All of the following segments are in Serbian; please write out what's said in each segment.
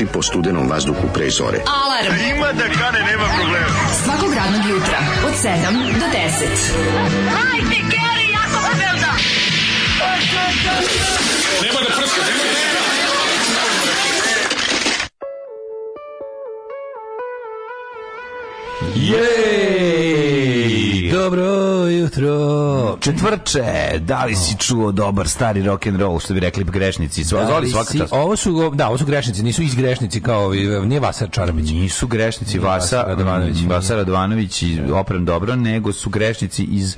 prši po studenom vazduhu pre zore. Alarm! A e, ima da kane, nema problema. Svakog radnog jutra, od 7 do 10. Hajde, Geri, jako se velda! Nema da prska, nema da Jej! Dobro jutro. Četvrt čoveče, da li si čuo dobar stari rock and roll, što bi rekli grešnici? Sva da svaka čast. Ovo su da, ovo su grešnici, nisu iz grešnici kao ovi, nije Vasar Čaramić. Nisu grešnici Vasa Radovanović, Vasa Radovanović i oprem dobro, nego su grešnici iz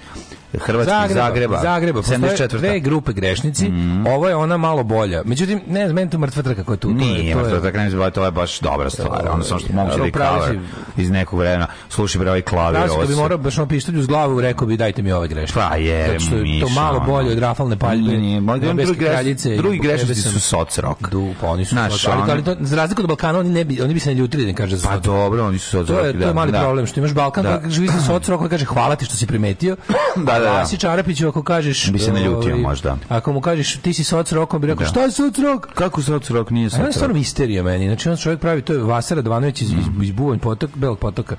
Hrvatski Zagreba. Zagreba, Zagreba. Postoje dve grupe grešnici. Mm Ovo je ona malo bolja. Međutim, ne znam, meni to mrtva trka koja je tu. Nije, to je, mrtva trka, to je baš dobra stvar. Ono samo što mogu da recover iz nekog vremena. Slušaj, bre, ovaj klavir. Razum, da bi morao baš na pištolju s glavu, rekao bi, dajte mi ove greške. Pa je, Zato što je to malo bolje od rafalne paljbe. Nije, drugi, kraljice, drugi grešnici su soc rock. Du, pa oni su Naš, ali, ali to, za razliku od Balkana, oni, ne bi, oni bi se ne ljutili, ne da kaže Pa dobro, oni su soc rock. To je, to da, je mali da. problem, što imaš Balkan, koji živi sa soc rock, kaže hvala ti što si primetio. da, da. da. Vasi Čarapiću ako kažeš... Bi se naljutio ovaj, možda. Ako mu kažeš ti si soc rokom, bi rekao da. šta je soc rok? Kako soc rok nije soc rok? je stvarno misterija meni. Znači on čovjek pravi, to je Vasara Dvanović iz, iz, mhm. iz Bubanj potok, Belog potoka.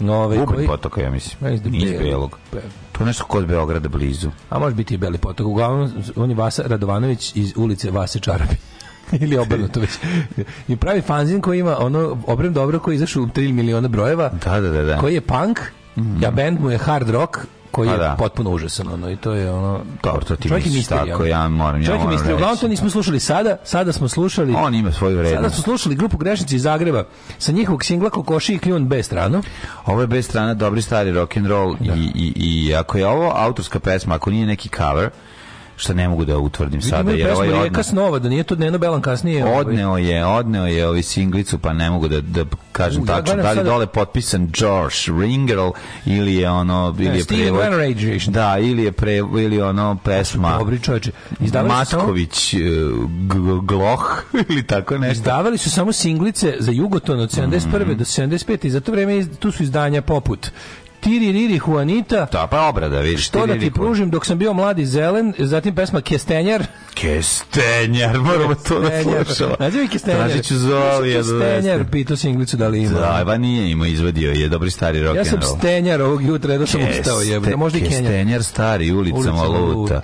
Nove, ovaj, koji... potoka, ja mislim. Da iz Belog. To nešto kod Beograda blizu. A može biti i Beli potok. Uglavnom, on je Vasa Radovanović iz ulice Vase Čarapić. ili obrnuto već. I pravi fanzin koji ima ono obrem dobro koji izašao u 3 miliona brojeva. Da, da, da, da. Koji je punk, mm -hmm. ja band mu je hard rock, koji je pa da. potpuno užasan ono i to je ono dobro to ti čovjek misliš misterij, tako ja moram čovjek ja moram misterij, uglavnom to nismo slušali sada sada smo slušali on ima svoju vrednost sada smo slušali grupu grešnici iz Zagreba sa njihovog singla Kokoši i kljun bez strano ovo je bez strana dobri stari rock and roll da. i, i, i ako je ovo autorska pesma ako nije neki cover što ne mogu da utvrdim Vidim sada jer ovaj odne... Rijeka snova da nije to Neno Belan kasnije odneo ovaj- je odneo je ovi singlicu pa ne mogu da da kažem U, ja tačno da li sada... dole potpisan George Ringel ili je ono ili je prevod da ili je pre ili ono pesma Dobri čoveče Matković e, Gloh ili tako nešto izdavali su samo singlice za Jugoton od 71 mm -hmm. do 75 i za to vreme tu su izdanja poput Tiri Riri Juanita. Ta da, pa obrada, vidiš. Što da ti pružim dok sam bio mladi zelen, zatim pesma Kestenjar. Kestenjar, moramo to da slušamo. Nađe mi Kestenjar. Tražit ću Zoli. Kestenjar, pitao sam Inglicu da li ima. Da, ba nije ima, izvadio je, dobri stari rock Ja sam Stenjar ovog jutra, da sam ustao jebno. Možda i Kenjar. Kestenjar, stari, ulicama luta.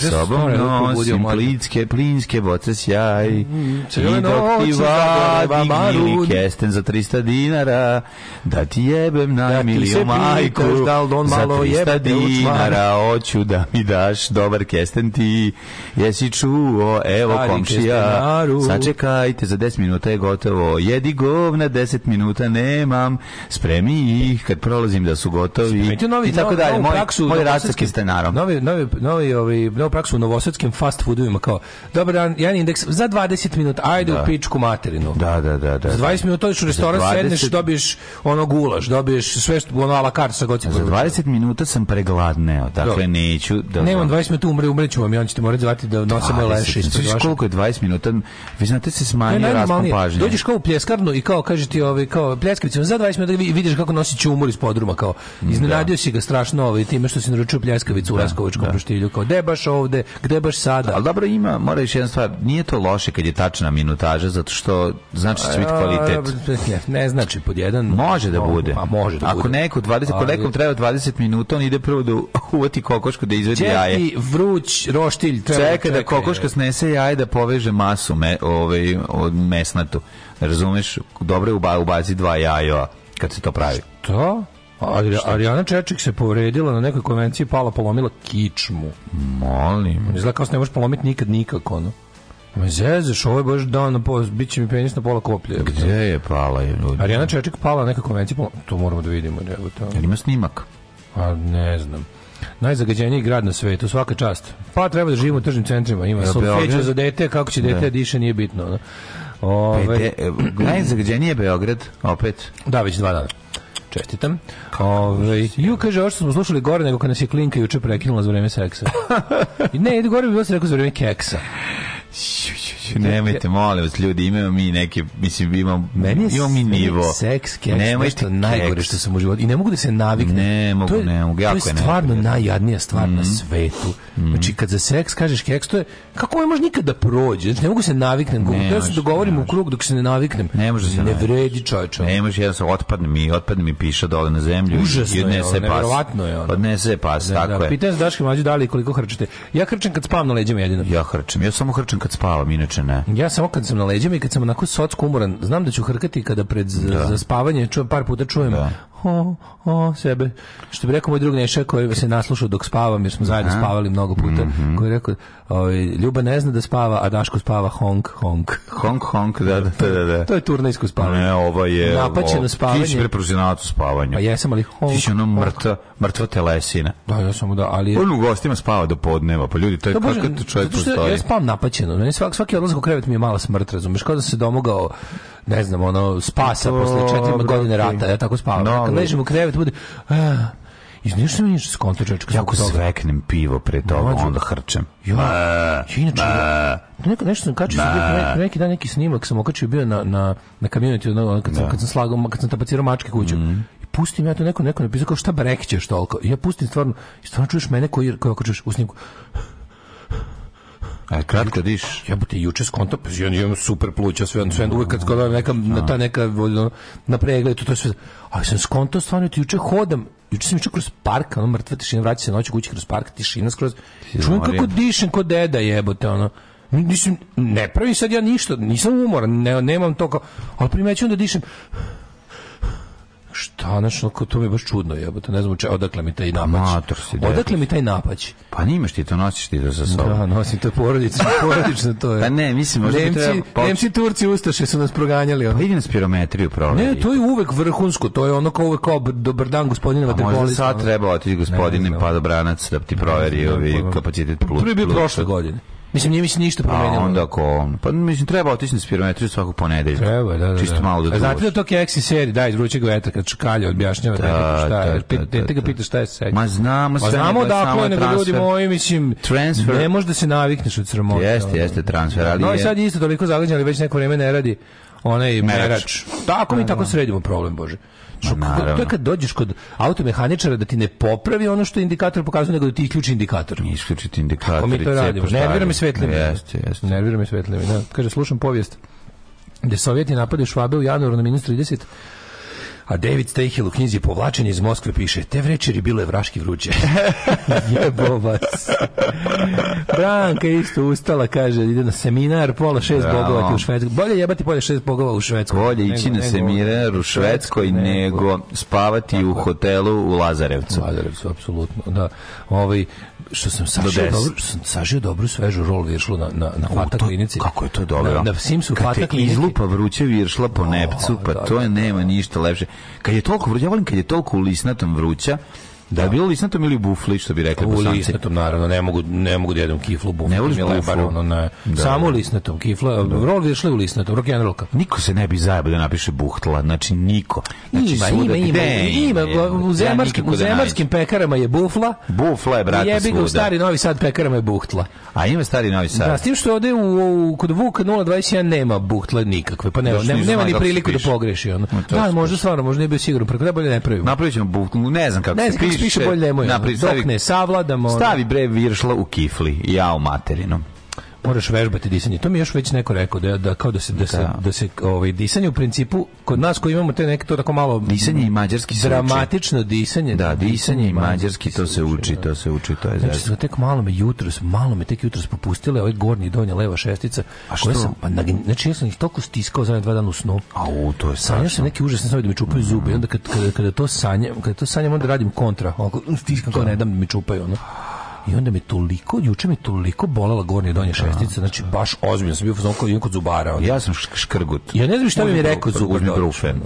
Sa sobom nosim plinske, plinske boce sjaj. Mm, mm, I dok ti vadi gnjili kesten za 300 dinara, da ti jebem da najmiliju maru majku, da, da on malo je dinara, oću da mi daš dobar kesten ti, jesi čuo, evo Stari komšija, sačekajte, za 10 minuta je gotovo, jedi govna, 10 minuta nemam, spremi ih kad prolazim da su gotovi, novi, i tako dalje, moj, moj rastav kestenarom. Novi, novi, novi, ovi, ovaj, novu praksu u novosadskim fast foodovima, kao, dobar dan, jedan indeks, za 20 minuta, ajde da. u pičku materinu. Da, da, da. da, Za 20 da. minuta odeš u restoran, sedneš, dobiješ ono gulaš, dobiješ sve što ono ala Karsa god se Za 20 minuta sam pregladneo, dakle neću da Ne, on 20 minuta umre, umreću vam i on ćete morati zvati da nosim leše ispod vaše. koliko je 20 minuta? Vi znate se smanjuje raspon pažnje. Dođeš kao u pljeskarnu i kao kaže ti ovaj kao pljeskavice za 20 minuta vidiš kako nosi čumor iz podruma kao da. iznenadio si ga strašno ovaj time što si naručio pljeskavicu u da, Raskovičkom proštilju da. kao gde baš ovde, gde baš sada. Al dobro ima, mora još jedna stvar, nije to loše kad je tačna minutaža zato što znači će biti kvalitet. Ne, ne znači pod jedan. Može da bude. A pa može da Ako neko 20 ko nekom treba 20 minuta, on ide prvo da uvati kokošku da izvedi Četi, jaje. Četi, vruć, roštilj. Treba, Čeka da kokoška snese jaje da poveže masu me, ovaj, od mesnatu. Razumeš? Dobro je ubaci dva jaja kad se to pravi. Što? Ari, Arijana Čečik se povredila na nekoj konvenciji pala polomila kičmu. Molim. Izgleda kao se ne može polomiti nikad nikako, ono. Ma zezaš, ovo je baš dan, bit će mi penis na pola koplje. Gde je pala? Je, Arijana Čeček pala neka konvencija, pa to moramo da vidimo. Jel, to... Jel ima snimak? A ne znam. Najzagađeniji grad na svetu, svaka čast. Pa treba da živimo u tržnim centrima, ima solfeđa za dete, kako će dete da. diše, nije bitno. No? Ove... E, najzagađeniji je Beograd, opet. Da, već dva dana čestitam. Ove, ju kaže, ovo što smo slušali gore nego kad nas je Klinka juče prekinula za vreme seksa. ne, ide gore bi bilo se rekao za vreme keksa. 嘘嘘。Znači, nemojte, molim vas, ljudi, imamo mi neke, mislim, imamo, meni je, imamo mi nivo. Seks, keks, nešto najgore što sam u životu. I ne mogu da se naviknem. Ne mogu, je, ne mogu, jako je To je stvarno ne najjadnija stvar mm. na mhm. svetu. Mm. Znači, kad za seks kažeš keks, to je, kako ne može nikad da prođe? Znači, ne mogu da se naviknem. Ne ja se dogovorim u krug dok se ne naviknem. Ne može da se Ne vredi čovječe. Ne može, ja sam otpadne mi, otpadne mi piša dole na zemlju. Užasno i odnese je, ono, nevjerovatno je ono. Odnese pas, ne, da, tako da, je. Pitan se Daške mlađe da li koliko hrčete. Ja hrčem kad spavam na leđima jedino. Ja hrčem, ja samo hrčem kad spavam, inače uveče, ne? Ja samo kad sam na leđima i kad sam onako socko umoran, znam da ću hrkati kada pred da. za spavanje čujem par puta čujem da o, o, sebe. Što bi rekao moj drug Neša koji se naslušao dok spavam, jer smo zajedno spavali mnogo puta, mm -hmm. koji je rekao, ovaj, Ljuba ne zna da spava, a Daško spava honk, honk. Honk, honk, da, da, da. da. To je turnajsko spavanje. Ne, ovo je... Napaćeno spavanje. Ti si prepruzinato spavanje. Pa jesam, ali honk. Ti si ono mrtva, mrtva telesina. Da, ja sam da, ali... On u gostima spava do podneva, pa ljudi, to je kako to čovjek postoji. Ja spavam napaćeno, meni svaki, svaki odlazak u krevet mi je mala smrt, razumeš, kao da se domogao ne znam, ono, spasa to, posle četiri godine rata, ja tako spavam. No, Kad ležem u krevetu, bude... Uh, iz nešto mi ništa skonto čovječka. Jako sveknem pivo pre toga, Mađu. onda hrčem. Jo, ma, ja inače, ma, neko, nešto sam kačio, neki, neki dan neki snimak sam okačio bio na, na, na community, ono, kad, sam, da. kad sam slagao, kad sam tapacirao mačke kuću. Mm. I pustim ja to neko, neko napisao kao šta brekćeš toliko. I ja pustim stvarno, i stvarno čuješ mene koji, koji okačuješ u snimku. A e, kratko diš. Ja bute juče skonto, pa ja imam super pluća, sve, sve uvek kad kada neka, na da. ta neka, na pregled, to, to sve. Ali sam skonto, stvarno, ti juče hodam, juče sam išao kroz park, ono, mrtva tišina, vraća se noć u kući kroz park, tišina skroz. Čujem kako dišem ko deda jebote, ono. Mislim, ne pravi sad ja ništa, nisam umoran, ne, nemam to kao, ali primećujem da dišem Šta, znaš, to mi je baš čudno, jebote, ne znam če, odakle mi taj napać. Mator odakle mi taj napać? Pa nimaš ti to, nosiš ti to za sobom. Da, nosim to porodično, porodično to je. Pa ne, mislim, možda Nemci, treba... Poč... Nemci, Turci, Ustaše su nas proganjali. Ono. Pa idi nas pirometriju proveri. Ne, to je uvek vrhunsko, to je ono kao uvek kao dobar dan gospodine vaterpolista. Možda sad treba otići gospodine pa dobranac da ti proveri ovi kapacitet plus. Prvi je prošle godine. Mislim, nije mi se ništa promenilo. A onda ko? Pa mislim, treba otići na spirometriju svakog ponedeljka. Treba, da, da. da. Čisto da. malo da A znate da to keksi seri, da, iz vrućeg vetra, kad čukalje objašnjava da, da, šta je, da, da, dete ga da. pita šta je seks. Ma znamo, ma pa znamo odakle, nego ljudi moji, mislim, transfer. ne može da se navikneš od sramote. Jeste, jeste transfer, ali No i sad isto toliko zagađen, ali već neko vrijeme ne radi onaj merač. merač. Tako mi tako sredimo problem, Bože. Pa, to je kad dođeš kod automehaničara da ti ne popravi ono što indikator pokazuje, nego da ti isključi indikator. Isključiti indikator. Kako mi to Nervira me svetlime. Jeste, jeste. Nervira me svetlime. Da. Kaže, slušam povijest gde Sovjeti napade Švabe u januaru na minus 30 A David Stahel u knjizi Povlačenje iz Moskve piše Te vrećeri bilo je vraški vruće. Jebo vas. Branka isto ustala, kaže, ide na seminar, pola šest Bravo. bogova u Švedskoj. Bolje jebati pola šest bogova u Švedskoj. Bolje ići na seminar u Švedskoj nego, nego spavati tako. u hotelu u Lazarevcu. U Lazarevcu, apsolutno. Da. Ovaj, što sam sažio dobro, što sam sažio dobru svežu rol viršlu na, na, na fata klinici. Kako je to dobro? Na, na Simsu fata klinici. izlupa vruće viršla po nepcu, pa da, da, to je da, nema ništa lepše. Kad je toliko, ja volim kad je toliko u lisnatom vruća, Da, je da, bilo lisnatom ili bufli, što bi rekli bosanci? Lisnatom, naravno, ne mogu, ne mogu da jedem kiflu, bufli. Ne voliš buflu? Ono, ne. Da. Samo lisnatom, kifla, da. rol išli u lisnatom, rock and rollka. Niko se ne bi zajebao da napiše buhtla, znači niko. Znači, ima, svuda, ima, ima, ima, u, zemarskim, u da zemarskim pekarama je bufla. Bufla je, brate, jebi ga u stari Novi Sad pekarama je buhtla. A ima stari Novi Sad. Da, s tim što ovde u, kod Vuka 021 nema buhtle nikakve, pa nema, nema, nema ni priliku da pogreši. Ono. Da, možda stvarno, možda nije bio sigurno, preko pa da bolje ne pravimo. Napravit ćemo buhtlu, ne znam kako se piše piše bolje nemoj. Dok ne savladamo. Stavi bre viršla u kifli, ja u materinu moraš vežbati disanje. To mi je još već neko rekao da da kao da se da se da, da se ovaj disanje u principu kod nas koji imamo te neke to tako malo disanje i mađarski dramatično disanje. Da, disanje i mađarski to se uči, da. to se uči, to je znači. Znači tek malo me jutros, malo me tek jutros popustile ovaj gornji donja leva šestica. A što sam pa znači ja sam ih toliko stiskao za dva dana u snu. A u to je sanjao sam neki užasni snovi da mi čupaju zube i onda kad kad, kada to sanjam, kada to sanjam onda radim kontra. onako Stiskam kao ne dam da mi čupaju ono. I onda me toliko, juče mi toliko bolela gornja i donja da. šestica, znači baš ozbiljno sam bio fazon kod da kod zubara. Onda. Ja sam škrgut. Ja ne znam šta mi je rekao zubar. Uzmi brufen.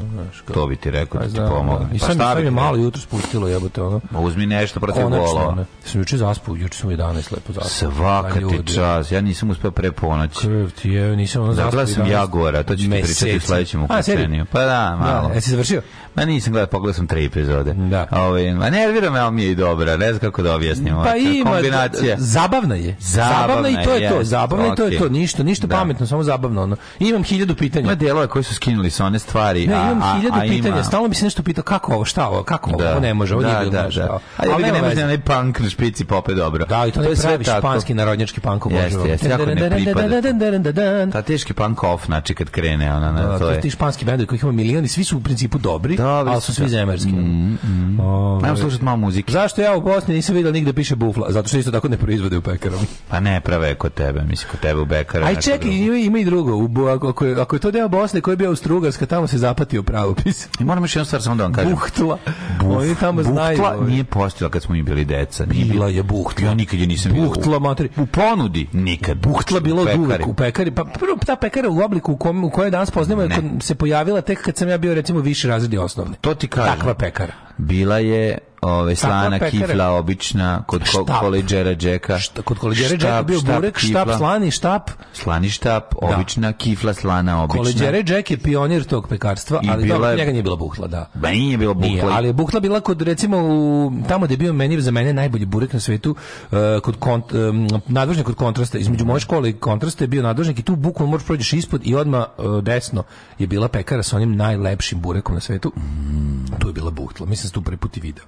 To bi ti rekao da pa ti pomogne. Da. I pa sam mi malo jutro spustilo, jebote ono. Uzmi nešto protiv bola. Sam juče zaspao, juče sam 11 lepo zaspao. Svaka ti čas. Ja nisam uspeo pre ponoći. Krv ti je, nisam ono zaspao. Zagledao sam Jagora, to ću ti pričati u sledećem ukacenju. Pa da, malo. Jesi završio? Ma nisam gledao, pogledao sam tri epizode. Da. Ove, ovaj, a nervira me, ali mi je i dobro. Ne znam kako da objasnim. Ovaj, pa i ima kombinacija. Zabavna je. Zabavna, zabavna i to je yes, to. Zabavna okay. i to je to. Ništa, ništa da. pametno, samo zabavno. Ono. Imam hiljadu pitanja. Ima delove koji su skinuli sa one stvari. Ne, imam a, hiljadu a, pitanja. Ima... Stalno bi se nešto pitao kako ovo, šta ovo, kako ovo, da. ovo ne može, ovo da, nije da, može. Da. Ali, ali ne može onaj punk na špici pope pa dobro. Da, i to, to je pravi španski narodnjački punk obožavam. Jeste, jeste, jako ne pripada. Ta teški punk off, znači kad krene ona na da, to je. Ti španski bendovi kojih ima milion i svi su u principu dobri, da, ali su svi zemerski. Mm, mm. Ajmo slušati malo muzike. Zašto ja u Bosni nisam video nigde da piše bufla? zato što isto tako ne proizvode u pekarom. Pa ne prave kod tebe, mislim kod tebe u pekarom. Aj čekaj, ima, ima i drugo. U, ako, je, ako je to deo Bosne koji je bio Austrugarska, tamo se zapatio pravopis. I moram još jednu stvar samo da vam kažem. Buhtla. Buf, Oni tamo buhtla znaju. Buhtla nije ovaj. postojala kad smo mi bili deca. Nije bila je buhtla. Ja nikad je nisam buhtla, materi. U ponudi nikad. Buhtla bila od uvek u pekari. Pa prvo ta pekara u obliku u, kom, u kojoj danas poznajemo se pojavila tek kad sam ja bio recimo više razredi osnovne. To ti kažem. Takva pekara bila je ove ovaj, slana kifla obična kod ko, koleđera džeka. Šta, kod koleđera džeka bio štap, burek, štap, kifla, slani štap. Slani štap, da. obična da. kifla, slana obična. Koleđere džek je pionir tog pekarstva, I ali bila, dobro, njega nije bila buhla, da. Ba nije bila buhla. Nije, ali je buhla bila kod, recimo, u, tamo gde je bio meni, za mene najbolji burek na svetu, uh, kod kont, um, nadvožnjak kod kontrasta, između moje škole i kontrasta je bio nadvožnjak i tu bukvalno možeš prođeš ispod i odma uh, eh, desno je bila pekara sa onim najlepšim burekom na svetu. Mm. Tu je bila buhla. Mislim sam tu preputi video.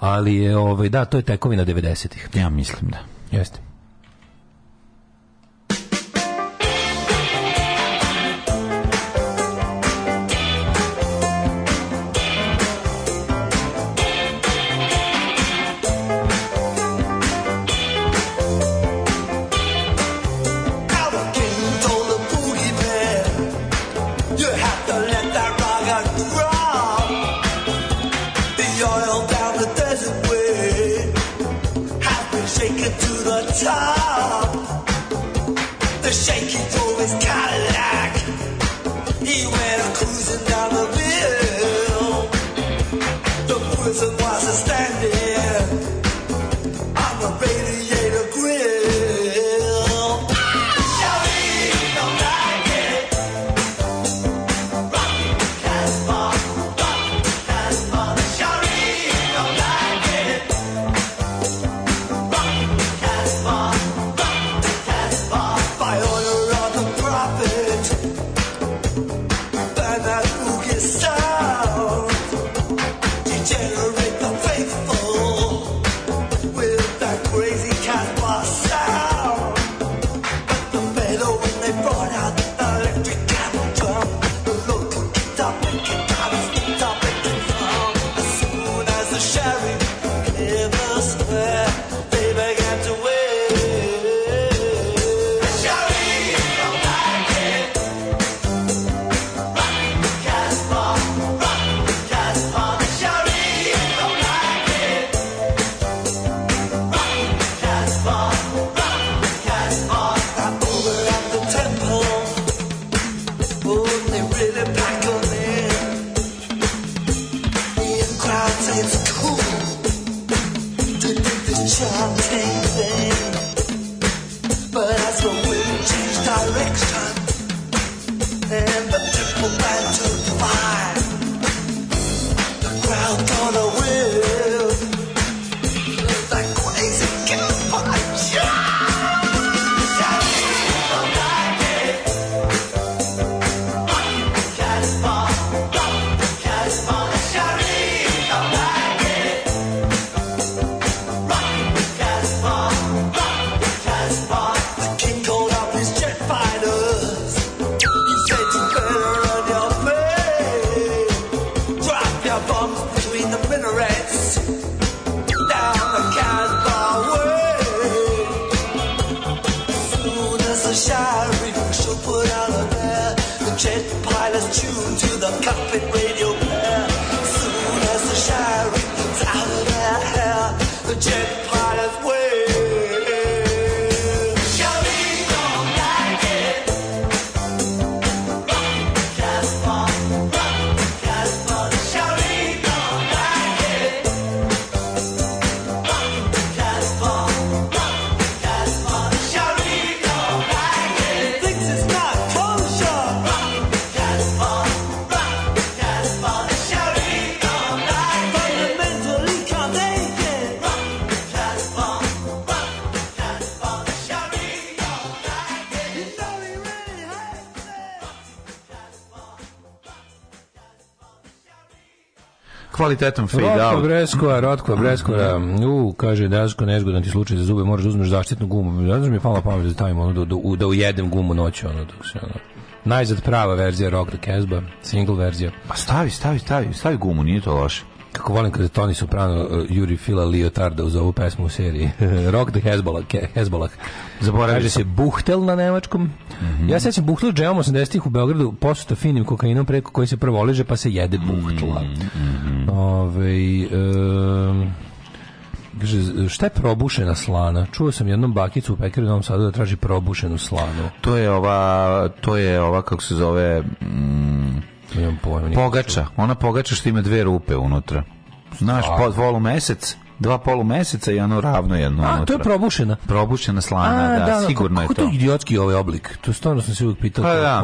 Ali je, ovaj, da, to je tekovina 90-ih. Ja mislim da. Jeste. kvalitetom fade out. Rotkva Breskova, Rotkva Breskova, u, kaže, Daško, nezgodan ti slučaj za zube, moraš da uzmeš zaštitnu gumu. Ne znam da mi je pala pamet da tajim, ono, da, da, da ujedem gumu noću, ono, dok se, ono, najzad prava verzija Rock the Casbah, single verzija. Pa stavi, stavi, stavi, stavi gumu, nije to loše. Kako volim kada Toni Soprano uh, Juri Fila Liotarda uz ovu pesmu u seriji. Rock the Hezbollah. Hezbollah. Zaboravio se Buhtel na nemačkom. Mm -hmm. Ja sećam Buhtel džemom 80-ih u Beogradu posuta finim kokainom preko koji se prvo oliže pa se jede mhm, Buhtla. Mm -hmm. Ove, um, šta je probušena slana? Čuo sam jednom bakicu u pekari u Novom Sadu da traži probušenu slanu. To je ova, to je ova kako se zove... Mm, Pogača, ona pogača što ima dve rupe unutra. Znaš, pod volu mesec dva polumeseca i ono ravno jedno. A, unutra. to je probušena. Probušena slana, A, da, da, da sigurno je to. Kako to idiotski ovaj oblik? To stvarno sam se uvijek pitao. Pa, da.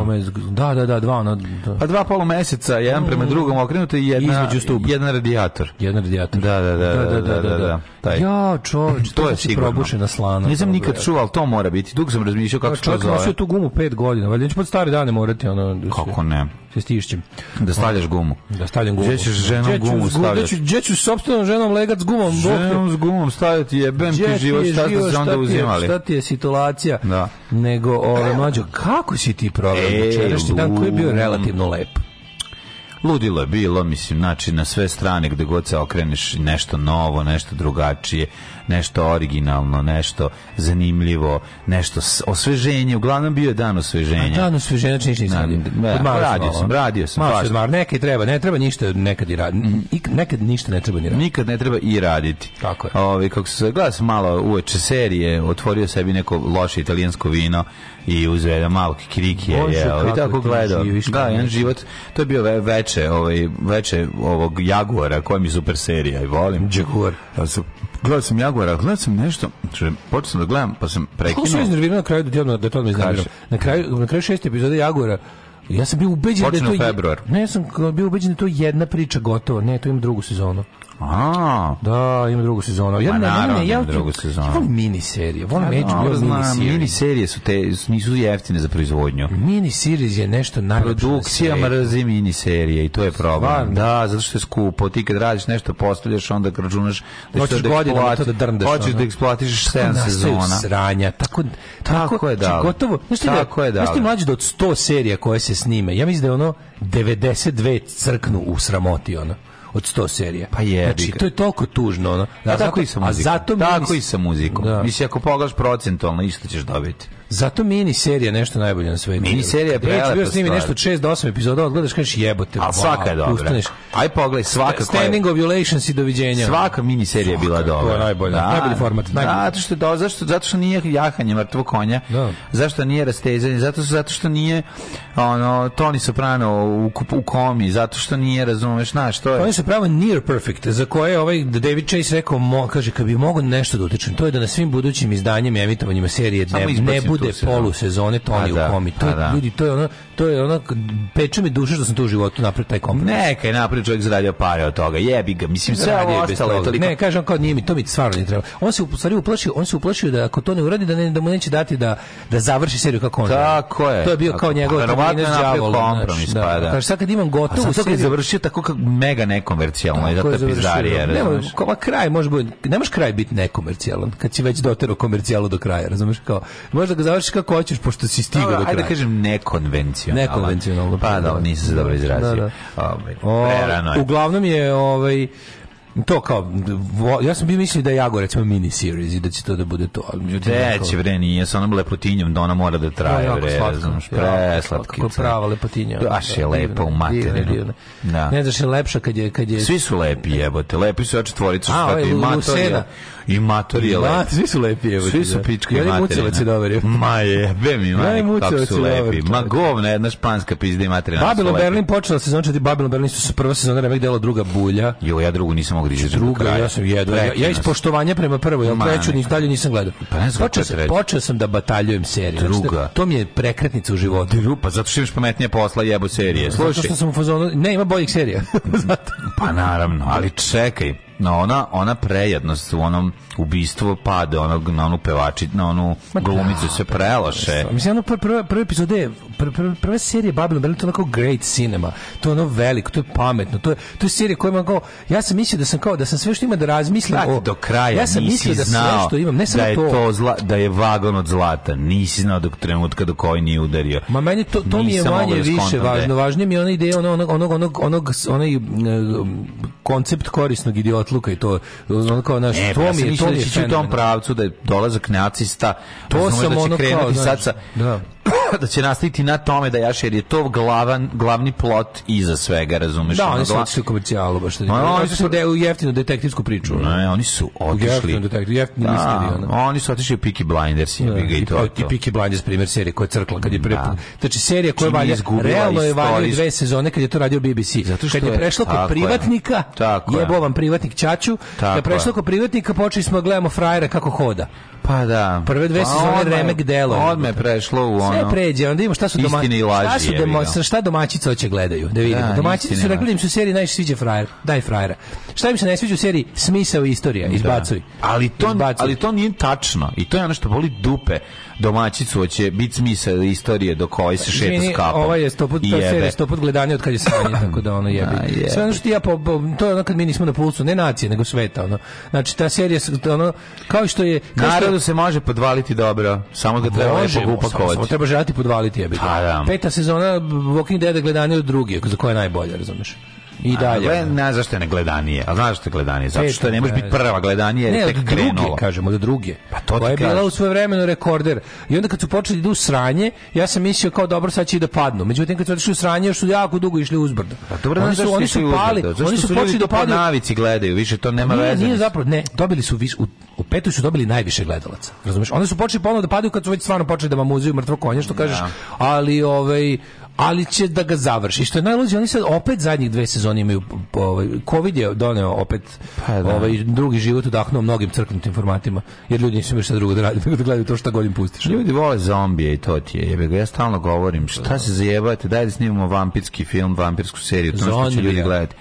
da, da, da, dva, ono, da. Pa dva polumeseca, jedan mm, prema drugom okrenuto i jedna, jedan radijator. Jedan radijator. Da da, da, da, da, da, da, da, da, da. Taj. Ja, čovječ, to, to je sigurno. probušena slana. Nisam nikad čuval, to mora biti. Dug sam razmišljao kako se to zove. Čovjek tu gumu pet godina, valjda će pod stare dane morati ono... Kako ne? Se stišćem. Da stavljaš gumu. Da stavljam gumu. Gdje ćeš ženom gumu stavljaš? Gdje ću, gdje ću sobstvenom ženom legat s gumom? Zenom s gumom staviti jebem ti život, šta ste se onda uzimali? Šta ti je situacija? Da. Nego, ove, e. mlađo, kako si ti proveo večerašnji dan koji je bio relativno lep? ludilo je bilo, mislim, znači na sve strane gde god se okreneš nešto novo, nešto drugačije nešto originalno, nešto zanimljivo, nešto osveženje. Uglavnom bio je dan osveženja. Dan osveženja čini znači, se. Radio da, sam, radio sam. Malo odmar, neka treba, ne treba ništa nekad i raditi. Nekad ništa ne treba ni raditi. Nikad ne treba i raditi. Tako je. Ovi, kako se glas malo uveče serije, otvorio sebi neko loše italijansko vino i uzeo jedan malo kikirikije je, ali tako gledao. Da, jedan život. To je bio ve veče, ovaj veče ovog Jaguara, koji mi super serija i volim. Jaguar. Gledao sam Jaguara, gledao sam nešto, znači, počeo sam da gledam, pa sam prekinuo. Kako sam iznervirao na kraju, da, da to mi iznervirao? Na kraju, na kraju šeste epizode Jaguara, ja sam bio ubeđen Počinu da je to februar. Ne, ja sam bio ubeđen da je to jedna priča gotova. Ne, to ima drugu sezonu. A. Da, ima drugu sezonu. Ja ne, naravno, da ja drugu sezonu. Ja volim mini serije. Volim ja, HBO mini serije. su te nisu jeftine za proizvodnju. Mini series je nešto najlepše. Produkcija mrzi mini serije i to je problem. Stvarno. Da, zato što je skupo. Ti kad radiš nešto postavljaš, onda računaš da ćeš da godinama to da drndeš. Hoćeš da eksploatišeš 7 sezona. Sranja. Tako tako, tako je da. Gotovo. Znaš ti da- tako da, je da. Znaš ti mlađi da od 100 serija koje se snime. Ja mislim da je ono 92 crknu u sramoti ono od 100 serija. Pa je. Znači, to je toliko tužno. ona. Da, a, tako, i sa muzikom. A zato tako mi... i sa muzikom. Da. Mislim, ako pogledaš procentualno, isto ćeš dobiti. Zato mini serija nešto najbolje na svetu. Mini serija je prelepa. HBO snimi nešto 6 do 8 epizoda, odgledaš kažeš jebote. A svaka je dobra. Ustaneš. Aj pogledaj svaka Standing koja... ovulations i doviđenja. Svaka mini serija je bila dobra. To je najbolja. Da, najbolji format. Da, najbolji. Da, zato što do, zašto zato što nije jahanje mrtvog konja. Da. Zašto nije rastezanje? Zato što zato što nije ono Tony Soprano u, u komi, zato što nije razumeš, znaš, to je. Tony Soprano near perfect, za koje ovaj David Chase rekao, mo, kaže kad bi mogao nešto da utičem, to je da na svim budućim izdanjima i emitovanjima serije ne, ne bude lude polusezone pa Tony da, u komi. To, pa da. Ljudi, to je ono, to je ono, peče mi duše što sam tu u životu napravio taj kompromis. Neka je napred čovjek zaradio pare od toga, jebi ga, mislim sve ovo ostalo je toliko. Ne, kažem kao nije mi, to mi stvarno ne treba. On se u stvari uplašio, on se uplašio da ako to ne uradi, da, ne, da mu neće dati da, da završi seriju kako on Tako je. To je bio kao pa njegov terminus djavola. Kompromis, da, pa da. Kaže, sad kad imam gotovu A sad kad je završio tako kako mega nekomercijalno, je zato je pizdarija. Nema, kraj može biti, ne može kraj biti nekomercijalan, kad si već dotero komercijalu do kraja, razumeš kao. Možda ga završiš kako hoćeš, pošto si stigao do da kraja. Ajde kažem nekonvencionalno. Nekonvencionalno. Pa da, da. nisi se dobro izrazio. Da, da. Ovaj, uglavnom je ovaj, to kao ja sam bi mislio da je Jago recimo mini series i da će to da bude to ali deće bre nije sa onom lepotinjom da ona mora da traje da, ja, bre znaš preslatkica prava lepotinja da, baš je lepo u materinu ne znaš je lepša kad je kad je svi su lepi jebote lepi su ja četvorica što ti matorija ovaj i je lepi svi su lepi evo svi su da. pičke ja mucile se dobar ma je be mi ma kako su lepi ma govna jedna španska pizda i materina Babilo Berlin počela sezončati Babilo Berlin su prva sezona remek dela druga bulja jo ja drugu nisam samo grižete znači, do Ja sam jedva. Ja, ja iz poštovanja prema prvoj, ja treću ni dalje nisam gledao. Pa ne znam počeo, pa sam, počeo sam da bataljujem seriju. Druga. Znači, to mi je prekretnica u životu. Drupa, zato što imaš pametnije posla jebo serije. Slušaj. Zato što sam u fazonu, ne, ima boljih serija. zato. Pa naravno, ali čekaj. No, ona, ona prejednost u onom ubistvu pada onog, na onu pevači, na onu da, glumicu se pa- preloše. Mislim, ono prve, prve epizode je pr pr prva serija Babylon Berlin da to je onako great cinema. To je ono veliko, to je pametno. To je to je serija koja ima kao ja sam mislio da sam kao da sam sve što ima da razmislim Prati, o do kraja. Ja sam mislio da sve što imam, ne samo da to, to zla, da je vagon od zlata. Nisi znao do trenutka do koji ovaj nije udario. Ma meni to to mi je manje da više da važno. Važnije mi je ona ideja onog onog onog onog onaj eh, koncept korisnog idiotluka i to ono kao naš ne, pa to ja mi to je u tom pravcu da je dolazak nacista to sam da će ono krenuti sad sa, da. da će nastaviti na tome da jer je to glavan, glavni plot iza svega, razumeš? Da, oni su otišli u komercijalu, baš to. Da oni su de, u jeftinu detektivsku priču. Ne, oni su otišli. U jeftinu detektivsku, jeftinu da, Oni su otišli u Peaky Blinders, da, je bi i to. Pa- I Peaky Blinders, primjer serije koja je crkla, kad je pre... Da. Znači, serija koja valja, realno je valja dve sezone kad je to radio BBC. Zato što kad je prešlo kod privatnika, jebo vam privatnik Čaču, kad je prešlo kod privatnika, počeli smo da gledamo frajera kako hoda. Pa da. Prve dve pa sezone remek delo. Odme je prešlo u ono. Sve pređe, onda vidimo šta su domaći. Istine i laži. Šta su demo, šta domaćice hoće gledaju, da vidimo. Da, domaćice su rekli da im su seriji najviše sviđa frajer, daj frajera. Šta im se ne sviđa u seriji smisao i istorija, da. izbacuj. Da. Ali to izbacuj. ali to nije tačno i to je ono što boli dupe domaćicu, hoće biti smisao istorije do ovaj se šeta s kapom. Ovo je stoput, ta serija stoput gledanje od kad je sanje, tako da ono jebi. A, da, je. Sve ono što ja, po, to je ono kad mi nismo na pulsu, ne nacije, nego sveta, ono. Znači, ta serija, ono, kao što je... Kao Narodu što... se može podvaliti dobro, samo ga treba lepo upakovati. Samo, treba želati da podvaliti jebi. Pa da. Peta sezona Walking Dead je gledanje od druge, za koje je najbolje, razumeš? I dalje. A, gled, ne, zašto je ne gledanije? A znaš što je gledanije? Zato što ne može biti prva gledanije, ne, tek od druge, kažemo, kažem, od druge. Pa to Koja je kažem. bila u svoje vremeno rekorder. I onda kad su počeli da u sranje, ja sam mislio kao dobro sad će i da padnu. Međutim kad su otišli u sranje, još su jako dugo išli uzbrdo. Pa dobro, oni su oni su pali, oni su, su počeli da padaju. navici gledaju, više to nema pa veze. Nije zapravo, ne, dobili su više u, u petoj su dobili najviše gledalaca. Razumeš? Oni su počeli ponovo da padaju kad su već stvarno počeli da mamuzuju mrtvo konje, što kažeš. Ali ovaj ali će da ga završi. Što je najluđe, oni sad opet zadnjih dve sezone imaju ovaj covid je doneo opet pa, da. ovaj drugi život udahnuo mnogim crknutim formatima, jer ljudi nisu imali šta drugo da rade, nego da gledaju to što godim pustiš. Ljudi vole zombije i to ti je. Jebe ja stalno govorim, šta da. se zajebate, daj da snimamo vampirski film, vampirsku seriju, to što će ljudi gledati.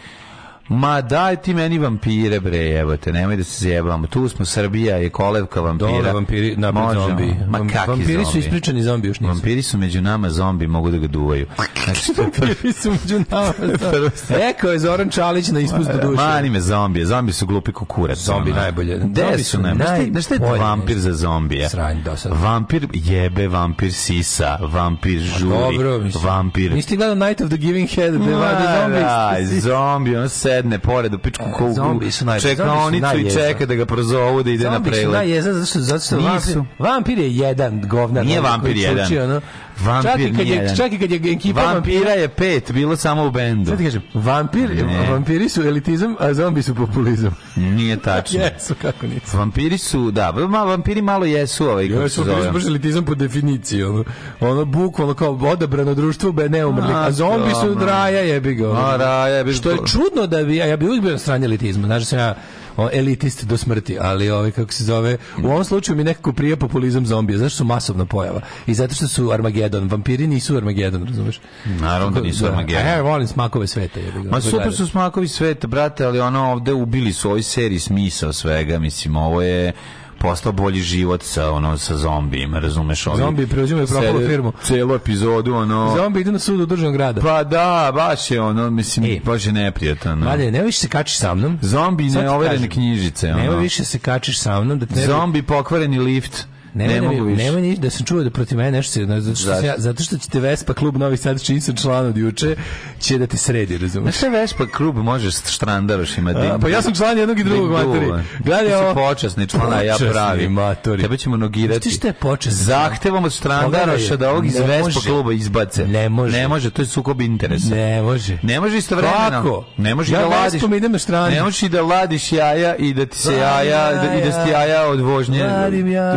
Ma daj ti meni vampire bre, evo te, nemoj da se zjebamo. Tu smo Srbija je kolevka vampira. Dobro, vampiri napred Možemo. zombi. Ma kakvi vampiri zombi? su ispričani zombi još nisu. Vampiri su među nama zombi, mogu da ga duvaju. Znači, vampiri su među nama zombi. Eko je Zoran Čalić na ispust do duše. Mani me zombije, zombi su glupi kukurac. Zombi najbolje. Gde su najbolje? Naj... Znaš šta je vampir za zombije? Sranj dosad. Vampir jebe, vampir sisa, vampir pa žuri, dobro, vampir... Nisi gledao Night of the Giving Head, gde vade zombi? Aj, zombi, on se sedne pored u pičku e, kovu zombi su najjeza. i čeka da ga prozovu da ide zombi na pregled. Zombi su najjeza, zato što, vampir, je jedan govnar. Nije vampir jedan. Vampir čak i je, čak i kad je ekipa vampira, vampira je pet, bilo samo u bendu. Sada ti kažem, vampir, vampiri su elitizam, a zombi su populizam. Nije tačno. jesu, kako nisu. Vampiri su, da, ma, vampiri malo jesu ovaj, kako jesu, se zove. Jesu, baš elitizam po definiciji, ono, ono bukvalno kao odabrano društvo, be ne umrli. A, a zombi su raja jebi ga. Ono. A raja jebi Što je čudno da bi, a ja bi uvijek bio na stranje elitizma, znaš da se ja, o, elitist do smrti, ali ovaj kako se zove, u ovom slučaju mi nekako prije populizam zombija, zašto su masovna pojava i zato što su Armagedon, vampiri nisu Armagedon, razumeš? Naravno da nisu da, Armagedon. Ja volim smakove sveta, je Ma super su smakovi sveta, brate, ali ono ovde ubili su ovoj seriji smisao svega, mislim, ovo je postao bolji život sa ono sa zombijima, razumeš? Ovi zombi preuzimaju propalu firmu. Celo epizodu ono. Zombi idu na sud u državnog grada. Pa da, baš je ono, mislim, e, baš je neprijatno. No. ne više se kači sa mnom. Zombi ne overene knjižice, ono. Ne više se kačiš sa mnom da te Zombi pokvareni lift ne da mogu više. Nemoj ništa, da sam čuo da protiv mene nešto se... Zato što, ja, zato što će te Vespa klub Novi Sad, da čiji sam član od juče, će da te sredi, razumiješ? Znaš te Vespa klub možeš štrandaraš ima ding. Pa ja sam član jednog i drugog materi. Gledaj ovo. počasni član, a ja pravi. Maturi. Tebe ćemo nogirati. Znaš šta je počasni? Zahtevom od štrandaraša da ovog iz Vespa kluba izbace. Ne može. Ne može, to je sukob interesa. Ne može. Ne može istovremeno. Kako? Ne može ja da ladiš. Ja idem na strani. Ne može da ladiš jaja i da ti se jaja, i da ti jaja od vožnje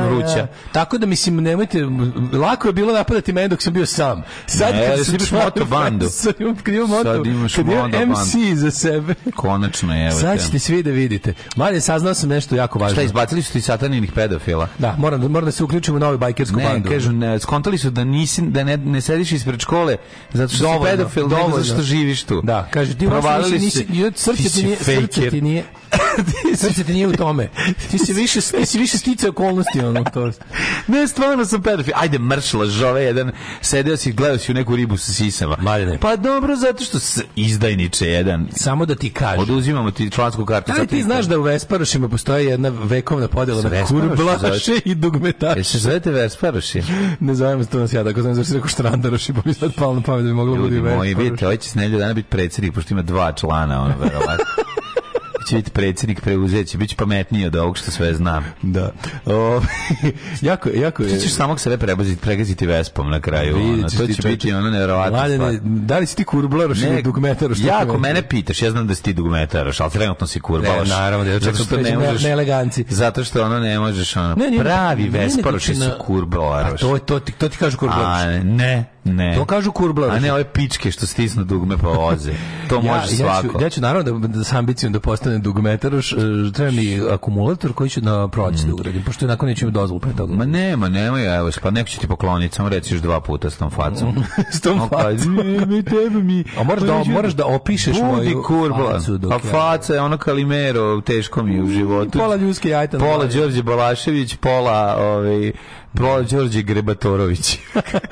vruća. Da. Tako da mislim nemojte lako je bilo napadati mene dok sam bio sam. Sad ne, kad sam imaš moto bandu. Sad imam moto. Sad imaš moto MC za sebe. Konačno je. Sad ćete svi da vidite. Manje saznao sam nešto jako važno. Šta izbacili su ti sataninih pedofila? Da, moram da- moram da se uključim u novu bajkersku ne, bandu. Kažu, ne, skontali su da nisi da ne, ne sediš ispred škole zato što dovoljno, si pedofil, dovoljno. nego zato što živiš tu. Da, kaže ti provalili nisi, nisi, srce ti nije, srce ti nije, ti srce ti nije u tome. Ti si više, ti si više stice okolnosti. Ono, to. ne, stvarno sam pedofil. Ajde, mršla, lažove jedan. Sedeo si, gledao si u neku ribu sa sisama. Maljene. Pa dobro, zato što se izdajniče jedan. Samo da ti kažem. Oduzimamo ti člansku kartu. Ali ti znaš da u Vesparošima postoji jedna vekovna podela na kurblaše i dugmetaše. Jesi zovete Vesparoši? ne zovemo se to nas ja, tako znam, zato si rekao štrandaroši, pa mi sad palo na pamet da bi moglo biti da Vesparoši. Ljudi moji, vidite, ovaj će s nedelju dana biti predsjednik, pošto ima dva člana, ono, verovatno. će biti predsjednik preuzeće, bit će pametniji od ovog što sve znam. Da. O, jako, jako je... Ti ćeš samog sebe prebaziti, pregaziti vespom na kraju. Ono. To će biti ono nevjerovatno stvar. Da li si ti kurblaroš ili dugmetaroš? Jako, mene pitaš, ja znam da si ti dugmetaroš, ali trenutno si kurbalaš. Ne, naravno, da zato što ne možeš... Neeleganci. Zato što ono ne možeš, ono, pravi vesparoši su kurbalaroš. A to, to, to ti kažu kurbalaroš. A ne, Ne. To kažu kurblave. A ne ove pičke što stisnu dugme pa oze. To ja, može svako. Ja ću, ja ću naravno da, da s ambicijom da postane dugmetaroš, e, treba mi akumulator koji ću na proći da mm. da uradim, pošto nakon neću imati dozvolu pre toga. Ma nema, nema, evo, pa neko će ti pokloniti, samo reciš dva puta s tom facom. s tom no, facom. Ne, ne, tebe mi. A moraš da, moraš da opišeš Budi moju kurbla. facu. Dok, pa faca je ono kalimero, teško mi u životu. Pola Ljuske Jajta. Pola Đorđe Balašević, pola ovaj, Pro Đorđe Grebatorović.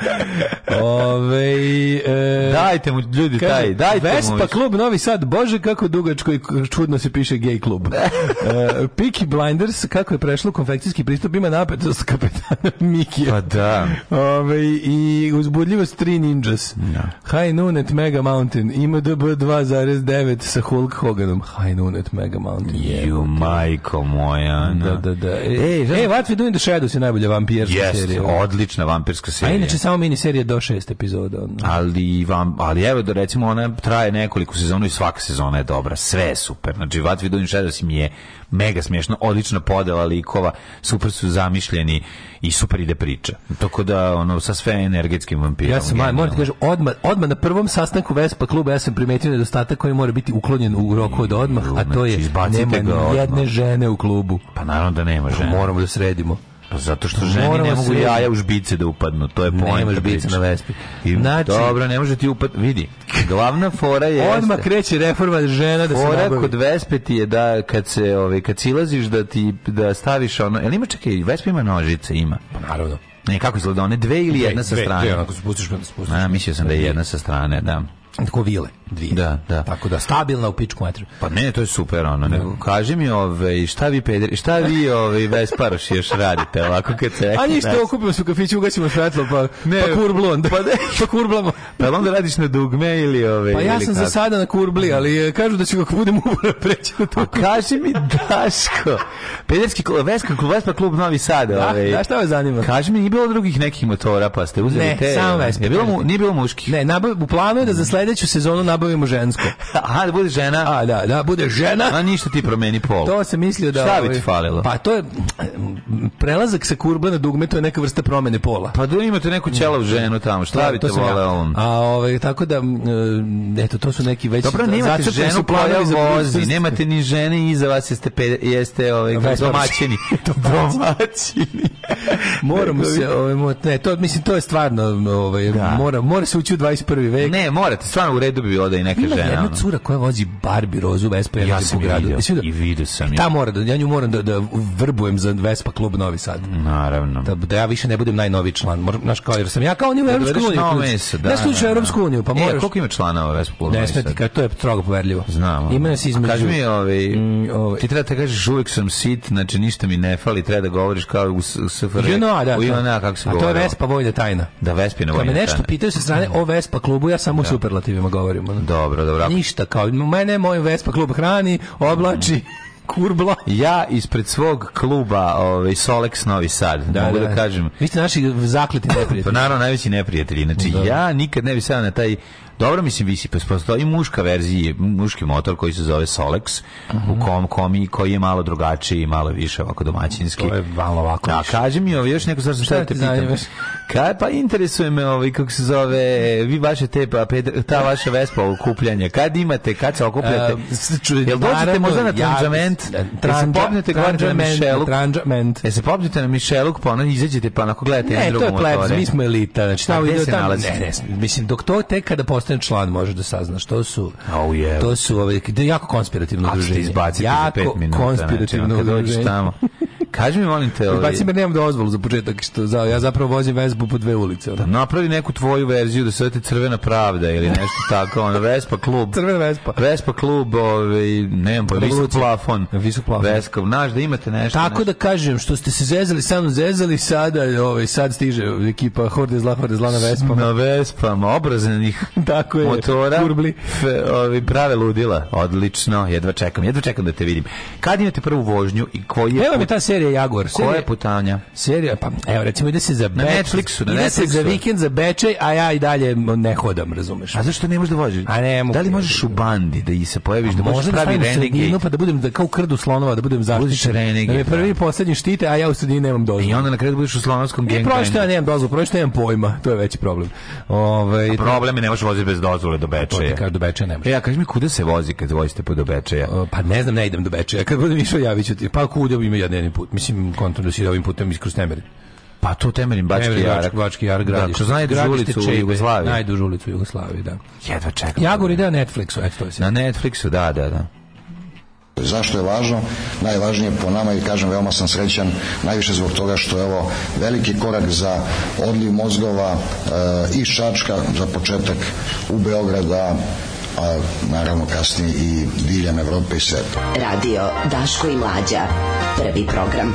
Ove, e, dajte mu ljudi kaže, taj, dajte Vespa mu. Vespa klub Novi Sad, bože kako dugačko i čudno se piše gay klub. e, Peaky Blinders, kako je prešlo konfekcijski pristup, ima napetost kapetana Mikija. Pa da. Ove, I uzbudljivost tri ninjas. No. Da. High Noon at Mega Mountain, ima DB 2.9 sa Hulk Hoganom. High Noon at Mega Mountain. You, majko moja. Da, da, da. Ej, e, e, e, what we do in the shadows je najbolja vampir vampirska yes, serija. odlična vampirska serija. A inače samo mini serija do šest epizoda. Ali, vam, ali evo da recimo ona traje nekoliko sezona i svaka sezona je dobra. Sve je super. Znači What We Do in Shadows mi je mega smiješno, odlična podela likova, super su zamišljeni i super ide priča. Tako da ono sa sve energetskim vampirom. Ja sam moram kažem odmah, odmah na prvom sastanku Vespa kluba ja sam primetio nedostatak koji mora biti uklonjen u roku od odmah, a to je znači, nema jedne žene u klubu. Pa naravno da nema pa žene. Moramo da sredimo. Pa zato što žene ne mogu jaja u žbice da upadnu, to je poenta. Nema da žbice na vespi. I, znači, dobro, ne može ti upad, vidi. Glavna fora je odmah kreće reforma žena da se Fora kod vespe ti je da kad se ove, ovaj, kad silaziš da ti da staviš ono, jel ima čekaj, vespa ima nožice, ima. Pa naravno. Ne, kako izgleda, one dve ili dve, jedna sa strane? Dve, dve, onako spustiš, spustiš. A, mislio sam da je jedna sa strane, da. Tako vile dvije. Da, da. Tako da stabilna u pičku metru. Pa ne, to je super ono. Ne, kaži mi, ove, ovaj, šta vi pedri, šta vi ove ovaj, Vesparoš još radite ovako kad se A ništa, okupimo se u kafiću, ugasimo svetlo, pa ne, pa kurblon, pa ne, pa kurblamo. Pa onda radiš na dugme ili ove ovaj, Pa ja sam kako? za sada na kurbli, ali eh, kažu da će kako budem umora preći na to. Kaži mi Daško. Pederski klub, Vespa klub, Vespa klub Novi Sad, ove. Da, da šta vas zanima? Kaži mi, nije bilo drugih nekih motora, pa ste uzeli ne, te. Ne, samo Vespa. Je bilo mu, nije bilo muških. Ne, nabav, u planu je da za mm. sledeću sezonu nabavimo žensko. Aha, da bude žena. A, da, da, bude žena. A ništa ti promeni pol. To sam mislio da... Šta bi ti ovaj- falilo? Pa to je... Prelazak sa kurba na dugme, to je neka vrsta promene pola. Pa da imate neku u ženu tamo, šta da, bi te vole ja. on? A, ovaj, tako da, e, eto, to su neki već... Dobro, nemate da, ženu koja vozi, nemate ni žene iza vas jeste, pe, jeste ove, ovaj, domaćini. domaćini. Moramo se, ove, ovaj, ne, to, mislim, to je stvarno, ove, da. mora, mora se ući u 21. vek. Ne, morate, stvarno u redu bi bilo da i neke Bila žene. Ima jedna cura koja vozi Barbie rozu Vespa ja sam po gradu. Vidio, e, I vidio sam e, je. Ta mora da, ja nju moram da, da vrbujem za Vespa klub Novi Sad. Naravno. Da, da ja više ne budem najnoviji član. Moram, naš kao, jer sam ja kao ni u da Evropsku uniju. Da, da, slučaj Evropsku da. uniju, pa e, moraš. E, koliko ima članova Vespa klub Novi Sad? Ne smeti, to je strogo poverljivo. Znam. Ima nas između. Kaži mi, ovi, ovaj, mm, ovaj- ti treba da kažeš uvek sam sit, znači ništa mi ne fali, treba da govoriš kao u SFR. Juna, da. U Juna, da. kako se govori. A to je Vespa vojna tajna. Da, Vespina vojna tajna. Kad me nešto pitaju sa strane mhm. o Vespa klubu, ja samo u superlativima govorim. Dobro, dobro. Ništa, kao mene moj Vespa klub hrani, oblači, kurbla. Ja ispred svog kluba, ovaj Solex Novi Sad, da, da mogu da, da kažem. Vi ste naši zakleti pa neprijatelji. Pa naravno najveći neprijatelji. Znači da. ja nikad ne bi sad na taj Dobro, mislim, visi, pa postoji muška verzija, muški motor koji se zove Solex, uh -huh. u kom komi, koji je malo drugačiji malo više ovako domaćinski. To je malo ovako A da, kaže mi ovo, još neko stvar što te pitam. Kaj, pa interesuje me ovaj, kako se zove, vi vaše te, pa, ta vaša vespa okupljanja, kad imate, kad se okupljate? Uh, Jel dođete možda na tranđament? Tranđament, tranđament. Jel se popnete na Mišeluk, pa ono izađete, pa onako gledate ne, na drugu motore? Ne, to je plebs, mi smo elita. Znači, tamo ide tamo. Ne, ne, mislim, dok to tek kada postoji Jedan član možeš da sazna To su, oh, yeah. to su ove, jako konspirativno udruženje. Ako te izbacite jako Konspirativno znači, tamo. Kaži mi, molim te... Ovaj... Baci me, nemam dozvolu za početak, što za, ja zapravo vozim Vespu po dve ulice. Da napravi neku tvoju verziju, da se zove Crvena pravda ili nešto tako, ono, Vespa klub. Crvena Vespa. Vespa klub, ovaj, nemam pa, visok plafon. Visok plafon. Vespa, znaš da imate nešto. Tako nešto. da kažem, što ste se zezali, samo mnom zezali, sada, ovaj, sad stiže ekipa Horde zla, Horde zla na Vespa. Na Vespama, obrazenih tako je, motora. Kurbli. Fe, ovaj, prave ludila, odlično, jedva čekam, jedva čekam da te vidim. Kad imate prvu vožnju i koji je... Evo mi ta serija serija Jaguar. Serija, je putanja? Serija, pa evo recimo ide se za Beč. Netflixu, ide Netflixu. se za vikend za Bečej, a ja i dalje ne hodam, razumeš? A zašto ne možeš da voziš? A ne, mogu. Da li možeš u bandi da i se pojaviš, da možeš da pravi da renegade? pa da budem da, kao krdu slonova, da budem zaštićen. Da mi da. prvi i poslednji štite, a ja u sredini nemam dozvolu. I onda na kraju da budeš u slonovskom gangbangu. I prošto ja nemam dozvolu, prošto nemam pojma, to je veći problem. Ovaj problem je ne možeš voziti bez dozvole do Bečeja. Kaže do Bečeja ne možeš. E, ja kaži mi kuda se vozi kad vozite po do Bečeja? Pa ne znam, ne idem do Bečeja. Kad budem išao javiću ti. Pa kuda bi ja jedan put mislim, kontam da si ovim putem iskroz Temerin. Pa tu Temerin, Bački Jar. Bački Jar gradiš. Da, kroz najdužu ulicu u Jugoslaviji. Najdužu ulicu u Jugoslaviji, da. Jedva čekam. Jagor ide na Netflixu, eto to je Na Netflixu, da, da, da. Zašto je važno? Najvažnije po nama i kažem veoma sam srećan, najviše zbog toga što je ovo veliki korak za odliv mozgova e, iz Šačka za početak u Beograda, a naravno kasnije i diljem Evrope i sveta. Radio Daško i Mlađa. Prvi program.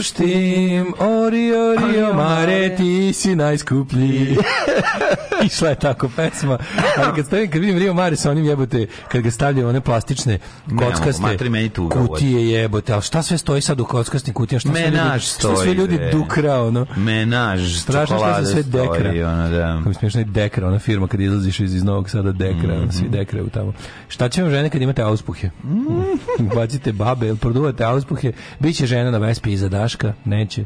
Olštim, ori, ori, omare, ti si najskuplji. Išla je tako pesma. Ali kad, stavim, kad vidim Rio Mare sa onim jebote, kad ga stavljaju one plastične kockaste ne, meni tuga, kutije jebote, ali šta sve stoji sad u kockastim kutijama? Šta, sve ljudi, stoji, šta sve ljudi be. dukra, ono? Menaž, Strašno šta se sve dekra. Stoji, ono, da. Kako smiješno je dekra, ona firma kad izlaziš iz, iz Novog Sada dekra, mm -hmm. svi mhm. dekra u tamo. Šta će vam žene kad imate auspuhe? Mm. Bacite babe, ili produvate auspuhe, bit će žena na Vespi iza Daška, neće.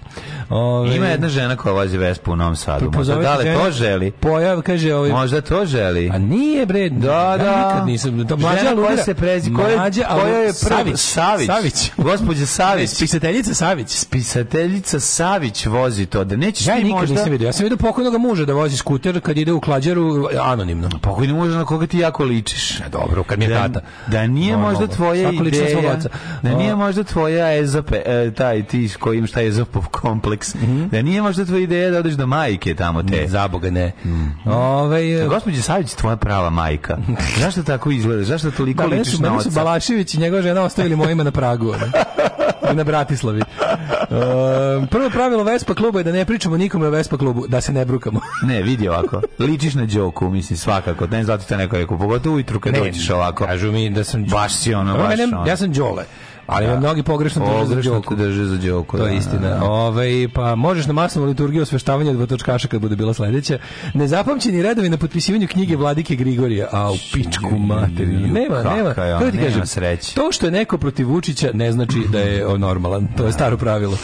Ove, Ima jedna žena koja vozi Vespu u Novom Sadu. Pa možda da li to želi? pojav, kaže... Ovaj, Možda to želi. A nije, bre, da, da. da. nikad nisam... Da, mlađa Žena koja se prezi, mlađa, koja je prvi? Savić. Savić. Savić. Gospodje Savić. Spisateljica Savić. Spisateljica Savić vozi to, da nećeš ja ti nikad možda... nisam vidio. Ja sam vidio pokojnog muža da vozi skuter kad ide u klađaru anonimno. Pa pokojni muža na koga ti jako ličiš. E, dobro, kad mi je da, da nije no, možda tvoja ideja, da nije možda tvoja EZP, e, taj ti s kojim šta je EZP kompleks, mm -hmm. da nije možda tvoja ideja da odeš do majke tamo te. Ne, zaboga ne. Ovaj e, e, gospođa Savić tvoja prava majka. Zašto tako izgleda? Zašto toliko da, ličiš na oca? Da, Balašević i njegova žena ostavili moje ime na Pragu. I na Bratislavi. Uh, prvo pravilo Vespa kluba je da ne pričamo nikome o Vespa klubu, da se ne brukamo. ne, vidi ovako. Ličiš na Đoku, mislim, svakako. Ne zato te neko rekao, pogotovo ujutru kad ne, dođeš ovako. Kažu mi da sam Baš si ono, baš ono. Ja sam Đole. Ali da. mnogi pogrešno drže za džoku. drže za džoku. To je da, istina. Da, da. Ovaj pa možeš na masovnu liturgiju osveštavanja dvotočkaša kad bude bila sledeća. Nezapamćeni redovi na potpisivanju knjige Vladike Grigorije. A u pičku materiju. Nema, nema. Kako ti kažem, sreće. To što je neko protiv Vučića ne znači da je normalan. To je staro pravilo.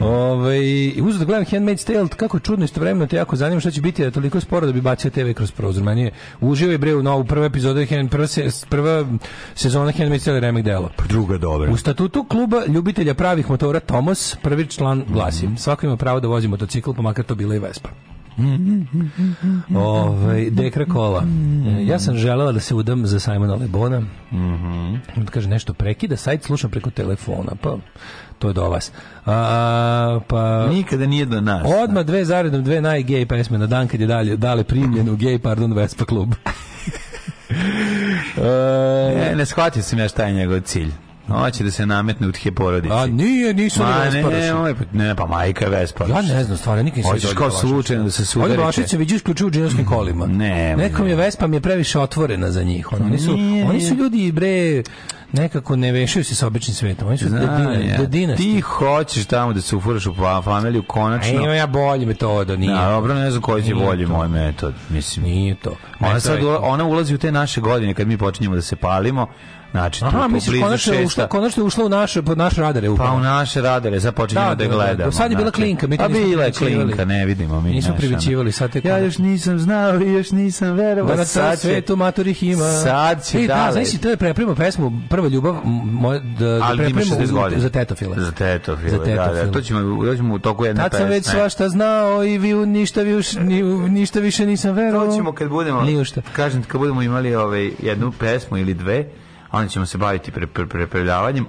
Ovaj uzeo da gledam Handmaid's Tale, kako čudno istovremeno te jako zanima šta će biti da toliko sporo da bi bacio TV kroz prozor. Meni je uživaj bre u novu prvu epizodu Hand prva, se, prva sezona Handmaid's Tale remek delo. Pa druga dobra statutu kluba ljubitelja pravih motora Tomos, prvi član glasi, mhm. svako ima pravo da vozi motocikl, pa makar to bila i Vespa. Ove, ovaj, dekra kola. Mhm. Ja sam želela da se udam za Simona Lebona. Mm Kaže, nešto prekida, sajt slušam preko telefona, pa to je do vas. A, pa, Nikada nije do nas. Da. Odmah dve zaredom, dve najgej pesme na dan kad je dalje, dale primljenu u gej, pardon, Vespa klub. e, ne shvatio sam ja šta je njegov cilj. Hoće da se nametne u the porodice. A nije, nisu Ma, ni Ne, ne, ovaj, pa, ne, pa majka Vespa. Ja ne znam, stvarno nikad nisam. Hoćeš da kao slučajno da se sudarite. Oni se vidiš ključe u džinskim kolima. Ne. Nekom je Vespa mi je previše otvorena za njih. Oni su, oni su ljudi bre nekako ne vešaju se sa običnim svetom. Oni su dedine, dedine. Ti hoćeš tamo da se ufuraš u familiju konačno. A e, ima ja bolji metod, nije. Da, dobro, ne znam koji je bolji moj metod, mislim. Nije to. Ona, sad, ona ulazi u te naše godine kad mi počinjemo da se palimo, Znači, Aha, misliš, konačno je, ušla, konačno je ušla u naše, pod naše radare. Upravo. Pa u naše radare, sad da, da, da, da gledamo. sad je bila znači. klinka, mi to A pa bila je klinka, ne vidimo mi. Nismo privićivali, sad te Ja još nisam znao i još nisam verovao. Da, sad će, svetu maturih ima. Sad će e, da, znači, to je preprimo pesmu, prva ljubav, moj, da, da preprimo za tetofile. Za tetofile, za tetofile. da, da, to ćemo, to u toku jedne pesme. Tad sam već svašta znao i vi ništa, vi už, ni, ništa više nisam verovao. To ćemo kad budemo, kažem, kad budemo imali ovaj, jednu pesmu ili dve, onda ćemo se baviti pre,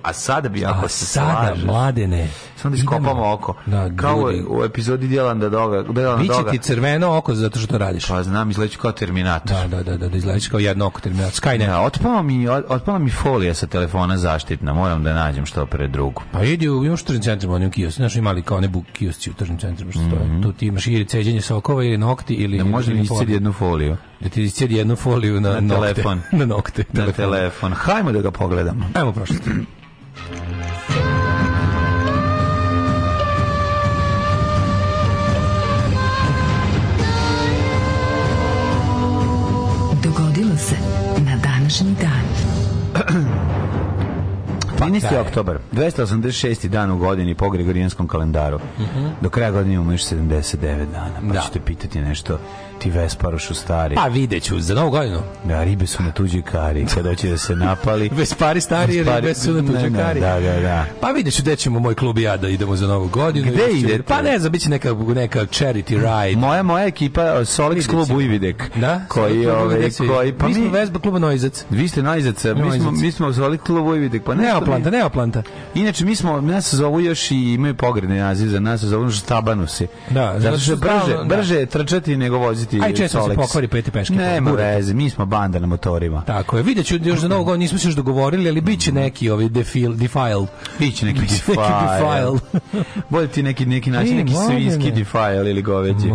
a sada bi ako a se sada, slažeš, mladene, samo da iskopamo oko. Na, kao u, u epizodi Djelanda da Doga. Delana Biće doga. ti crveno oko zato što to radiš. Pa znam, izleću kao Terminator. Da, da, da, da, da izleću kao jedno oko Terminator. Skynet. Da, otpala mi, otpala mi folija sa telefona zaštitna, moram da nađem što pre drugu. Pa idi u, imaš u tržnim centrima, onim kiosci, znaš imali kao ne buk kiosci u tržnim centrima, što mm -hmm. Tu ti imaš ili ceđenje sokova ili nokti ili... Da može mi iscedi jednu foliju. Da ti iscedi jednu foliju na, na nokte. telefon. na nokte. Na telefon. Hajmo da ga pogledamo. Ajmo prošlosti. Dogodilo se na današnji dan. 13. oktobar, 286. dan u godini po Gregorijanskom kalendaru. Mhm. Do kraja godine imamo još 79 dana, pa da. ćete pitati nešto ti Vesparošu stari. Pa videću, za novu godinu. Da, ribe su na tuđoj kari, kad će da se napali. Vespari stari, Vespari, ribe su na tuđoj kari. Da, da, da. Pa videću gde ćemo moj klub i ja da idemo za novu godinu. Gde da ide? Pa ne znam, bit će neka, neka charity ride. Moja, moja ekipa, uh, da? Solix klub ovaj, Ujvidek. Da? Koji, ove, koji, pa mi... smo Vespa kluba Noizac. Vi ste Noizac, mi smo, mi smo Solix klub Ujvidek. Pa nema neoplanta, neoplanta. Inače, mi smo, nas zovu još i imaju pogredne naziv za nas, zovu još Da, zato što brže, da. brže trčati nego voziti kupiti Aj, često Solex. se pokvari peti peške. Nema pa, veze, mi smo banda na motorima. Tako je. Vidjet ću, još za novo nismo se još dogovorili, ali bit će mm. neki ovi defil, defile. Biće neki defile. Neki defile. Bolje ti neki, neki način, neki svinski defile ili goveđi.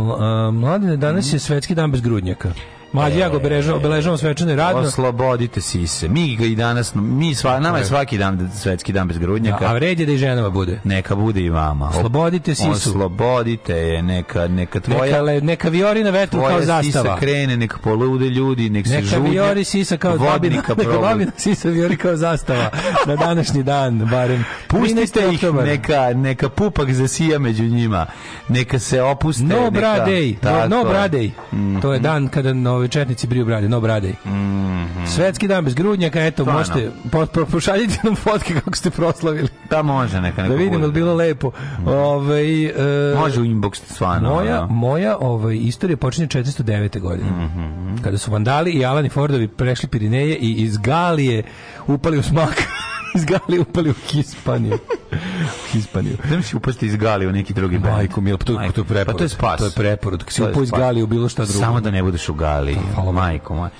Mladine, danas je svetski dan bez grudnjaka. Mlađi ja e, obeležavamo obeležavam svečane radno. Oslobodite sise. Mi ga i danas mi sva nama je e. svaki dan svetski dan bez grudnjaka. Da, a vred da i ženama bude. Neka bude i vama. Oslobodite sisu. Oslobodite je neka neka tvoja neka, le, neka viori na vetru kao zastava. Sisa krene, neka polude ljudi, nek se žuje. Neka viori sisa kao babina, neka babina sisa viori kao zastava na današnji dan barem. Pustite ih neka neka pupak zasija među njima. Neka se opuste. No neka, bradej, no, no bradej. Mm -hmm. To je mhm. dan kada nove ovi četnici briju brade, no brade. Mm -hmm. Svetski dan bez grudnjaka, eto, Stvarno. možete po, po, pošaljite nam fotke kako ste proslavili. Da može neka. neka da vidimo da bilo lepo. Mm. Ovaj e, može u inbox stvarno. Moja da. moja ovaj istorija počinje 409. godine. Mm -hmm. Kada su vandali i Alani Fordovi prešli Pirineje i iz Galije upali u smak iz Galije upali u Hispaniju. Hispaniju. Da mi si upasti iz Galije u neki drugi band. Majko, mil, pa to, majko, to je preporod. Pa to je spas. To je preporod. Kad si upao iz Galije u bilo šta drugo. Samo da ne budeš u Gali. Pa, hvala. Majko, moj.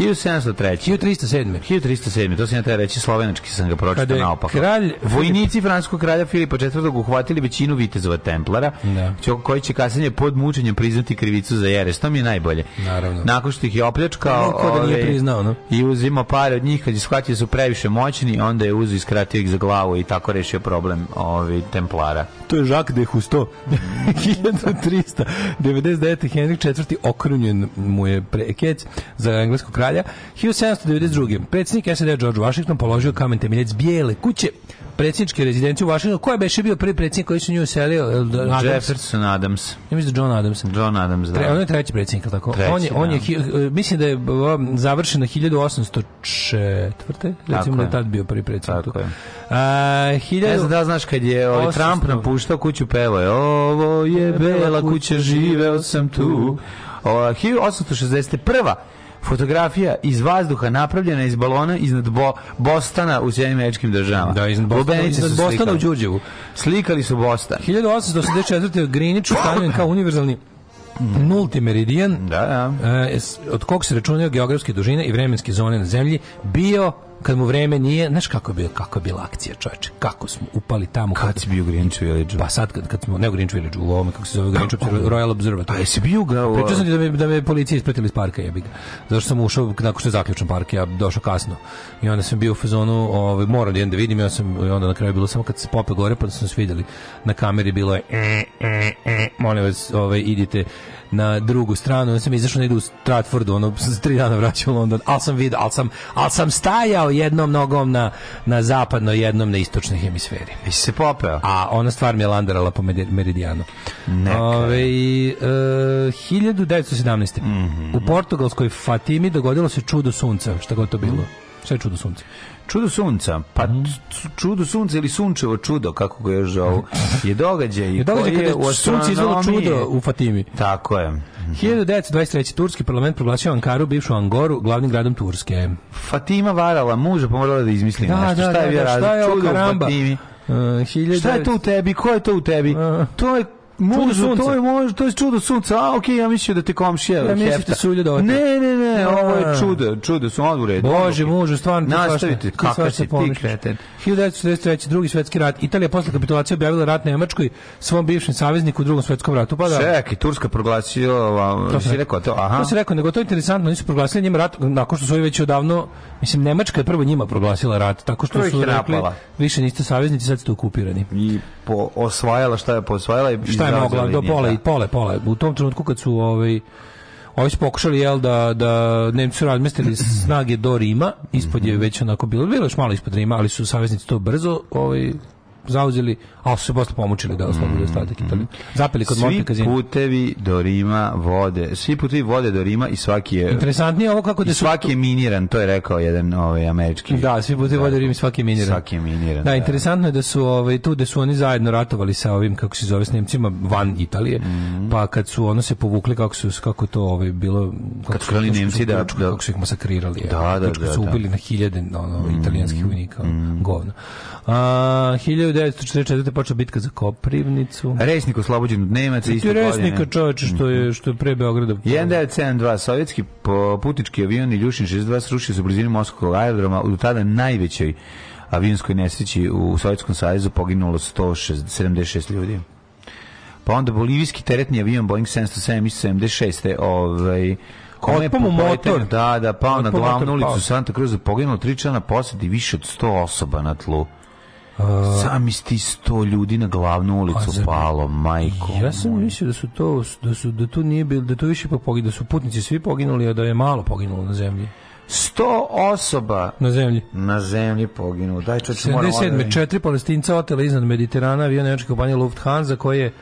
1703. 1307. 1307. To se ne treba reći, slovenački sam ga pročitao naopako. Kralj... Vojnici francuskog kralja Filipa IV. uhvatili većinu vitezova templara, da. koji će kasnije pod mučenjem priznati krivicu za Jeres. To mi je najbolje. Naravno. Nakon što ih je opljačkao... Niko da nije priznao, no? I uzima pare od njih, kad je shvatio da su previše moćni, onda je guzu skratio ih za glavu i tako rešio problem ovi ovaj, templara. To je Jacques de Husto. 1399. Mhm. Henrik IV. okrunjen mu je prekec za engleskog kralja. 1792. Predsjednik SED George Washington položio kamen temeljec bijele kuće predsjedničke rezidencije u Washingtonu. Ko je beše bio prvi predsjednik koji su nju uselio? Adams? Jefferson Adams. Ja mislim da John Adams. John Adams, da. Tre, on je treći predsjednik, tako? Treći, on je, on je, da. mislim da je završeno 1804. Recimo da je tad bio prvi predsjednik. Washingtonu. Tako je. A, hiljadu... Ne znam da znaš kad je ovaj, Trump napuštao kuću pevao je ovo je bela kuća, živeo sam tu. O, 1861 fotografija iz vazduha napravljena iz balona iznad Bo Bostana u Sjedinim američkim državama. Da, iznad Bostana, iznad Bostana u Đurđevu. Slikali su Bostan. 1884. Grinić ustavljen kao univerzalni nulti meridijan da, da. E, od kog se računaju geografske dužine i vremenske zone na zemlji bio kad mu vreme nije, znaš kako je bilo, kako je bila akcija, čoveče, kako smo upali tamo. Kad, kad si bio Grinch Village? Pa sad, kad, kad smo, ne u Greenwich Village, u ovome, kako se zove, Grinch Royal Observatory. Pa jesi bio ga? Pričao sam ti da me, da me policija ispratila iz parka, jebiga. Zato što sam ušao, nakon što je zaključan park, ja došao kasno. I onda sam bio u fazonu, ovaj, moram jedan da vidim, ja sam, i onda na kraju bilo samo kad se pope gore, pa da smo se videli. na kameri, bilo je, e, e, e, molim vas, ovaj, idite, na drugu stranu, onda sam izašao negdje u Stratfordu, ono, s tri dana vraćao u London, ali sam vidio, ali sam, al sam stajao jednom nogom na, na zapadnoj, jednom na istočnoj hemisferi. I se popeo. A ona stvar mi je landarala po meridijanu. Neka. Ove, e, 1917. Mm -hmm. U portugalskoj Fatimi dogodilo se čudo sunca, šta god to bilo. Šta je čudo sunca? Čudo sunca, pa mhm. čudo sunca ili sunčevo čudo, kako ga još zovu, je događaj, je događaj koji je u sunce izvelo čudo u Fatimi. Tako je. 1923. Mhm. Turski parlament proglasio Ankaru, bivšu Angoru, glavnim gradom Turske. Fatima varala muža, pomorala pa da izmisli da, nešto. Da, šta je da, da, šta je ovo karamba? Uh, 19... Šta je to u tebi? Ko je to u tebi? Uh. To je Možda, to je može, to je čudo sunca. A okej, okay, ja mislim da te komšija ja da hefta. su ljudi Ne, ne, ne, ovo je čudo, čudo su on u redu. Bože, može stvarno nastavite kako se ti kreten. 1943. drugi svetski rat. Italija posle kapitulacije objavila rat Nemačkoj svom bivšem savezniku u drugom svetskom ratu. Pa da. Čekaj, Turska proglasila, to se rekao to. Aha. To se rekao, nego to je interesantno, nisu proglasili njima rat nakon što su oni već odavno, mislim Nemačka je prvo njima proglasila rat, tako što su rekli više niste saveznici, sad ste okupirani. I po osvajala šta je po osvajala i šta je mogla, do pola i da. pole, pola. U tom trenutku kad su ovaj Ovi su pokušali jel, da, da Nemci su razmestili snage do Rima, ispod je već onako bilo, bilo još malo ispod Rima, ali su saveznici to brzo ovaj, zauzeli, a su se posle pomučili da oslobode mm-hmm. ostatak mm, Italije. Zapeli kod Monte Casino. Svi putevi do Rima vode, svi putevi vode do Rima i svaki je Interesantnije ovo kako da su svaki je miniran, to je rekao jedan ovaj američki. Da, svi putevi vode do Rima i svaki je miniran. Svaki je miniran. Da, da. interesantno je da su ovaj tu da su oni zajedno ratovali sa ovim kako se zove s Nemcima van Italije. Mhm. Pa kad su ono se povukli kako su kako to ovaj bilo kako kad su krali Nemci da-, da, kako su ih masakrirali. Da, da, da, su da. ubili na hiljade ono italijanskih mhm. vojnika, mhm. govno. Uh, 1944. počela bitka za Koprivnicu. Resnik oslobođen od Nemaca iste godine. Resnika čoveče što je mhm. što je pre Beograda. 1972 sovjetski putički avion Iljušin 62 srušio se u blizini Moskovskog aerodroma u tada najvećoj avionskoj nesreći u Sovjetskom savezu poginulo 176 ljudi. Pa onda bolivijski teretni avion Boeing 707 iz 76. Ovaj, Kome Otpomu motor. Da, da, pao na glavnu ulicu Santa Cruz, poginulo tri člana posadi više od 100 osoba na tlu. Uh, Sami sti sto ljudi na glavnu ulicu zar... palo, majko. Ja sam moj. mislio da su to da su da tu nije bilo da to više poginuli, da su putnici svi poginuli, a da je malo poginulo na zemlji. 100 osoba na zemlji. Na zemlji poginulo. Daj čoveče, moram. 77. četiri Palestinca otela iznad Mediterana avion nemačke kompanije Lufthansa koji je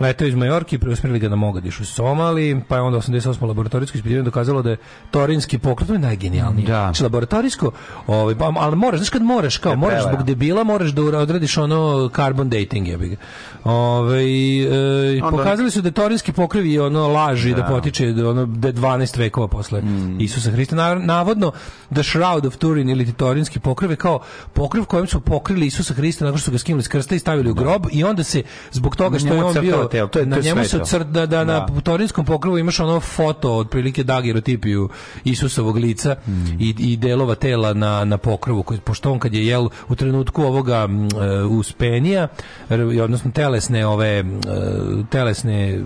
letao iz Majorke i preusmerili ga na Mogadišu Somali, pa je onda 88. laboratorijsko ispitivanje dokazalo da je torinski pokret, to je najgenijalnije. Da. Znači, laboratorijsko, ovaj, pa, ali moraš, znaš kad moraš, kao, e, moraš zbog debila, moraš da odradiš ono carbon dating, ja bih. Ove, ovaj, e, pokazali su da je torinski pokrivi ono laži da, da potiče da ono da je 12 vekova posle mm. Isusa Hrista navodno da Shroud of Turin ili torinski pokrev je kao pokriv kojim su pokrili Isusa Hrista nakon što su ga skinuli s krsta i stavili u grob i onda se zbog toga što je on bio hotel. To je, na to njemu su cr, da, da, na da. Torinskom pokrovu imaš ono foto otprilike dagirotipiju Isusovog lica mm. i, i delova tela na, na pokrovu, koji, pošto on kad je jel u trenutku ovoga uh, uspenija, odnosno telesne ove, uh, telesne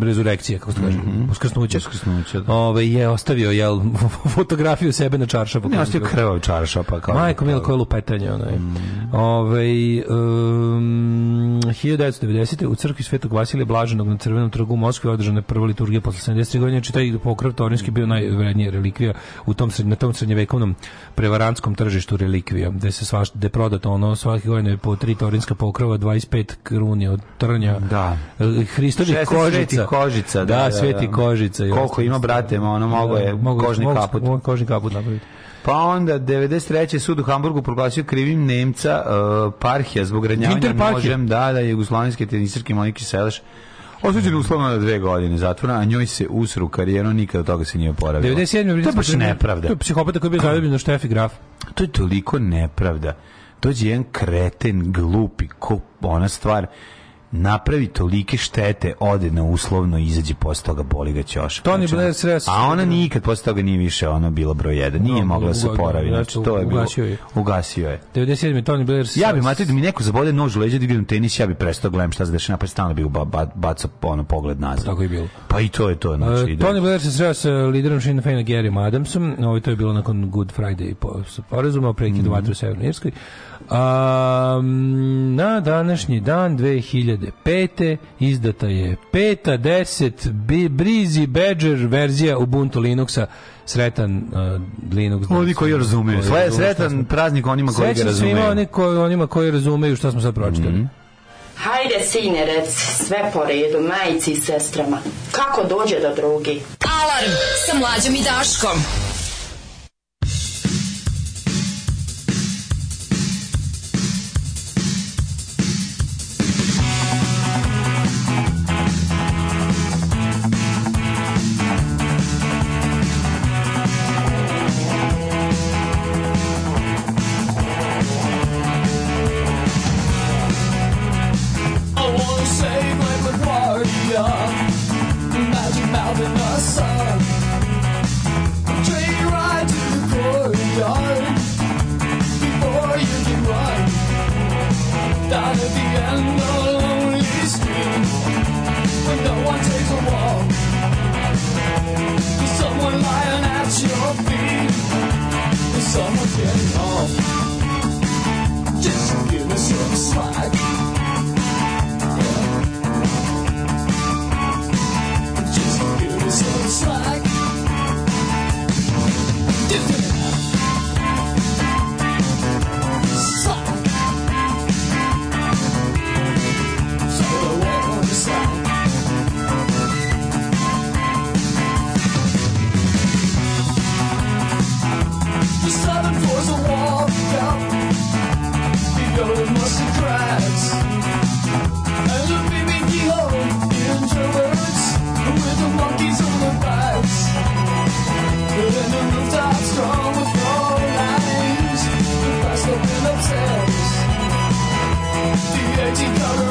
rezurekcije, kako se kaže, mm -hmm. uskrsnuće. uskrsnuće da. Ove, je ostavio jel, fotografiju sebe na čaršapu. Ne, ostavio krvav pa Kao Majko da. Milo, koje lupetanje. Onaj. Mm. Ove, um, 1990. u crkvi Svetog svetog Vasilija Blaženog na Crvenom trgu u Moskvi održana prva liturgija posle 73 godine, znači taj pokrov Torinski bio najvrednija relikvija u tom, na tom srednjevekovnom prevarantskom tržištu relikvija, gde se svaš, gde prodato ono svake godine po tri torinska pokrova, 25 kruni od trnja, da. E, Hristođih kožica. kožica. Da, da, da, da. sveti da. kožica. Koliko ima, brate, ono, mogo da, je mogu, kožni mogu, kaput. Mogu, kožni kaput napraviti. Pa onda 93. sud u Hamburgu proglasio krivim Nemca uh, Parhija zbog ranjavanja nožem da da jugoslovenske teniserke Monike Selaš Osuđen uslovno na dve godine zatvora, a njoj se usru karijeru, nikada od toga se nije oporavio. 97. To je baš nepravda. To je psihopata koji je bio zaljubljen na Štefi Graf. To je toliko nepravda. Dođe jedan kreten, glupi, ko ona stvar napravi tolike štete, ode na uslovno izađe posle toga boli ga ćoš. Tony znači, Blair stres. A ona nikad posle toga nije više ona bila broj 1. Nije no, mogla da se poraviti. Znači to je bilo. Ugasio je. Ugasio je. 97. Tony Blair. Ja bi mater da mi neko zabode nož u leđa da igram tenis, ja bi prestao da gledam šta se dešava, pa stalno bi ba, ba, bacao ono pogled nazad. Tako je bilo. Pa i to je to, znači. Uh, e, da- Tony Blair se sreo sa liderom Shin Féina Garym Adamsom. Ovo to je bilo nakon Good Friday po sporazuma o prekidu mm -hmm. vatre u Severnoj Irskoj. Um, na današnji dan 2005. izdata je peta 10 B Breezy Badger verzija Ubuntu Linuxa sretan uh, Linux. Oni koji razumeju. Sve sretan praznik onima koji ga razumeju. Svima oni koji, onima koji razumeju šta smo sad pročitali. Mm -hmm. Hajde, sinerec, sve po redu, majici i sestrama. Kako dođe do drugi? Alarm sa mlađom i Daškom. dirty color.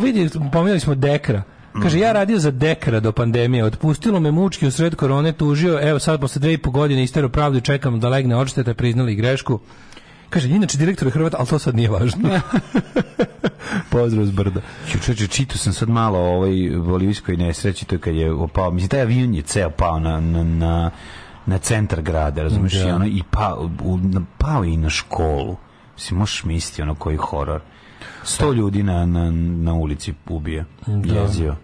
vidi, pominjali smo Dekra. Kaže, ja radio za dekra do pandemije, otpustilo me mučki u sred korone, tužio, evo sad posle dve i po godine istero pravdu, čekam da legne odšteta, priznali grešku. Kaže, inače direktor je Hrvat, ali to sad nije važno. Pozdrav s brda. Čučeče, čitu sam sad malo o ovoj bolivijskoj nesreći, to kad je opao, mislim, taj avion je ceo pao na, na, na, na centar grada, razumiješ, da. i ono, i pa, pao, u, pao i na školu. Mislim, možeš misliti ono koji horor. 100 ljudi na, na, na ulici ubije, da. jezio.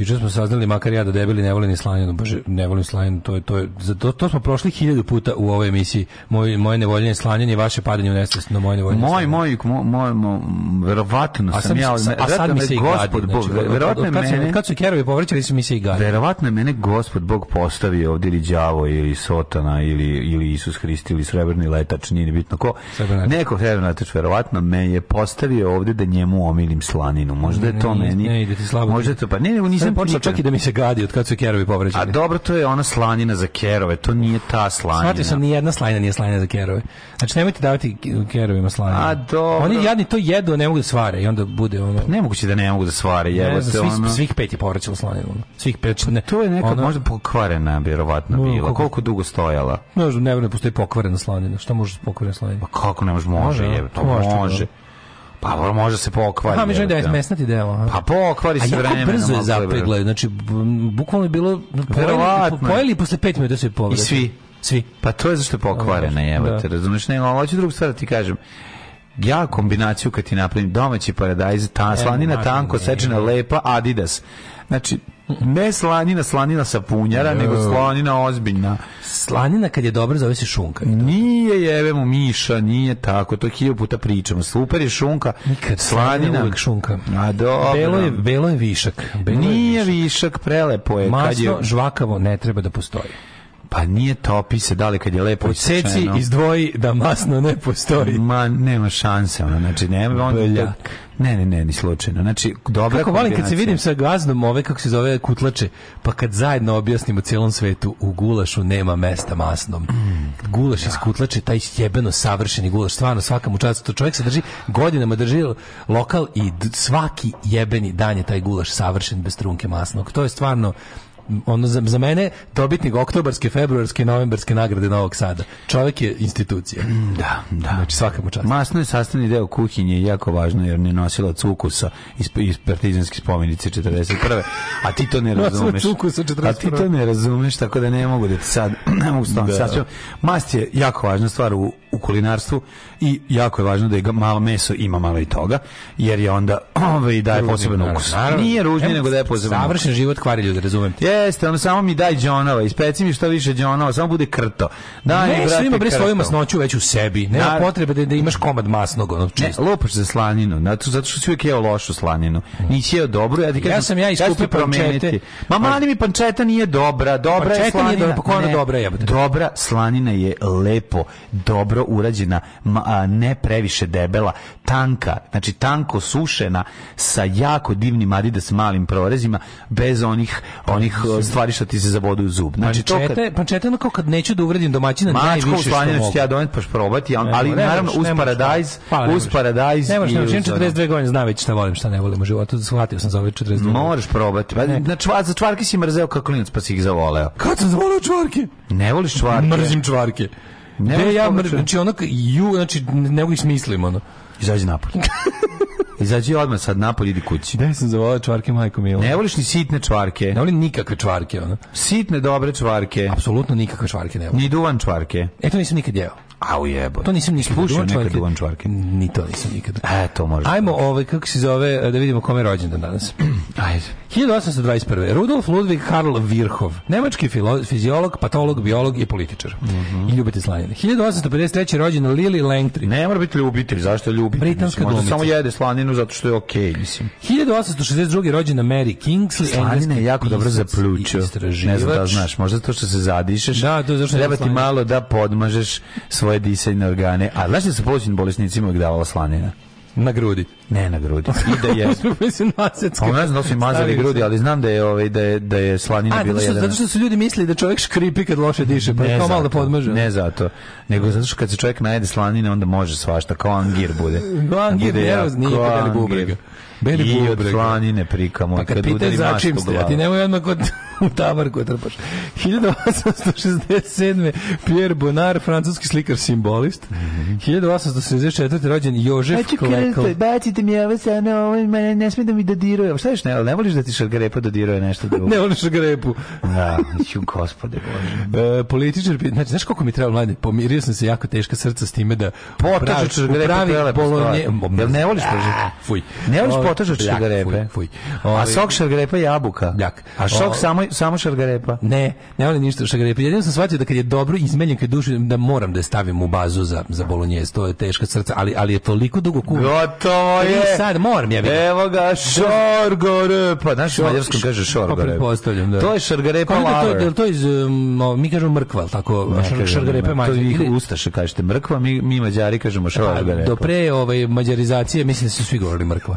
Juče smo saznali makar ja da debeli ne volim slaninu, bože, ne volim slaninu, to je to je to, to smo prošli 1000 puta u ovoj emisiji. Moj moje nevoljenje slanjenje, vaše padanje u nesvest, na moje nevoljenje. Moj moj moj, moj verovatno sam, sam ja, sam, a sad mi se gospod Bog, znači, verovatno kad mene kad su kerovi povraćali su mi se i gadi. Verovatno mene gospod Bog postavio ovde ili đavo ili sotana ili ili Isus Hrist ili srebrni letač, nije bitno ko. Srebrnatač. Neko srebrni letač verovatno me je postavio ovde da njemu omilim slaninu. Možda je to ne, meni. Ne, ide ti slabo. Možda to pa ne, ne, nisam nisam počeo čak i da mi se gadi od kad su kerovi povređeni. A dobro, to je ona slanina za kerove, to nije ta slanina. Shvatio sam, ni jedna slanina nije slanina za kerove. Znači, nemojte davati kerovima slanina. A dobro. Oni jadni to jedu, ne mogu da svare i onda bude ono... Pa nemoguće da ne mogu da svare, jebote. Svi, ono... Svih pet je povrećalo slaninu. Svih pet, znači, ne. To je neka ono... možda pokvarena, vjerovatno bila. Koliko, koliko dugo stojala? Ne znam, ne, ne postoji pokvarena slanina. Šta može da pokvarena slanina? Pa kako ne može? Može, može može. može. Da. Pa ovo može se pokvari. Pa mi želim da je da. mesnati delo. A? Pa pokvari se vremenom. A jako brzo da, je zapregla, znači bukvalno je bilo pojeli, pojeli posle 5 minuta se povrati. I svi. Svi. Pa to je zašto je pokvarena, da. evo te, razumiješ, ne, ali hoću drugu stvar da ti kažem ja kombinaciju kad ti napravim domaći paradajz, ta e, slanina tanko, sečena lepa, Adidas. Znači, Ne slanina, slanina sa punjara, nego slanina ozbiljna. Slanina kad je dobra zove se šunka. Nije jebemo Miša, nije tako, to hiljadu puta pričamo. Super je šunka, Nikad slanina. šunka. A dobro. Belo je, belo je višak. Belo nije je višak. višak, prelepo je. Masno, kad je... žvakavo, ne treba da postoji. Pa nije topi se, da li kad je lepo isečeno. Seci izdvoji da masno ne postoji. Ma, nema šanse, ono, znači, nema, on, Beljak. Da- ne, ne, ne, ni slučajno. Znači, dobra Kako volim kad se vidim sa gaznom ove, kako se zove, kutlače, pa kad zajedno objasnimo cijelom svetu, u gulašu nema mesta masnom. Mm, Gulaš da. iz kutlače, taj jebeno savršeni gulaš, stvarno svaka mu čast. To čovjek se drži, godinama drži lokal i svaki jebeni dan je taj gulaš savršen bez trunke masnog. To je stvarno ono za, za mene dobitnik oktobarske, februarske, novembarske nagrade Novog Sada. Čovjek je institucija. Mm, da, da. Znači svaka mu Masno je sastavni deo kuhinje, jako važno jer ne nosila cukusa iz, iz partizanske spomenice 41. A ti to ne razumeš. cukusa 41. A ti to ne razumeš, tako da ne mogu da ti sad ne mogu staviti. Da. Mast je jako važna stvar u u kulinarstvu i jako je važno da je malo meso ima malo i toga, jer je onda ovaj daje poseban ukus. Naravno. Nije ružni e, nego daje poseban. Savršen život kvari ljudi, razumem te. Jeste, ono samo mi daj džonova, ispeci mi što više džonova, samo bude krto. Daj, ne, brate, ima bre svoju masnoću već u sebi. Nema Naravno. Da. potrebe da, da imaš komad masnog, ono čisto. Ne, lopaš za slaninu, zato, zato što si uvijek jeo lošu slaninu. Nisi jeo dobro, ja ti kažem, ja sam ja iskupio promeniti. Ma mali mi pančeta nije dobra, dobra pančeta je slanina. Nije dobra, pa dobra je? Dobra slanina je lepo, dobro dobro urađena, ne previše debela, tanka, znači tanko sušena sa jako divnim Adidas malim prorezima bez onih onih pa, stvari što ti se zabodu u zub. Znači pa to kad pančeta pa ono kao kad neću da uvredim domaćina najviše što mogu. Mačko ću ja donet paš probati, ali, ali naravno uz paradajz, uz paradajz i nemaš, nemaš, 42 godine zna već šta volim, šta ne volim u životu, shvatio sam za ove 42 Možeš probati. Pa, na čvar, za čvarke si mrzeo kako klinac pa si ih zavoleo. Kad sam zavoleo čvarki? Ne voliš čvarke? Mrzim čvarke. Ne Gde ja mrv, znači ono ju, znači ne mogu smislim ono. Izađi napolje. Izađi odmah sad napolje idi kući. Da sam zavolao čvarke majko milo. Ne voliš ni sitne čvarke. Ne volim nikakve čvarke ono. Sitne dobre čvarke. Apsolutno nikakve čvarke ne volim. Ni duvan čvarke. Eto nisam nikad jeo. Au u jebo. To nisam ni spušio nekad Duvan Čvarke. Ni to nisam nikada. E, to može. Ajmo ovaj, kako se zove, da vidimo kome je rođendan danas. Ajde. 1821. Rudolf Ludwig Karl Virchow, nemački fiziolog, patolog, biolog i političar. Mm -hmm. I ljubitelj slanine. 1853. rođena Lili Langtry. Ne mora biti ljubitelj, zašto je ljubitelj? Britanska glumica. samo jede slaninu zato što je okej, okay, mislim. 1862. rođena Mary Kingsley. Slanina je jako dobro za pluću. Ne znam da znaš, možda to što se zadišeš. Da, to je zašto treba ti malo da podmažeš svoj svoje disajne organe. A znaš da se posljednim bolesnicima uvijek davala slanina? Na grudi. Ne na grudi. I da je. Pa ona zna da se mazali grudi, ali znam da je ovaj da je da je slanina A, bila zato što, jedan. Zato što su ljudi mislili da čovjek škripi kad loše diše, pa ne to malo da podmaže. Ne zato, nego zato što kad se čovjek najede slanine onda može svašta, kao angir bude. angir da je nervozni, nikad ne bubrega. Beli I od slanine prika pa kad, kad pita začim ste, a ti nemoj odmah kod, u tabar kod trpaš. 1867. Pierre Bonnard, francuski slikar simbolist. Mm -hmm. 1874. rođen Jožef Aču Klekl. bacite mi ovo sa no, ovo, ne smije da mi dodiruje. Šta još ne, ne voliš da ti šargarepa dodiruje nešto drugo? ne voliš šargarepu. da, ću gospode bože. E, političar, znači, znaš koliko mi trebalo mlade? Pomirio sam se jako teška srca s time da Potaču šargarepa prelepo stvar. Ne voliš, a, fuj. Ne voliš potažač šargarepe. A sok šargarepa je jabuka. Bljak. A sok samo, samo šargarepa. Ne, ne volim ništa šargarepa. Jedino sam shvatio da kad je dobro izmenjen, kad dušu, da moram da je stavim u bazu za, za bolonjez. To je teška srca, ali, ali je toliko dugo kuva. Gotovo je. Sad moram, ja bih. Evo ga, da. šargarepa. Znaš, u mađarskom kaže šargarepa. šorgarepa. Da. To je šargarepa lover. Da to, to iz, um, mi kažemo mrkva, tako? Ne, šargarepa To vi ustaše kažete mrkva, mi, mi mađari kažemo da, šargarepa. Do pre ovaj, mađarizacije mislim da su svi govorili mrkva.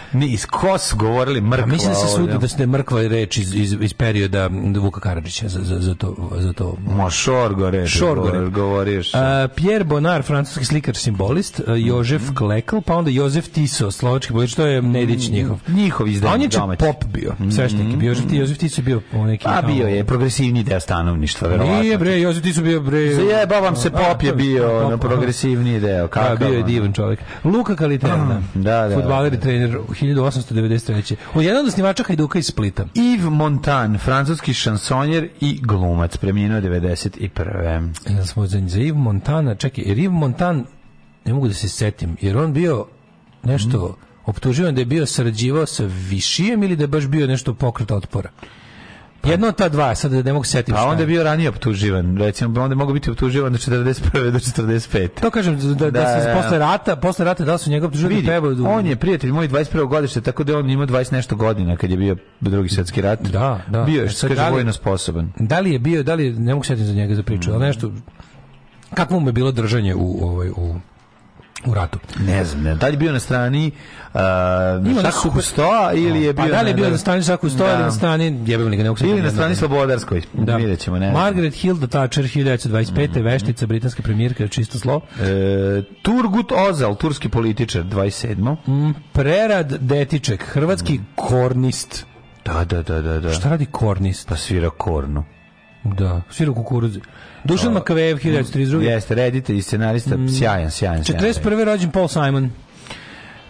ne, iz kos govorili mrkva. A mislim da se sudu da ste mrkva reč iz, iz, iz perioda Vuka Karadžića za, za, za to. Za to. Ma šorgo reč. Šorgo govoriš. A, Pierre Bonar, francuski slikar, simbolist, Jožef mm. Klekl, pa onda Jozef Tiso, slovački bojč, to je Nedić mm, njihov. Njihov izdan. On je pop bio, mhm. sveštenik. Mm. Jozef, Jozef Tiso je bio po neki... Pa bio je progresivni deo stanovništva, verovatno. Nije bre, Jozef Tiso bio bre... Zajebavam se, pop je bio na progresivni deo. Kakav, bio je divan čovjek. Luka Kaliterna, mhm, da, da, da, futbaler i da. trener 1893. On je jedan od snimača Hajduka iz Splita. Yves Montan, francuski šansonjer i glumac, premijenuo 91. Ja smo za, Yves Montana, čekaj, jer Yves Montan, ne mogu da se setim, jer on bio nešto... Mm. Optuživan da je bio sarađivao sa Višijem ili da je baš bio nešto pokret otpora? Pa. Jedno od ta dva, sad da ne mogu setiti. A pa onda je bio ranije optuživan, recimo, onda je mogao biti optuživan od 41. do 45. To kažem, da, da, da se da, da. posle rata, posle rata da su njega optužili da pevaju On je prijatelj moj 21. godište, tako da on ima 20 nešto godina kad je bio drugi svetski rat. Da, da. Bio je, e, što kaže, da li, vojno sposoban. Da li je bio, da li, ne mogu setiti za njega za priču, mm. ali nešto, kako mu je bilo držanje u, ovaj, u u ratu. Ne znam, ne. da li bio na strani uh, Šaku Sto ili je bio... Pa da li je bio na strani uh, Šaku Sto ili pa da da. na strani... Jebem li ga nekog Ili na strani Slobodarskoj. Da. Vidjet ćemo, ne. Margaret Hilda Thatcher, 1925. Mm Veštica, britanska premijerka, čisto zlo. E, Turgut Ozel, turski političar, 27. Mm, prerad Detiček, hrvatski mm. kornist. Da, da, da, da, da. Šta radi kornist? Pa svira kornu. Da, svira kukuruz. Dušan Makavejev, 1932. Mm, jeste, reditelj i scenarista, mm. sjajan, sjajan. 41. rođen Paul Simon.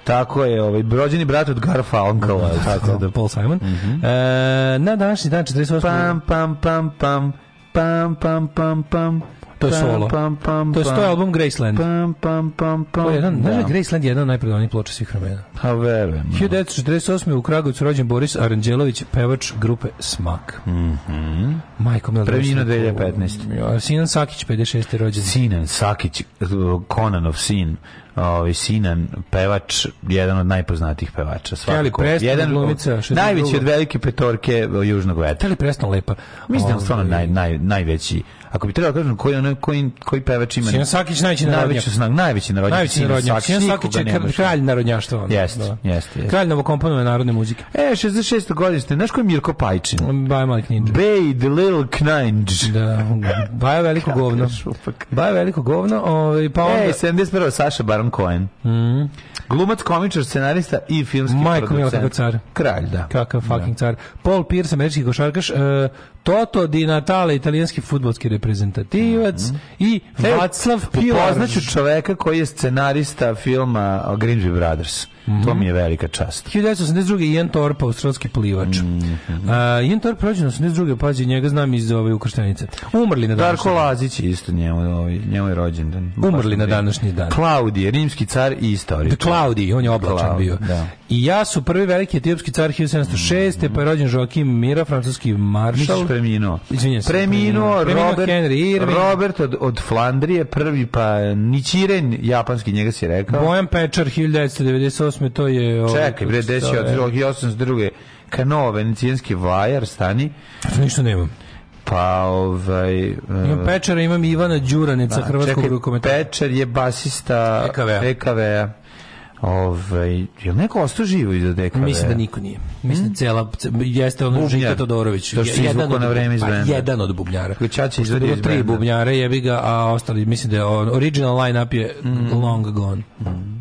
Tako je, ovaj rođeni brat od Garfunkela, da, tako da, da Paul Simon. Mm -hmm. e, na današnji dan 48. Pam pam pam pam pam pam pam pam To je solo. Pam, pam, to je sto album Graceland. Pam, pam, pam, pam. Je jedan, da, da. Graceland je jedan od najprodavnijih ploča svih vremena. A pa verujem. 1948. Da. u Kragovicu rođen Boris Aranđelović, pevač grupe Smak. Mhm. Mm Majko Milo. Preminuo 2015. Sinan Sakić 56. rođen. Sinan Sakić, Konanov sin ovaj Sinan pevač, jedan od najpoznatijih pevača svakako. Preston, jedan glumica, najveći od velike petorke eh, južnog vetra. Teli Preston lepa. Mislim da stvarno ovaj. naj, naj, najveći ako bi trebalo da kažem koji onaj koji koji pevač ima Sinan Sakić najveći narodnjak najveći snaga najveći narodnjak najveći narodnjak Sinan Sakić je kralj narodnjaštva on jeste da. jeste jest. kralj novokomponovane narodne muzike e 66 godište znaš ko je Mirko Pajčin Baja mali Kninđ Bay the little Kninđ da Baja veliko govno Baja veliko govno ovaj pa onda e 71 Saša Baron Cohen mm. glumac komičar scenarista i filmski Majko producent Majko car kralj da kakav fucking da. car Paul Pierce američki košarkaš uh, Toto Di Natale italijanski fudbalski reprezentativac mm -hmm. i Vaclav Pilar. Poznaću čoveka koji je scenarista filma Grinby Brothers. Mm -hmm. To mi je velika čast. 1982. Ian Torpa, australski plivač. Mm -hmm. uh, Ian Torpa rođen 82. Pazi, njega znam iz ove ukrštenice. Umrli na današnji dan. Darko Lazić isto njemu, ovaj, njemu je rođendan. Umrli na današnji dan. Klaudije, rimski car i istoričar. Da, Klaudije, on je oblačan Klaudi, bio. Da. I ja su prvi veliki etiopski car 1706. Mm -hmm. Pa je rođen Joakim Mira, francuski maršal. preminuo. Izvinjam se. Preminuo, preminuo Robert, Henry Irving. Robert od, od Flandrije, prvi pa Nichiren, japanski, njega si rekao. Bojan Pečar, 1998 88. to je... Čekaj, bre, gde si otišao? 1882. Kanoa, venecijanski vajar, stani. Ja ništa nemam. Pa, ovaj... Uh, imam Pečara, imam Ivana Đuranica, hrvatskog rukometaša. Pečar je basista EKV-a. EKV Ovaj, je li neko ostao živo iz DKV? E mislim da niko nije. Mislim hmm? cela jeste ono Žika Todorović, to je jedan od na vreme iz pa, benda. Pa, jedan od bubnjara. Kućači iz benda. Tri bubnjare jebi ga, a ostali mislim da je on, original line up je mm. long gone. Mm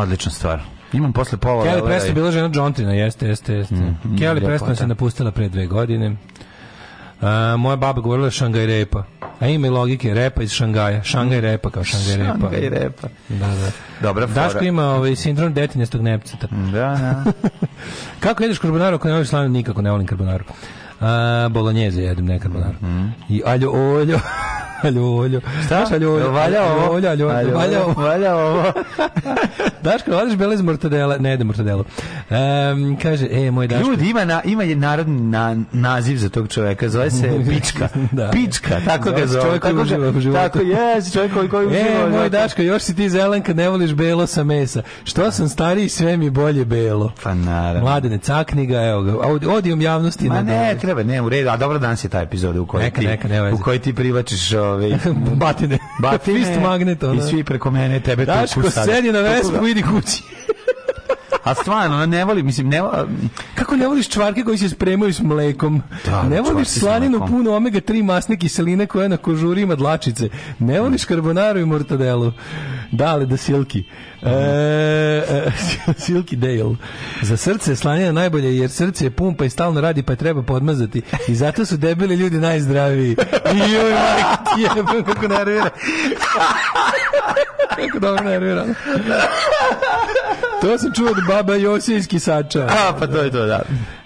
Odlična stvar. Imam posle pola. Kelly Preston bila žena Jontina, jeste, jeste, jeste. Mm, mm Kelly Preston se napustila pre dve godine. Uh, moja baba govorila Šangaj repa. A ima i logike, repa iz Šangaja. Šangaj repa kao Šangaj repa. Šangaj repa. Da, da. Dobra fora. Daško ima ovaj sindrom detinjastog nepceta. Mm, da, da. Kako jedeš karbonaru ako ne voliš slanu? Nikako ne volim karbonaru. Uh, bolonjeze jedem, ne karbonaru. Mm, mm I aljo oljo. aljo oljo. Šta? Znaš, aljo oljo. Valja ovo. oljo, aljo oljo. Valja ovo. Valja ovo. Daš Daško, voliš belez mortadela? Ne jedem mortadelu. Um, kaže, e, moj Daško... Ljudi, ima, na, ima je narodni na, naziv za tog čoveka, zove se Pička. da. Pička, tako ga zove. Čovjek koji uživa u životu. Tako, jes, čovjek koji, koji e, uživa u životu. E, moj Daško, još si ti zelen kad ne voliš belo sa mesa. Što sam stariji, sve mi bolje belo. Pa naravno. Mladene, cakni ga, evo ga. Odijom javnosti. Ma ne, daži. treba, ne, u redu. A dobro, danas je ta epizoda u kojoj neka, ti, neka, u kojoj ti privačiš ove... Ovaj, batine. Batine. Fist magnet. Ono. I svi preko mene tebe Daško, tuku sad. Daško, sedi na vespu da- idi kući. A stvarno, ne volim, mislim, ne volim. Kako ne voliš čvarke koji se spremaju s mlekom? Da, ne voliš slaninu puno omega-3 masne kiseline koja na kožuri ima dlačice. Ne voliš karbonaru i mortadelu. Dale, da silki. E, e silki Dale. Za srce je slanina najbolje, jer srce je pumpa i stalno radi, pa je treba podmazati. I zato su debeli ljudi najzdraviji. I joj, kako nervira. Kako dobro nervira. to sam čuo od baba Josija sača. Kisača. A, pa to je to, da.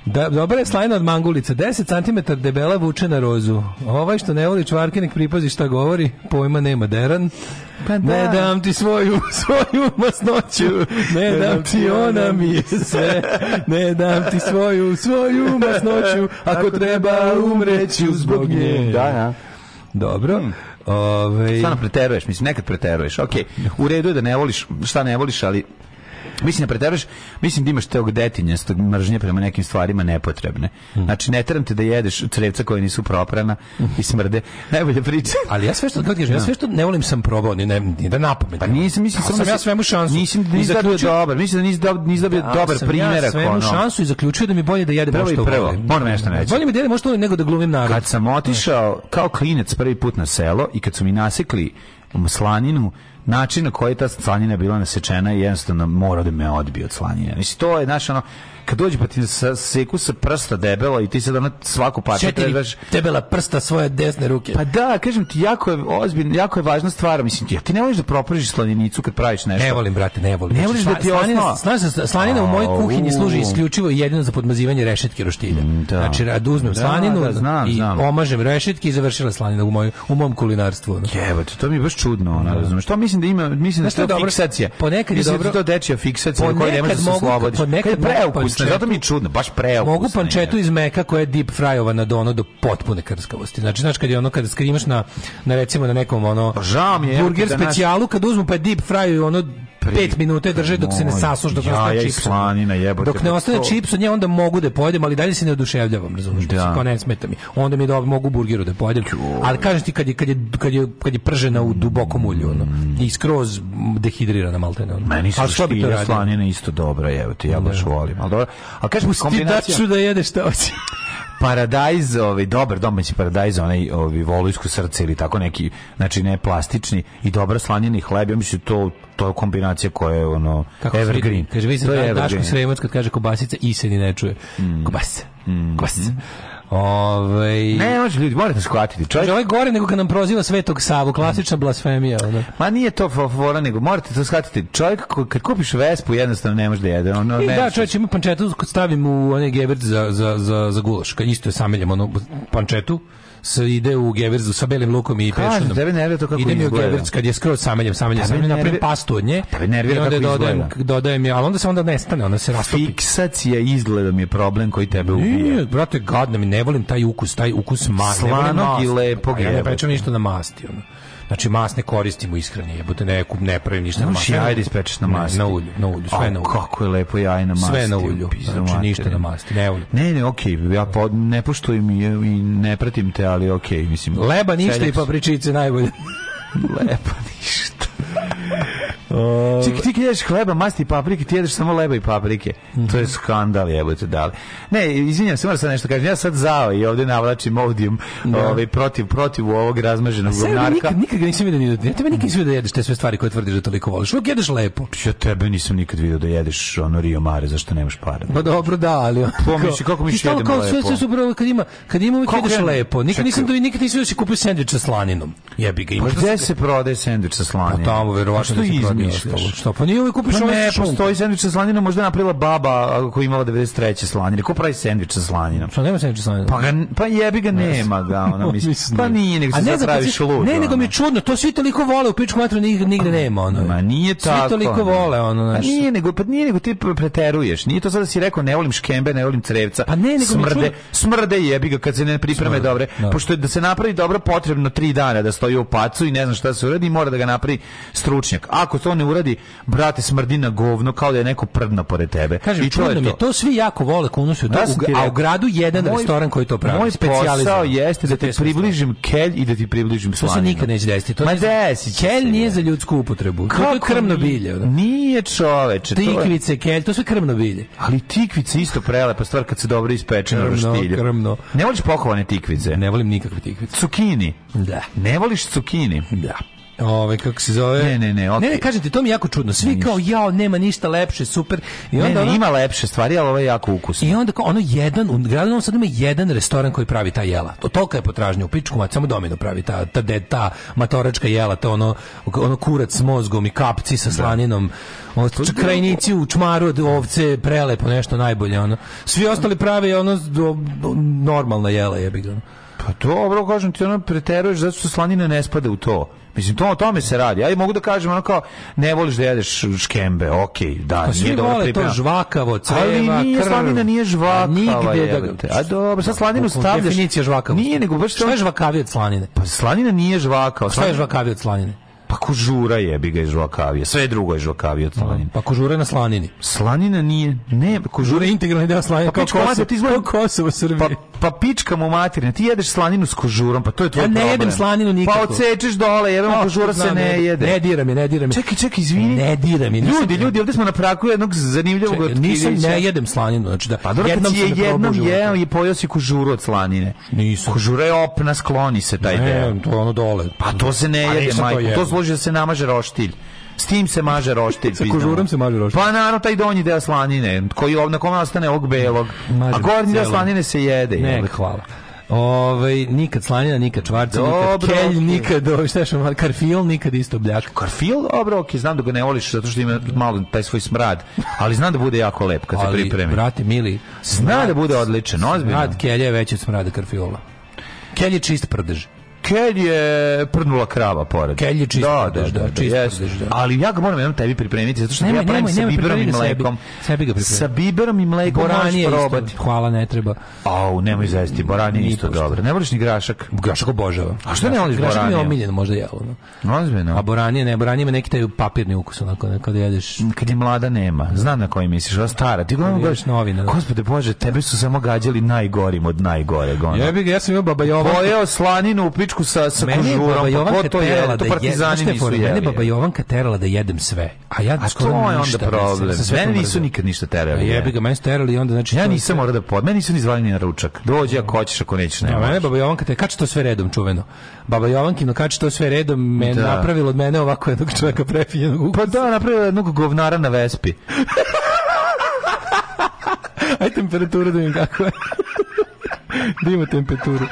Da, dobra je slajna od mangulica, 10 cm debela vuče na rozu. Ovaj što ne voli čvarke, nek pripazi šta govori, pojma nema deran. Pa da. Ne dam ti svoju, svoju masnoću, ne, dam ti ona mi je sve, ne dam ti svoju, svoju masnoću, ako, treba umreću zbog nje. Da, da. Dobro. Hmm. Ove... Stvarno preteruješ, mislim, nekad preteruješ. Ok, u redu je da ne voliš, šta ne voliš, ali Mislim da preteraš, mislim da imaš tog detinjastog mržnje prema nekim stvarima nepotrebne. Znači ne teram te da jedeš crevca koja nisu proprana i smrde. Najbolje priča. Ali ja sve što kako ja da. sve što ne volim sam probao, ni ne ni da napomenu. Pa nisam mislim sam, sam da ja svemu šansu. Nisam da nisi dobio dobar. Mislim da nisi dobio nisi dobio dobar primerak ja svemu šansu i zaključio da mi bolje da jedem prvo i prvo. Moram nešto reći. Bolje mi da jedem možda nego da glumim narod. Kad sam otišao kao klinec prvi put na selo i kad su mi nasekli slaninu način na koji ta slanina bila nasečena je jednostavno mora da me odbije od slanine. Mislim, to je, znaš, ono, kad dođe pa ti sa seku sa prsta debela i ti sad ona svaku parče trebaš debela prsta svoje desne ruke. Pa da, kažem ti jako je ozbiljno, jako je važna stvar, mislim ti. Ja ti ne voliš da propražiš slaninicu kad praviš nešto. Ne volim brate, ne volim. Ne znači, voliš da ti osnova. Slanina, slanina u mojoj kuhinji služi isključivo i jedino za podmazivanje rešetke roštilja. Mm, da. Znači, rad uzmem da, slaninu da, znam, i znam. omažem rešetke i završila slanina u moj u mom kulinarstvu. Ono. Jebote, to mi je baš čudno, ona da. razumeš. To mislim da ima, mislim da je to fiksacija. Ponekad je dobro. Mislim da to dečija fiksacija koja ne može da se sloboditi. Ponekad preukus pančetu. Zato mi je čudno, baš preokusno. Mogu pančetu iz meka koja je deep fryovana do ono do potpune krskavosti. Znači, znači kad je ono kad skrimaš na, na recimo na nekom ono pa Žao mi je burger specijalu kad uzmu pa deep fryuju ono 5 minuta je drže dok se ne sasuš, dok ja, ne čips. Slanina, jebote, dok ne pa ostane to... čips od nje, onda mogu da pojedem, ali dalje se ne oduševljavam, razumiješ? Da. Kao ne smeta mi. Onda mi da mogu burgeru da pojedem. Ali kažem ti, kad je, kad je, kad je, kad je pržena u dubokom ulju, ono, i skroz dehidrirana maltene. Ono. Meni su štilja slanina isto dobra, jebote, ja baš da. volim. Ali dobro. A kažem, da kombinacija... da jedeš to hoće. Paradajz, ovaj dobar domaći paradajz, onaj ovaj volujsko srce ili tako neki, znači ne plastični i dobro slanjeni hleb, ja mislim da to to je kombinacija koja je ono Kako evergreen. Kaže, mislim da Daško Sremac kad kaže kobasica i se ni ne čuje. Mm. Kobasica. Mm. Kobasica. Mm. Ove... Ovaj- ne, može ljudi, morate shvatiti. Čovjek... Ovo ovaj je gore nego kad nam proziva Svetog Savu, klasična blasfemija. Ono. Ma nije to fora, nego morate to shvatiti. Čovjek, kad kupiš Vespu, jednostavno ne može da jede. Ono, I da, čovjek ima pančetu, stavim u onaj gebert za, za, za, za gulaš. Isto je sameljem ono pančetu, se ide u Geverzu sa belim lukom i Kažem, pešunom. Tebe nervira to kako Ide mi u Geverz kad je skroz sameljem, sameljem, sameljem, napravim pastu od nje. Tebe nervira kako izgleda. Dodajem, dodajem je, ali onda se onda nestane, onda se rastopi. Fiksacija izgleda mi je problem koji tebe ubija. Nije, brate, gadno mi, ne volim taj ukus, taj ukus ma, Slanog i lepog. Ja ne pečem ništa na masti, ono. Znači masne koristimo ishrani, jebote ne, kup ne pravim ništa Možeš na masne. jajda ispečeš na masne. Na ulju, na ulju, sve A, na ulju. Kako je lepo jaj na masne. Sve na ulju, znači ništa na masne, ne ulju. Ne, ne, okej, okay. ja pod, ne poštujem i, i ne pratim te, ali okej, okay, mislim. Leba ništa Seljak. i papričice najbolje. Lepa ništa. O... Ovaj. Čekaj, ti jedeš hleba, masti paprike, ti jedeš samo leba i paprike. Mhm. To je skandal, jebote, da li. Ne, izvinjam se, moram sad nešto kažem. Ja sad zao i ovde navlačim ovdijum da. ovaj, protiv, protiv ovog razmaženog govnarka. Nikad, nikad ga nisam vidio ni da... Ja tebe nikad nisam vidio da jedeš te sve stvari koje tvrdiš da toliko voliš. Uvijek jedeš lepo. Ja tebe nisam nikad vidio da jedeš ono Rio Mare, zašto nemaš para. Pa dobro, da, ali... Pomisli, pa kako mi jedemo kao, lepo? Sve, sve upravo, kad ima, kad ima uvijek jedeš lepo. Nikad nisam, nikad nisam vidio da si kupio sandvič sa slaninom. Jebi ga, imaš pa, se prodaje sendvič sa slaninom? Pa tamo verovatno pa da se prodaje. Što pa nije uvijek kupiš pa ovaj što pa stoji sendvič sa slaninom, možda je napravila baba ako imala 93 slanine. Ko pravi sendvič sa slaninom? Što nema sendvič sa slaninom? Pa ga, pa jebi ga nema ga, ona misli. pa da nije, nego se zapraviš lud. Ne, nego mi je čudno, to svi toliko vole u pičku matru, nigde mm, nema ono. Ma nije tako. Svi toliko vole ono, znači. Nije nego pa nije nego ti preteruješ. Nije to sada da si rekao ne volim škembe, ne volim crevca. Pa ne, nego smrde, smrde jebi ga kad se ne pripreme dobre. Da. Pošto da se napravi dobro potrebno 3 dana da stoji u pacu i ne znam zna šta se uradi, mora da ga napravi stručnjak. Ako to ne uradi, brate, smrdi na govno kao da je neko prdno pored tebe. Kažem, I to je to. to svi jako vole kunusu, da, a u gradu jedan moj, restoran koji to pravi. Moj posao jeste da te približim kelj i da ti približim slaninu. To se nikad neće desiti. To Ma desi. Kelj nije za ljudsku upotrebu. Kako to je krvno bilje. Da? Nije čoveče. Tikvice, kelj, to sve krvno bilje. Ali tikvice isto prelepa stvar kad se dobro ispeče na roštilju. Krmno. Ne voliš pohovane tikvice? Ne volim nikakve tikvice. Cukini? Da. Ne voliš cukini? Da. Ove, kako se zove? Ne, ne, ne. Okay. Ne, ne, kažete, to mi je jako čudno. Svi ne, kao, jao, nema ništa lepše, super. I onda, ne, ne, ono, ima lepše stvari, ali ovo je jako ukusno. I onda, kao, ono, jedan, u gradu sad ima jedan restoran koji pravi ta jela. To tolika je potražnja u pičku, mat, samo domino pravi ta, ta, de, ta matoračka jela, to ono, ono kurac s mozgom i kapci sa da. slaninom, ono, krajnici u čmaru od ovce, prelepo, nešto najbolje, ono. Svi ostali prave, ono, normalna jela, jebi ga. Pa dobro, kažem ti, ono preteruješ zato što slanina ne spada u to. Mislim, to o tome se radi. Ja mogu da kažem, ono kao, ne voliš da jedeš škembe, okej, okay, da, pa nije dobro priprema. to žvakavo, creva, krv. Ali nije, krv. slanina nije žvakava, nigde jebate. da... A dobro, sad slaninu stavljaš... Definicija žvakavosti. Nije, nego baš... Šta je žvakavije od slanine? Pa slanina nije žvakava. Šta je žvakavije od slanine? Pa kužura jebi ga je žvakavija. Sve drugo je žvakavija od da, slanine. Pa kužura je na slanini. Slanina nije. Ne, kužura je integralni deo slanine. Pa kao Kosovo, ti izgleda... Kosovo, Srbije. Pa, pa pička mu materina. Ti jedeš slaninu s kožurom, pa to je tvoj problem. Ja ne problem. jedem slaninu pa nikako. Pa odsečeš dole, jebem no, pa, kužura se ne, ne jede. Ne diram je, ne diram je. Čekaj, čekaj, izvini. Ne diram je. Ljudi, ljudi, ovdje smo na praku jednog zanimljivog čekaj, Nisam, ne jedem slaninu. Znači da, pa dobro, jednom je da jednom jeo i pojao si kužuru od slanine. Nisam. Kužura je opna, skloni se taj ne, deo. Ne, to ono dole. Pa to se ne jede, majko. To oružje da se namaže roštilj. S tim se maže roštilj. Sa kožurom se maže roštilj. Pa naravno taj donji deo slanine, koji na kome ostane ovog belog. Maže a gornji deo slanine se jede. Ne, jel? hvala. Ovaj nikad slanina, nikad čvarca, nikad kelj, nikad ovaj šta što karfil, nikad isto bljak. Karfil, dobro, ok, znam da ga ne voliš zato što ima malo taj svoj smrad, ali znam da bude jako lep kad ali, se pripremi. Brate mili, zna da smrad, da bude odličan, ozbiljno. Smrad kelje je veći od smrada karfiola. Kelj je čist prdež. Kelj je prdnula krava pored. Kelj je čist. Da, da, da, da, čist yes. da. Ali ja ga moram jednom tebi pripremiti, zato što nemoj, ja pravim nemoj, sa biberom i mlekom. Sebi, sebi ga pripremi. Sa biberom i mlekom Boranije možeš probati. Isto, hvala, ne treba. Au, nemoj zesti, boranije je isto dobro. Ne voliš ni grašak? Grašak obožavam. A što ne voliš boranije? Grašak mi je omiljen možda jelo. No? Ozbiljno. A boranije ne, boranije ima neki taj papirni ukus, onako, kada jedeš. Kad je mlada nema. Znam na koji misliš, a stara. Ti gledamo gledaš novina. Gospode Bože, tebe su samo gađali najgorim od najgore. Jebi ga, ja sam imao babajovan. Pojeo slaninu u pičku pičku sa, sa mene kužurom, baba pa Jovanka to je, to da partizani da je, nisu jeli. Mene baba Jovanka terala da jedem sve, a ja a skoro to je onda problem. Mene nisu nikad ništa terali. jebi ga, meni su terali i onda znači... Ja nisam morao da pod, meni nisu ni zvali ni na ručak. Dođi ako da. hoćeš, ako nećeš, da, ne. Mene baba Jovanka te kači to sve redom čuveno. Baba Jovankino kači to sve redom, me napravilo od mene ovako jednog čovjeka prepijenog. Pa da, napravila jednog govnara na Vespi. Aj temperaturu da vidim kako je. da ima temperaturu.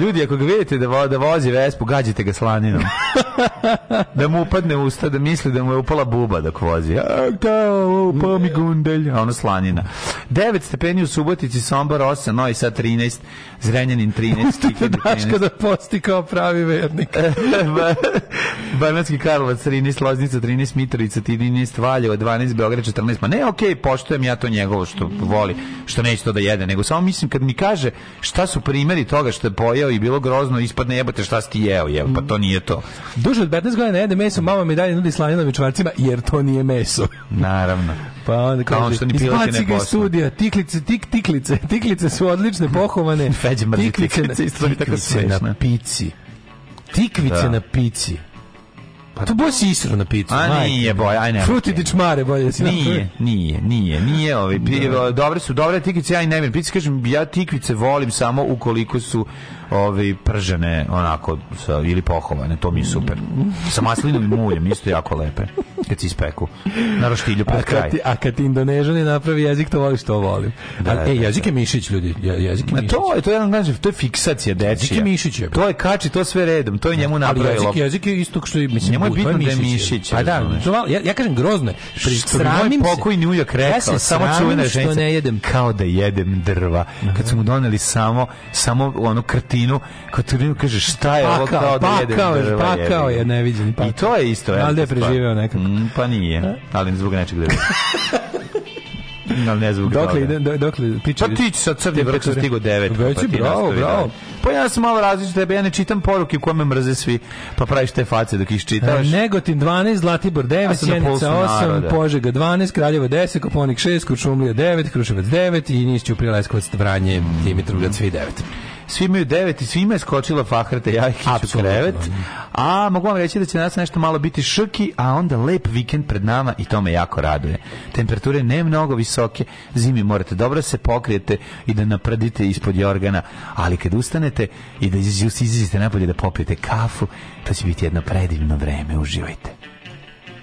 Ljudi, ako ga vidite da, vo, da vozi Vespu, gađite ga slaninom. da mu upadne usta, da misli da mu je upala buba dok vozi. A, da, upao mi gundelj. A ono slanina. 9 stepeni u Subotici, Sombor 8, no i sad 13. Zrenjanin 13. Pita Daška da posti kao pravi vernik. Banatski Karlovac 13, Loznica 13, Mitrovica 13, Valjevo 12, Beograd 14. Ma ne, okej, okay, poštujem ja to njegovo što voli, što neće to da jede, nego samo mislim kad mi kaže šta su primeri toga što je pojao i bilo grozno, ispadne jebote šta si ti jeo, jel, pa to mm. nije to. Duže od 15 godina jede meso, mama mi dalje nudi slanjenom i čvarcima, jer to nije meso. Naravno. Pa onda kaže, izbaci ga studija, tiklice, tik, tiklice, tiklice su odlične, pohovane, mlađe mrzite. Tikvice, na, tikvice na pici. Tikvice da. na pici. Pa to boš isro na pici. A majke. nije boja, aj ne. Fruti dičmare bolje si. Nije, nije, nije, nije ovi. Ovaj, Pi, da. dobre su, dobre tikvice, ja i ne Pici kažem, ja tikvice volim samo ukoliko su ove pržene onako sa, ili pohovane, to mi je super. Sa maslinovim uljem isto jako lepe. Kad si ispeku. Na roštilju pred kraj. Kad ti, a kad ti Indonežani napravi jezik, to voliš, to volim. Da, a, da, ej, da, jezik da. je mišić, ljudi. Je, jezik je mišić. To je, to je, to je, to je fiksacija dečija. Jezik je mišić. Je, to je kači, to sve redom. To je njemu napravilo. Da. Ali jezik, jezik je isto što je, mislim, njemu je bitno da je mišić. Pa da, to, ja, ja kažem grozno. Pri, što sramim moj pokojni ujak rekao, ja se samo čuvena ženica. rečenica. ne jedem. Kao da jedem drva. Kad smo doneli samo, samo ono krti Tarantinu, kad Tarantinu kaže šta je ovo kao da jedem pakao, drva pakao je, neviđen. pakao. I to je isto. Ali da je preživeo nekako. Mm, pa nije, ali zbog nečeg drugog. ali ne zbog dokle ide dokle piče pa ti sa crni vrh sa stigo 9 već pa bravo bravo pa ja sam malo različit tebe ja ne čitam poruke u me mrze svi pa praviš te face dok ih čitaš e, Negotin 12 Zlatibor 9 Sjenica 8 Požega 12 Kraljevo 10 Koponik 6 Kučumlija 9 Kruševac 9 i Niš Ćuprija Leskovac Vranje Dimitrovgrad svi 9 svi imaju devet i svima je skočila Fahrata Jahić u krevet. Da. A mogu vam reći da će nas nešto malo biti šrki, a onda lep vikend pred nama i to me jako raduje. Temperature ne mnogo visoke, zimi morate dobro se pokrijete i da napredite ispod jorgana, ali kad ustanete i da izizite napolje da popijete kafu, to će biti jedno predivno vreme, uživajte.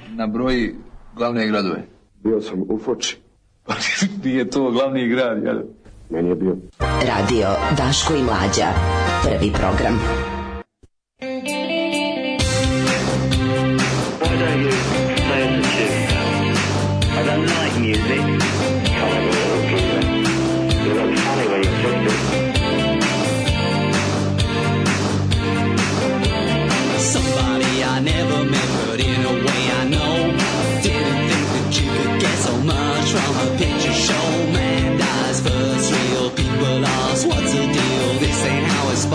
Na broji glavne gradove. Bio sam u Foči. Nije to glavni grad, jel? Meni je bio. Radio Daško i Mlađa. Prvi program. Somebody I never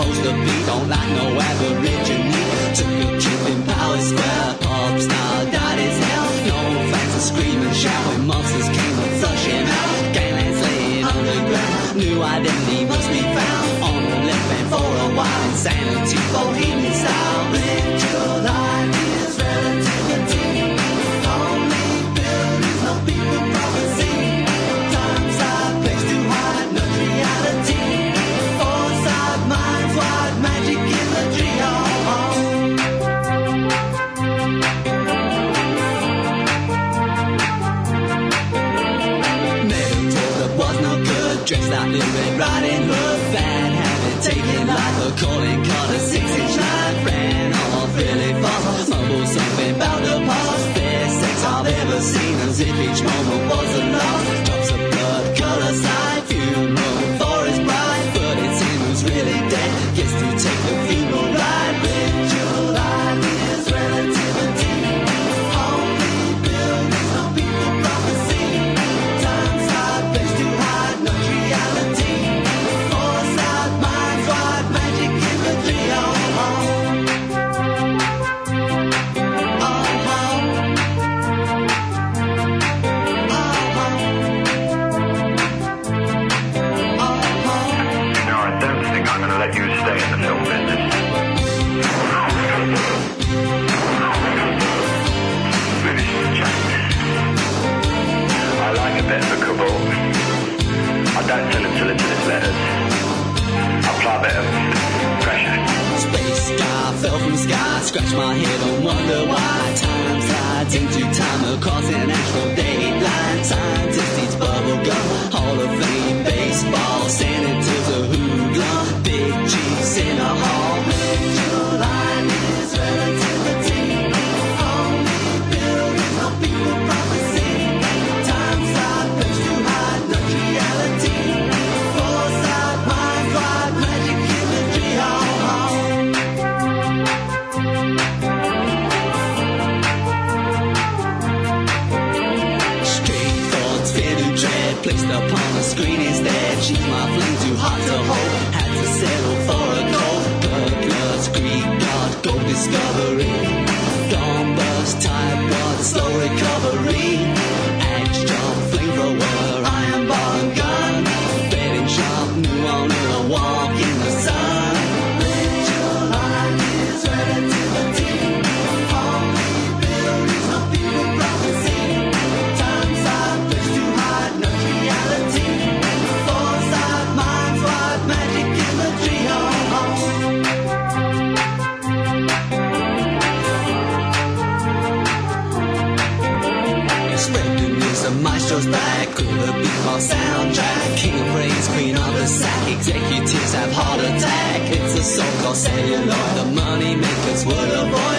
supposed to be. Don't like no aborigine. Took a trip in Power Square, pop star died his hell. No fans are screaming, shouting, monsters came and him out. Ganglands laying underground, new identity must be found. On the left and for a while, insanity for Scratch my head and wonder why time slides into time across an astral day. have heart attack. It's a so-called celluloid. The money makers would avoid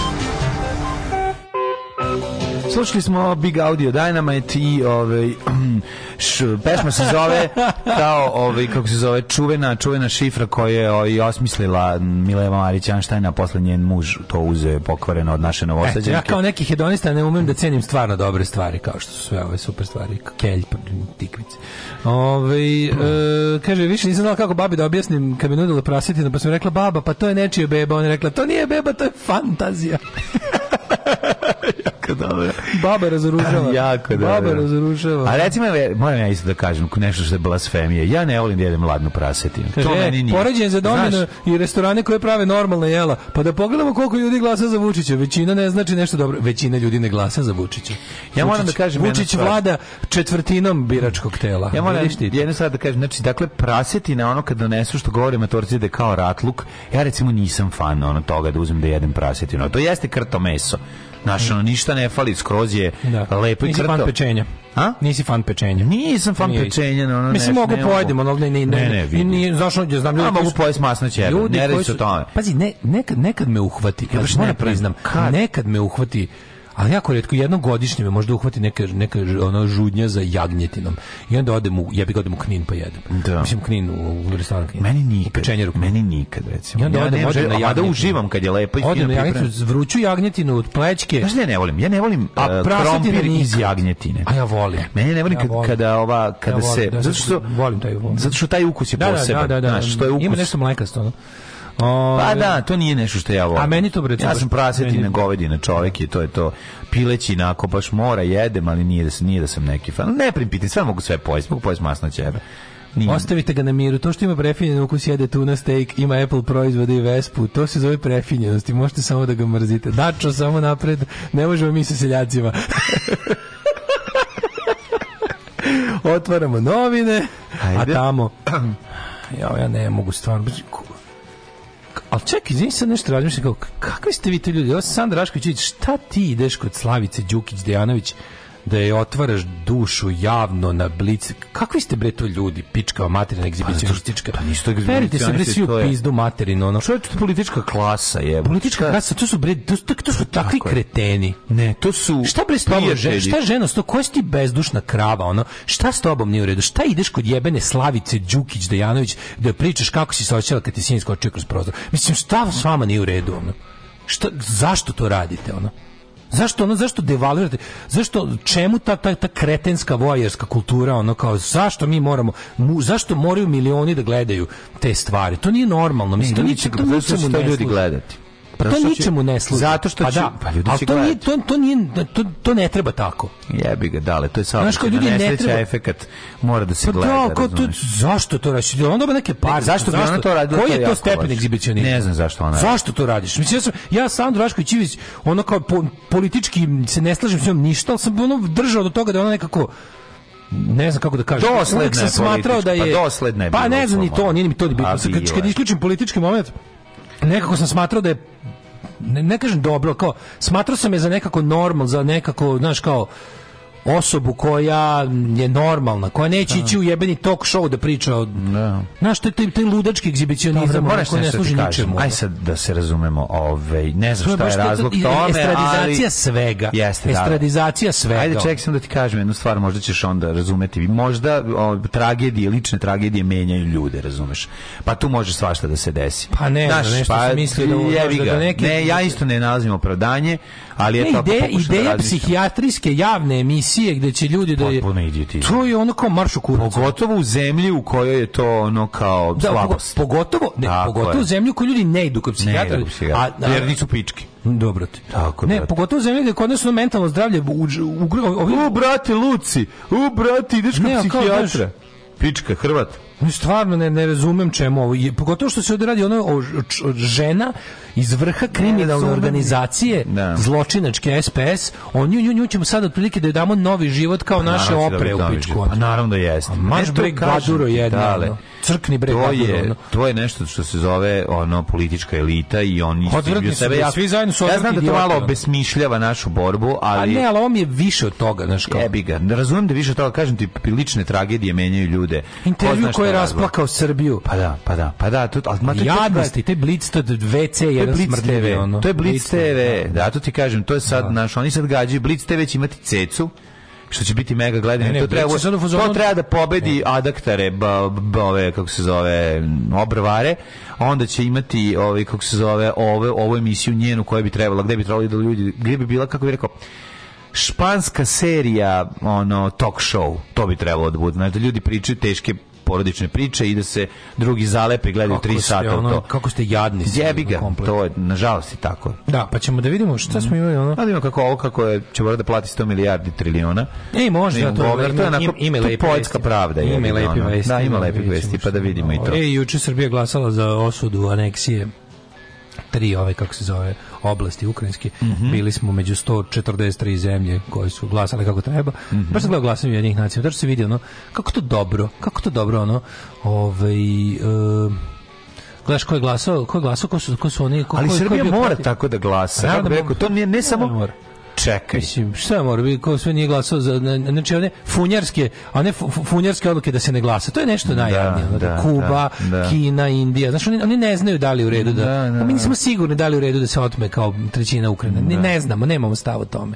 Slušali smo Big Audio Dynamite i ovaj š, pesma se zove kao ovaj kako se zove čuvena čuvena šifra koju je ovaj, osmislila Mileva Marić Einstein a posle njen muž to uzeo je pokvareno od naše novosađenke. E, ja kao neki hedonista ne umem da cenim stvarno dobre stvari kao što su sve ove super stvari, kelj, tikvice. Ovaj e, kaže više nisam znala kako babi da objasnim kad mi nudila prasetina pa sam rekla baba pa to je nečija beba, ona rekla to nije beba, to je fantazija. jako dobro. Baba razoružava. jako dobro. Baba razoružava. A recimo, moram ja isto da kažem nešto što je blasfemije. Ja ne volim da jedem ladnu prasetinu. Kaže, to e, meni nije. Poređen za domino Znaš, i restorane koje prave normalne jela. Pa da pogledamo koliko ljudi glasa za Vučića. Većina ne znači nešto dobro. Većina ljudi ne glasa za Vučića. Ja moram da kažem Vučić vlada četvrtinom biračkog tela. Ja moram da jedno sad da kažem, znači dakle prasetina ono kad donesu što govore torci da kao ratluk. Ja recimo nisam fan ono toga da uzmem da jedem prasetinu. To jeste krto meso. Znaš, ono, ništa ne fali, skroz je da. lepo i Nisi krto. fan pečenja. A? Nisi fan pečenja. Nisam fan Nije. pečenja, no, ono, Mislim, mogu pojedem, ono, ne, ne, ne, ne, ne, ne, ne, zašto, ja znam, ljudi, A, mogu pojesti masno ćebe, ne radi se o tome. Pazi, ne, nekad, nekad me uhvati, ja baš ne priznam, kad? nekad me uhvati, ali jako redko jednom godišnje me možda uhvati neka neka ona žudnja za jagnjetinom i onda odem u jebi ga odem u Knin pa jedem da. mislim Knin u, u restoran Knin meni nikad u meni nikad recimo I onda ja odem, odem na jagnjetinu. da uživam kad je lepo i odem na jagnjetinu vruću jagnjetinu od plećke znaš ne, ne volim ja ne volim a uh, krompir iz jagnjetine a ja volim meni ne volim, ja volim. Kad, kada ova kada ja volim, se da, zato što volim taj volim. zato što taj ukus je poseban da, da, da, da, znaš što je ukus ima nešto mlekasto O, pa da, to nije nešto što ja volim. A meni to bre, ja sam prasetina, govedina, čovjek je to je to. Pileći nako baš mora jedem, ali nije da sam, nije da sam neki fan. Ne primpiti, sve mogu sve pojesti, mogu pojesti masno ćebe. Nije. Ostavite ga na miru. To što ima prefinjen ukus jede tuna steak, ima Apple proizvode i Vespu, to se zove prefinjenost i možete samo da ga mrzite. Dačo, samo napred, ne možemo mi sa seljacima. Otvaramo novine, Ajde. a tamo... Ja, ja ne mogu stvarno... Ali čekaj, izvini sad nešto razmišljam, kao, kakvi ste vi to ljudi? Ja sam Sandra Rašković, šta ti ideš kod Slavice Đukić Dejanović da je otvaraš dušu javno na blic. Kakvi ste bre to ljudi, pička materina egzibicionistička. Pa nisu to Perite se bre svi u pizdu materinu, ono. Što je to politička klasa, je. Politička klasa, to su bre to, to, to su takvi Tako kreteni. Ne, to su Šta bre stvarno, šta ženo, sto koja si ti bezdušna krava, ono. Šta s tobom nije u redu? Šta ideš kod jebene Slavice Đukić Dejanović da pričaš kako si se osećala kad ti sin skočio kroz prozor? Mislim šta s vama nije u redu, ono. Šta, zašto to radite, ono? Zašto ono, zašto devalvirate? Zašto, čemu ta, ta, ta kretenska vojerska kultura, ono kao, zašto mi moramo, mu, zašto moraju milioni da gledaju te stvari? To nije normalno. Mislim, ne, to niće, to ljudi gledati. Pa to ničemu ne služi. Zato što pa će, da, pa ljudi će to, nije, to, to, nije, to, to ne treba tako. Jebi ga, dale, to je samo Znaš, kao ljudi ne treba efekat mora da se pa da, gleda. Pa kao to, zašto to radiš? Onda neke pare. Ne, zašto bi to radi? Koji je to stepen egzibicionizma? Ne znam zašto ona. Zašto to radiš? Mislim ja sam ja sam Drašković Ivić, ono kao po, politički se ne slažem s njom ništa, al sam ono držao do toga da ona nekako ne znam kako da kažem. Dosledno sam smatrao da pa je pa dosledna je. Pa ne znam ni to, nije mi to bilo. Kad kad isključim politički moment, nekako sam smatrao da je ne, ne kažem dobro, kao smatrao sam je za nekako normal, za nekako, znaš, kao osobu koja je normalna, koja neće ići u jebeni talk show da priča o... No. Da. Znaš, to je taj, taj ludački egzibicionizam, moraš ne služi ničemu. Aj sad da se razumemo, ovaj, ne znam šta je razlog tome, ali... Estradizacija svega. Jeste, da, da. Estradizacija svega. Ajde, čekaj sam da ti kažem jednu stvar, možda ćeš onda razumeti. Možda o, tragedije, lične tragedije menjaju ljude, razumeš? Pa tu može svašta da se desi. Pa ne, Znaš, nešto pa, sam mislio da, da, da neki... Ne, ja isto ne nalazim opravdanje, ali je ne, tako da ideja, ideja da psihijatrijske javne emisije gdje će ljudi da je to je ono kao marš u kurac pogotovo u zemlji u kojoj je to ono kao da, slabost pogotovo ne, tako pogotovo je. u zemlji u kojoj ljudi ne idu kod psihijatri. a, a, jer nisu pički dobro ti. Tako, ne, brate. pogotovo zemlje gde kod nas mentalno zdravlje u, u, u, u, brate Luci, u brate ideš kod psihijatra. Pička Hrvat. Stvarno ne, ne razumem čemu ovo. Pogotovo što se ovdje radi ono o, o žena iz vrha kriminalne organizacije da. zločinačke SPS. On nju, nju, ćemo sad otprilike da joj damo novi život kao pa naše da opre u pičku. Pa naravno da jeste. Maš e, breg baduro jedno crkni bre to je da ono. to je nešto što se zove ono politička elita i oni odvratni sebe ja, svi zajedno su ja znam da to malo besmišljava našu borbu ali a ne ali ovo je više od toga znaš kao jebi ga ne razumem da više od toga kažem ti lične tragedije menjaju ljude intervju koji je rasplakao Srbiju pa da pa da pa da tu al ma jadnosti te blic to VC jedan smrdljivi to je blic TV da. da to ti kažem to je sad da. naš oni sad gađaju blic TV će imati cecu što će biti mega gledanje. Ne, to, treba, to treba da pobedi ne. adaktare, ba, ba, ove, kako se zove, obrvare, onda će imati ovaj kako se zove, ove, ovu emisiju njenu koja bi trebala, gde bi trebali da ljudi, gde bi bila, kako bi rekao, španska serija ono talk show to bi trebalo da bude znači da ljudi pričaju teške porodične priče i da se drugi zalepe i gledaju kako sata ono, to. Kako ste jadni. Jebi ga, to je, nažalost, i tako. Da, pa ćemo da vidimo šta smo imali. Ono. Ali da kako ovo, kako je, će morati da plati 100 milijardi triliona. E, možda, to, govor, to je onako, ime lepe vesti. pravda. Ime lepe vesti. Da, ima lepe vesti, pa da vidimo i to. E, juče Srbija glasala za osudu aneksije tri ove kako se zove oblasti ukrajinski mm -hmm. bili smo među 143 zemlje koje su glasale kako treba mm -hmm. baš sam gledao glasanje jednih nacija da se vidi ono kako to dobro kako to dobro ono ovaj uh, gledaš ko je glasao, ko je glasao, ko su, ko su oni, ko, Ali ko, Srbija ko mora tako da glasa. Ja, da, to nije ne samo čekaj. Mislim, šta mora ko sve nije glasao za, znači one funjarske, a ne funjarske odluke da se ne glasa, to je nešto da, najjadnije. Da, da, Kuba, da, Kina, Indija, znači oni, oni, ne znaju da li u redu da, da, da. Pa mi nismo sigurni da li u redu da se otme kao trećina Ukrajine, ne, ne znamo, nemamo stav o tome.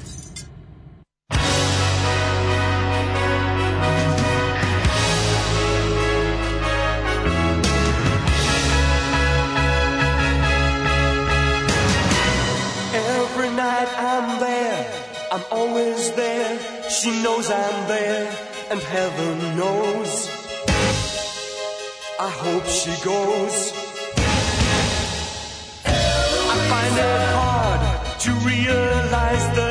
She knows I'm there, and heaven knows. I hope she goes. I find it hard to realize the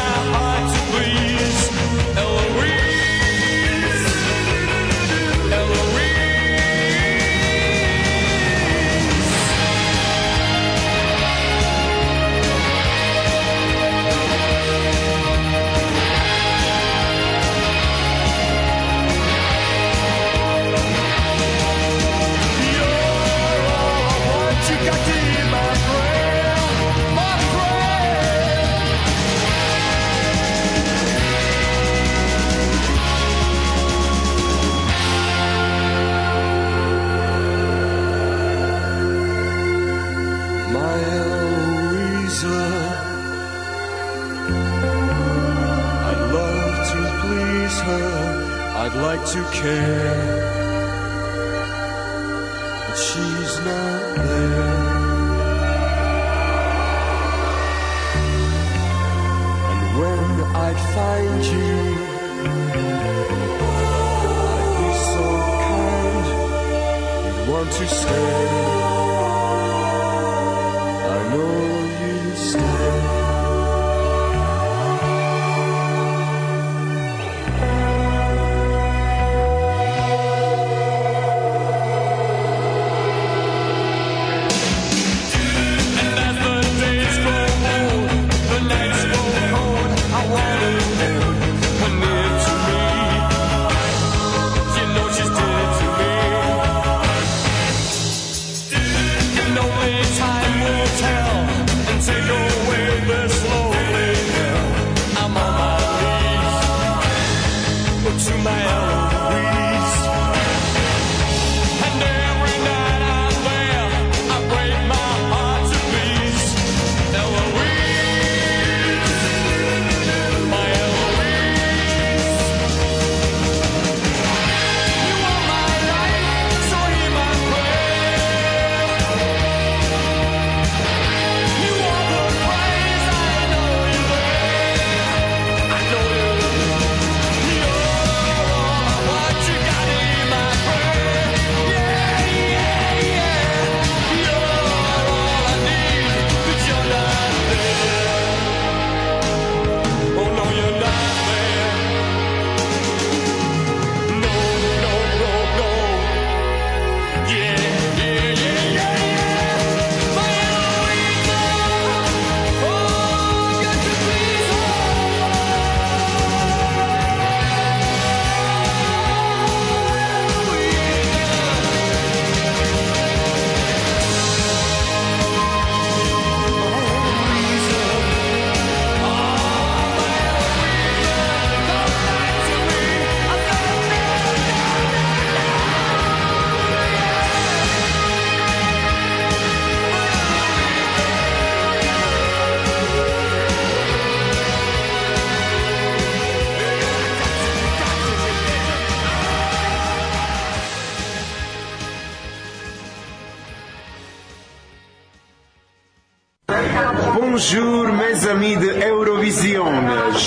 I'd like to care, but she's not there. And when I'd find you, I'd be so kind, you'd want to stay.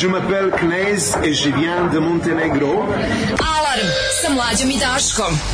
Je m'appelle Knez et je viens de Montenegro. Alarm sa mlađom i Daškom.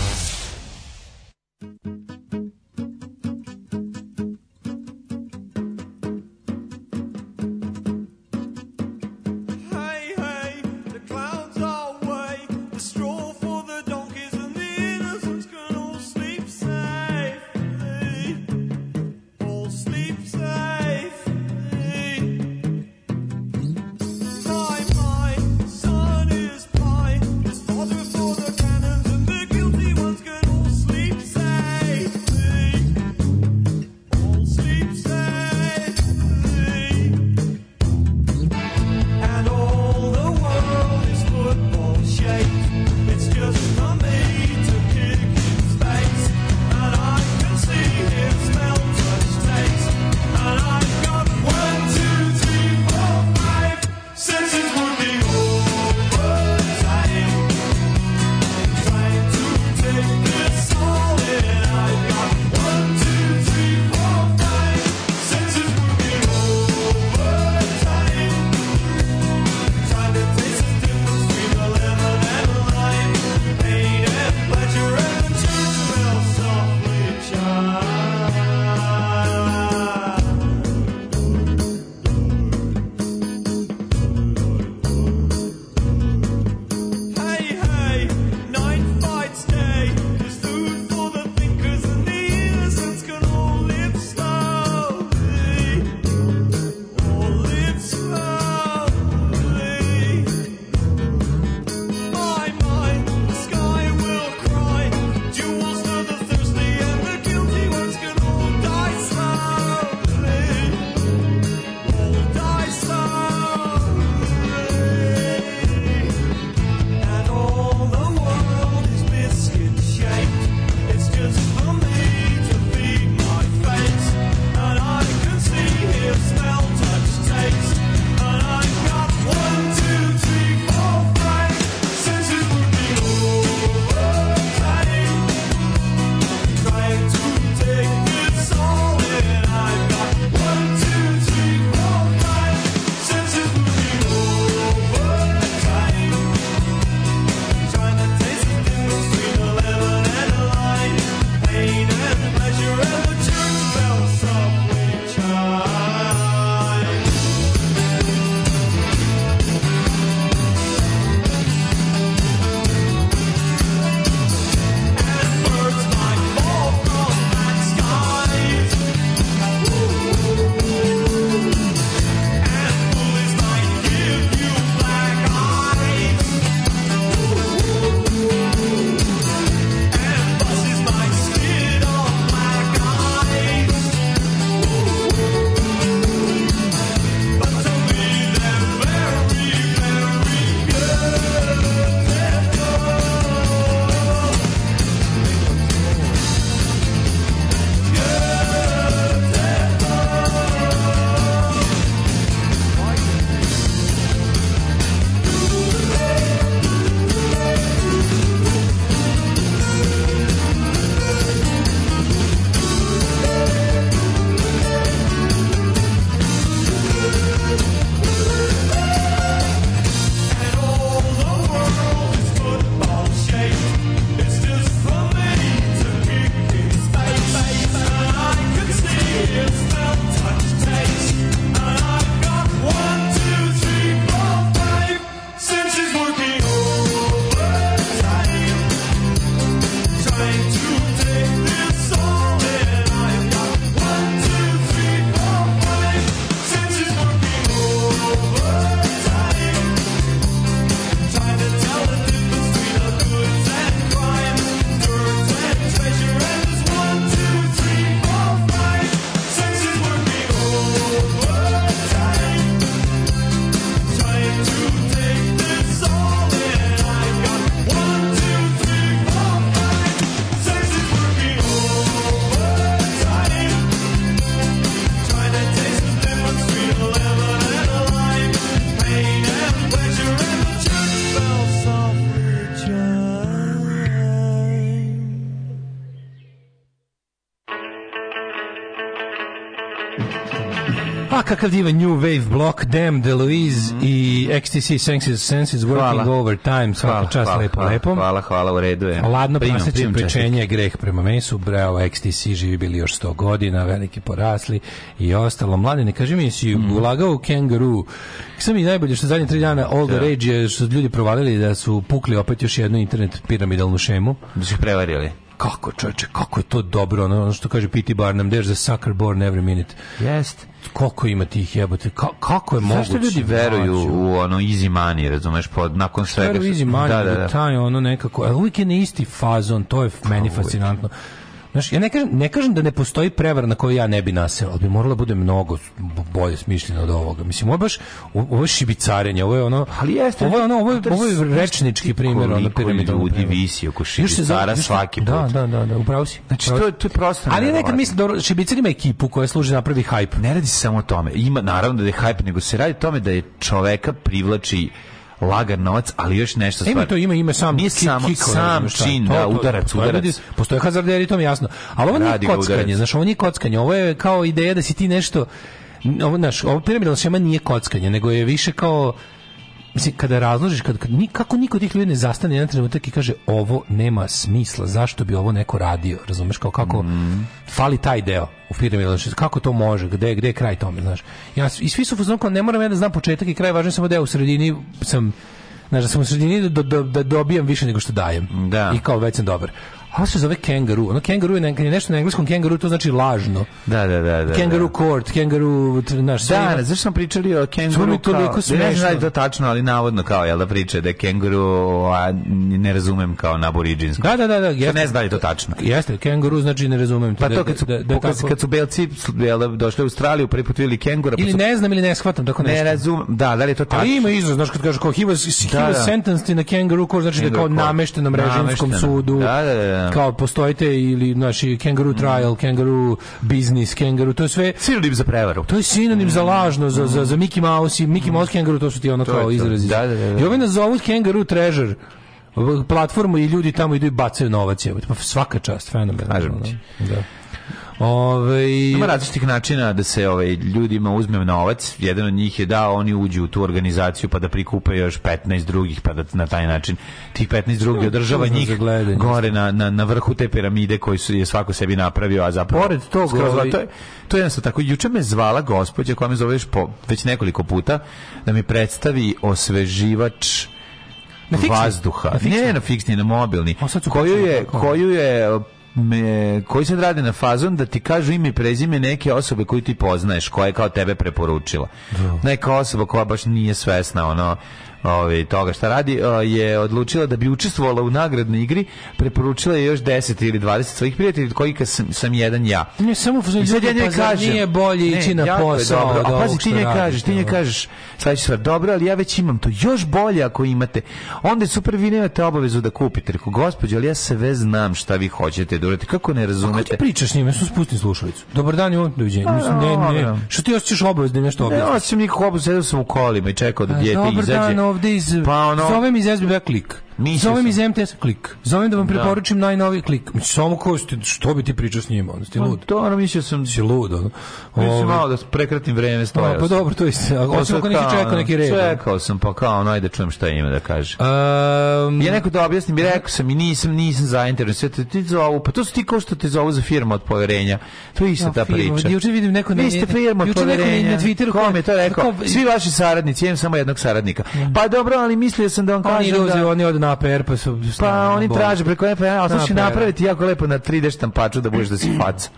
kakav divan New Wave Block, Damn, DeLuise mm -hmm. i XTC Senses, Senses Working Over Time, svaka čast hvala, lepo, hvala, lepo. Hvala, hvala, u redu je. Ladno praseće pečenje, greh prema mesu, breo, XTC živi bili još 100 godina, veliki porasli i ostalo. Mladi, ne kaži mi, si mm. ulagao u kenguru. Sam i najbolje što zadnje tri dana All da. the Rage je što ljudi provalili da su pukli opet još jednu internet piramidalnu šemu. Da su ih prevarili kako čoveče, kako je to dobro, ono, ono što kaže Pity Barnum, there's a sucker born every minute. Jest. Koliko ima tih jebote? Ka, kako je Zašto moguće? Zašto ljudi veruju znači, u ono easy money, razumeš, pod, nakon svega? Veruju easy money, da, da, da, da. taj ono nekako, ali e, uvijek je na isti fazon, to je meni fascinantno. Uvijek. Znaš, ja ne kažem, ne kažem da ne postoji prevara na koju ja ne bi naseo, ali bi morala da bude mnogo bolje smišljeno od ovoga. Mislim, ovo je baš ovo je šibicarenje, ovo je ono... Ali jeste, ovo je, ono, ovo je, ovo je rečnički primjer. Ono, ljudi visi oko šibicara svaki da, put. Da, da, da, da upravo si. Znači, to, je, to je prosto... Ali nekad mislim da šibicar ima ekipu koja služi da na prvi hype. Ne radi se samo o tome. Ima, naravno da je hype, nego se radi o tome da je čoveka privlači lagan novac, ali još nešto stvar. Ima to ima ime sam nije samo sam čin, da, udarac, udarac. Postoje hazarderi, to mi jasno. Ali ovo nije kockanje, znaš, ovo nije kockanje, ovo je kao ideja da si ti nešto ovo naš ovo piramidalna šema nije kockanje nego je više kao mislim, kada razložiš, kada, kada, kako niko od tih ljudi ne zastane jedan trenutak i kaže ovo nema smisla, zašto bi ovo neko radio, razumeš, kao kako mm. fali taj deo u firmi, znači, kako to može, gde, gde je kraj tome, znaš. Ja, I svi su fuzon ne moram ja da znam početak i kraj, važno samo da ja u sredini sam, znaš, da sam u sredini da, da, da dobijem više nego što dajem. Da. I kao već sam dobar. Ovo se zove kangaroo. Ono kangaroo je nešto na engleskom kangaroo, to znači lažno. Da, da, da. da kangaroo da. court, kangaroo... Naš, da, ima... zašto sam pričali o kangaroo kao... Toliko smešno. Ne znam da tačno, ali navodno kao, jel da priče, da je kangaroo, a ne razumem kao naboriđinsko. Da, da, da. da jeste, ne znam da je to tačno. Jeste, kangaroo znači ne razumem. pa da- to da- kad su, da, da, da, tako... kad su belci jel, da, došli u Australiju, prvi put vidjeli kengura... Pa ili su... ne znam ili ne shvatam tako nešto. Ne razumem, da, da li je to tačno. Ali ima izraz, znaš, kad kaže kao he was, he was sentenced in a kangaroo court, znači da kao namešten na mrežinskom sudu. Da, da, da Da. kao postojite ili naši kangaroo mm. trial, mm. kangaroo business, kangaroo, to je sve sinonim za prevaru. To je sinonim mm. za lažno, za, za, za Mickey Mouse i Mickey mm. Mouse kangaroo, to su ti ono to kao izrazi. Da, da, da, da, I ovi nas zovu kangaroo treasure platformu i ljudi tamo idu i bacaju novac. Pa svaka čast, fenomenalno. Da. Ovaj Ima različitih načina da se ovaj ljudima uzme novac. Jedan od njih je da oni uđu u tu organizaciju pa da prikupe još 15 drugih pa da na taj način tih 15 drugih održava njih gore na, na, na vrhu te piramide koji su je svako sebi napravio, a zapravo pored toga ovaj... to je to je jednostavno tako juče me zvala gospođa koja me zoveš po, već nekoliko puta da mi predstavi osveživač na vazduha. Na Ne na fiksni, na mobilni. O, koju, je, koju je me, koji se rade na fazon da ti kažu ime i prezime neke osobe koju ti poznaješ, koja je kao tebe preporučila. Da. Neka osoba koja baš nije svesna ono ovaj, toga šta radi, je odlučila da bi učestvovala u nagradnoj igri, preporučila je još 10 ili 20 svojih prijatelja, od kojih sam, sam jedan ja. Ne, samo I sad ja pa njoj kažem, nije bolje ići na posao. Dobro, a pazi, ti ne kažeš, ti ne kažeš, sledeća stvar, dobro, ali ja već imam to, još bolje ako imate. Onda je super, vi nemate obavezu da kupite. Rekao, gospođo, ali ja se znam šta vi hoćete da uradite, kako ne razumete. Pa kako ti pričaš njima, su sam spustim slušalicu. Dobar dan, on, doviđenja. Mislim, ne, pa, ne, što ti osjećaš da obavezu da nešto objasniš? Ne, osjećam nikakvu obavezu, sedao sam u kolima i čekao da dijete izađe ovde iz... Pa ono... Zove mi iz SBB klik. Mi Zovem iz MTS, klik. Zovem da vam da. preporučim najnovi klik. Samo ko ste, što bi ti pričao s njim, ono, ste pa lud. To, ono, mislio sam... Si lud, ono. Mislim, ovaj. malo da prekratim vreme, stojao sam. Pa, pa dobro, to isto. Pa osim ako neki čekao neki red. Čekao sam, pa kao, ono, ajde da čujem šta ima da kaže. Um, ja neko da objasnim, i rekao sam i nisam, nisam zainteresovan. Sve ti zovu, pa to su ti kao što te zovu za firmu od poverenja. To je ista ta priča. Juče vidim neko na... Vi ste firma od poverenja. na Twitteru. Kom je to rekao? Svi vaši saradnici, imam samo jednog saradnika. Mm. Pa dobro, ali mislio sam da on kaže da... Oni od na APR pa su... Pa oni traže preko APR, ali sad napraviti jako lepo na 3D štampaču da budeš da si faca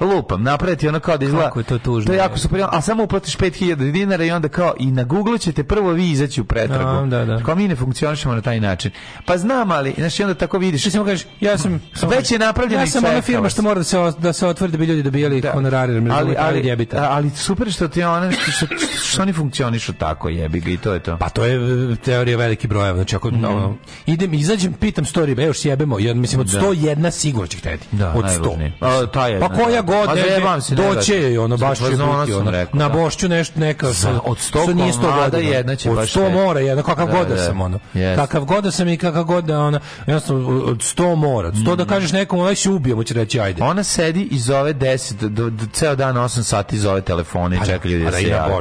lupam, napraviti ono kao da izgleda. Kako je to tužno. To je jako super, a samo uplatiš 5000 dinara i onda kao i na Google ćete prvo vi izaći u pretragu. Da, da, da. Kao mi ne funkcionišemo na taj način. Pa znam, ali znači onda tako vidiš. Ti samo kažeš, ja sam već je napravljena ja sam ona firma što mora da se da se otvori da bi ljudi dobijali da. honorare, da ali ali, ali, ali super što ti ona što, što oni funkcionišu tako jebi ga i to je to. Pa to je e, teorija velikih brojeva. Znači ako mm -hmm. idem izađem pitam story, be još jebemo, ja mislim od 101 da. sigurno će hteti. Da, od 100. A, ta jedna, pa koja da god Ma, pa ne, se, doće joj ono baš će biti ono, rekao, na da. bošću nešto neka sa, od 100 nije 100 godina jedna će od 100 mora jedna da, kakav god da, da sam ono kakav god da sam i kakav god da ona jednostavno od 100 mora 100 da mm. kažeš nekom aj se ubijemo će reći ajde ona sedi i zove 10 do, ceo dan 8 sati zove telefone pa čeka ljudi pa da se jave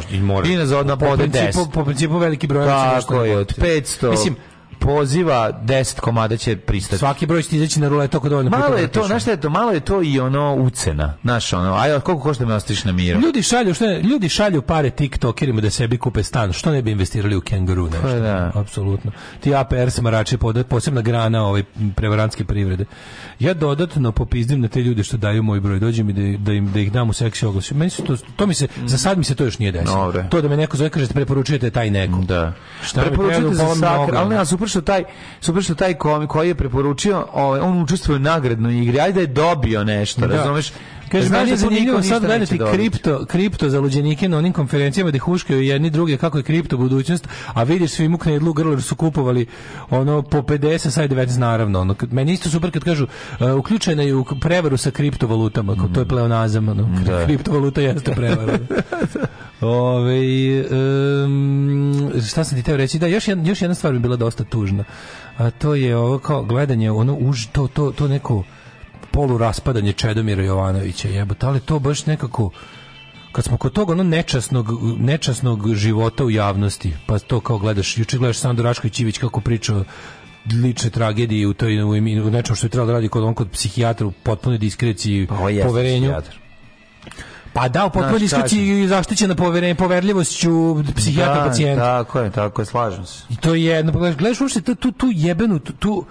i na zove na po, po principu veliki broj tako je od 500 mislim poziva 10 komada će pristati. Svaki broj će izaći na ruleto kod dovoljno Malo da je to, znaš šta je to, malo je to i ono ucena. Znaš ono, aj koliko košta me ostriš na miru. Ljudi šalju, što ne, ljudi šalju pare TikTokerima da sebi kupe stan. Što ne bi investirali u kenguru pa nešto? Pa, da. Apsolutno. Ti APR smarači posebna grana ove prevarantske privrede. Ja dodatno popizdim na te ljude što daju moj broj. Dođe mi da, da im da ih dam u seksi oglasu. Meni su to, to mi se za sad mi se to još nije desilo. Dobre. To da me neko zove kaže preporučujete taj neko. Da. Šta preporučujete za pa sakra, ali ne, super što taj, super što taj koji je preporučio, ovaj, on učestvuje u nagradnoj igri, ajde da je dobio nešto, da. razumeš? Kaže, da meni je zanimljivo sad gledati kripto, kripto zaluđenike na onim konferencijama gde huškaju jedni druge kako je kripto budućnost, a vidiš svim u knedlu grler su kupovali ono po 50, sad 19 naravno. Ono, meni isto super kad kažu uh, uključena je u prevaru sa kriptovalutama, mm. to je mm. pleonazam, ono, da. kriptovaluta jeste prevara. Ove, um, šta sam ti teo reći? Da, još, jedna, još jedna stvar bi bila dosta tužna. A to je ovo kao gledanje, ono, už, to, to, to neko polu raspadanje Čedomira Jovanovića. Jebote, ali to baš nekako kad smo kod toga ono nečasnog, nečasnog života u javnosti, pa to kao gledaš, juče gledaš Sandor Rašković Ivić kako priča lične tragedije u, toj, u, u nečem što je trebalo da radi kod on kod psihijatra u potpunoj diskreciji, pa, poverenju. Psihijatar. Pa da, u potpunoj diskreciji i zaštićena poveren, poverljivošću psihijatra da, pacijenta. Tako je, tako je, slažem se. I to je jedno, pa gledaš, gledaš uopšte tu, tu, tu jebenu, tu, tu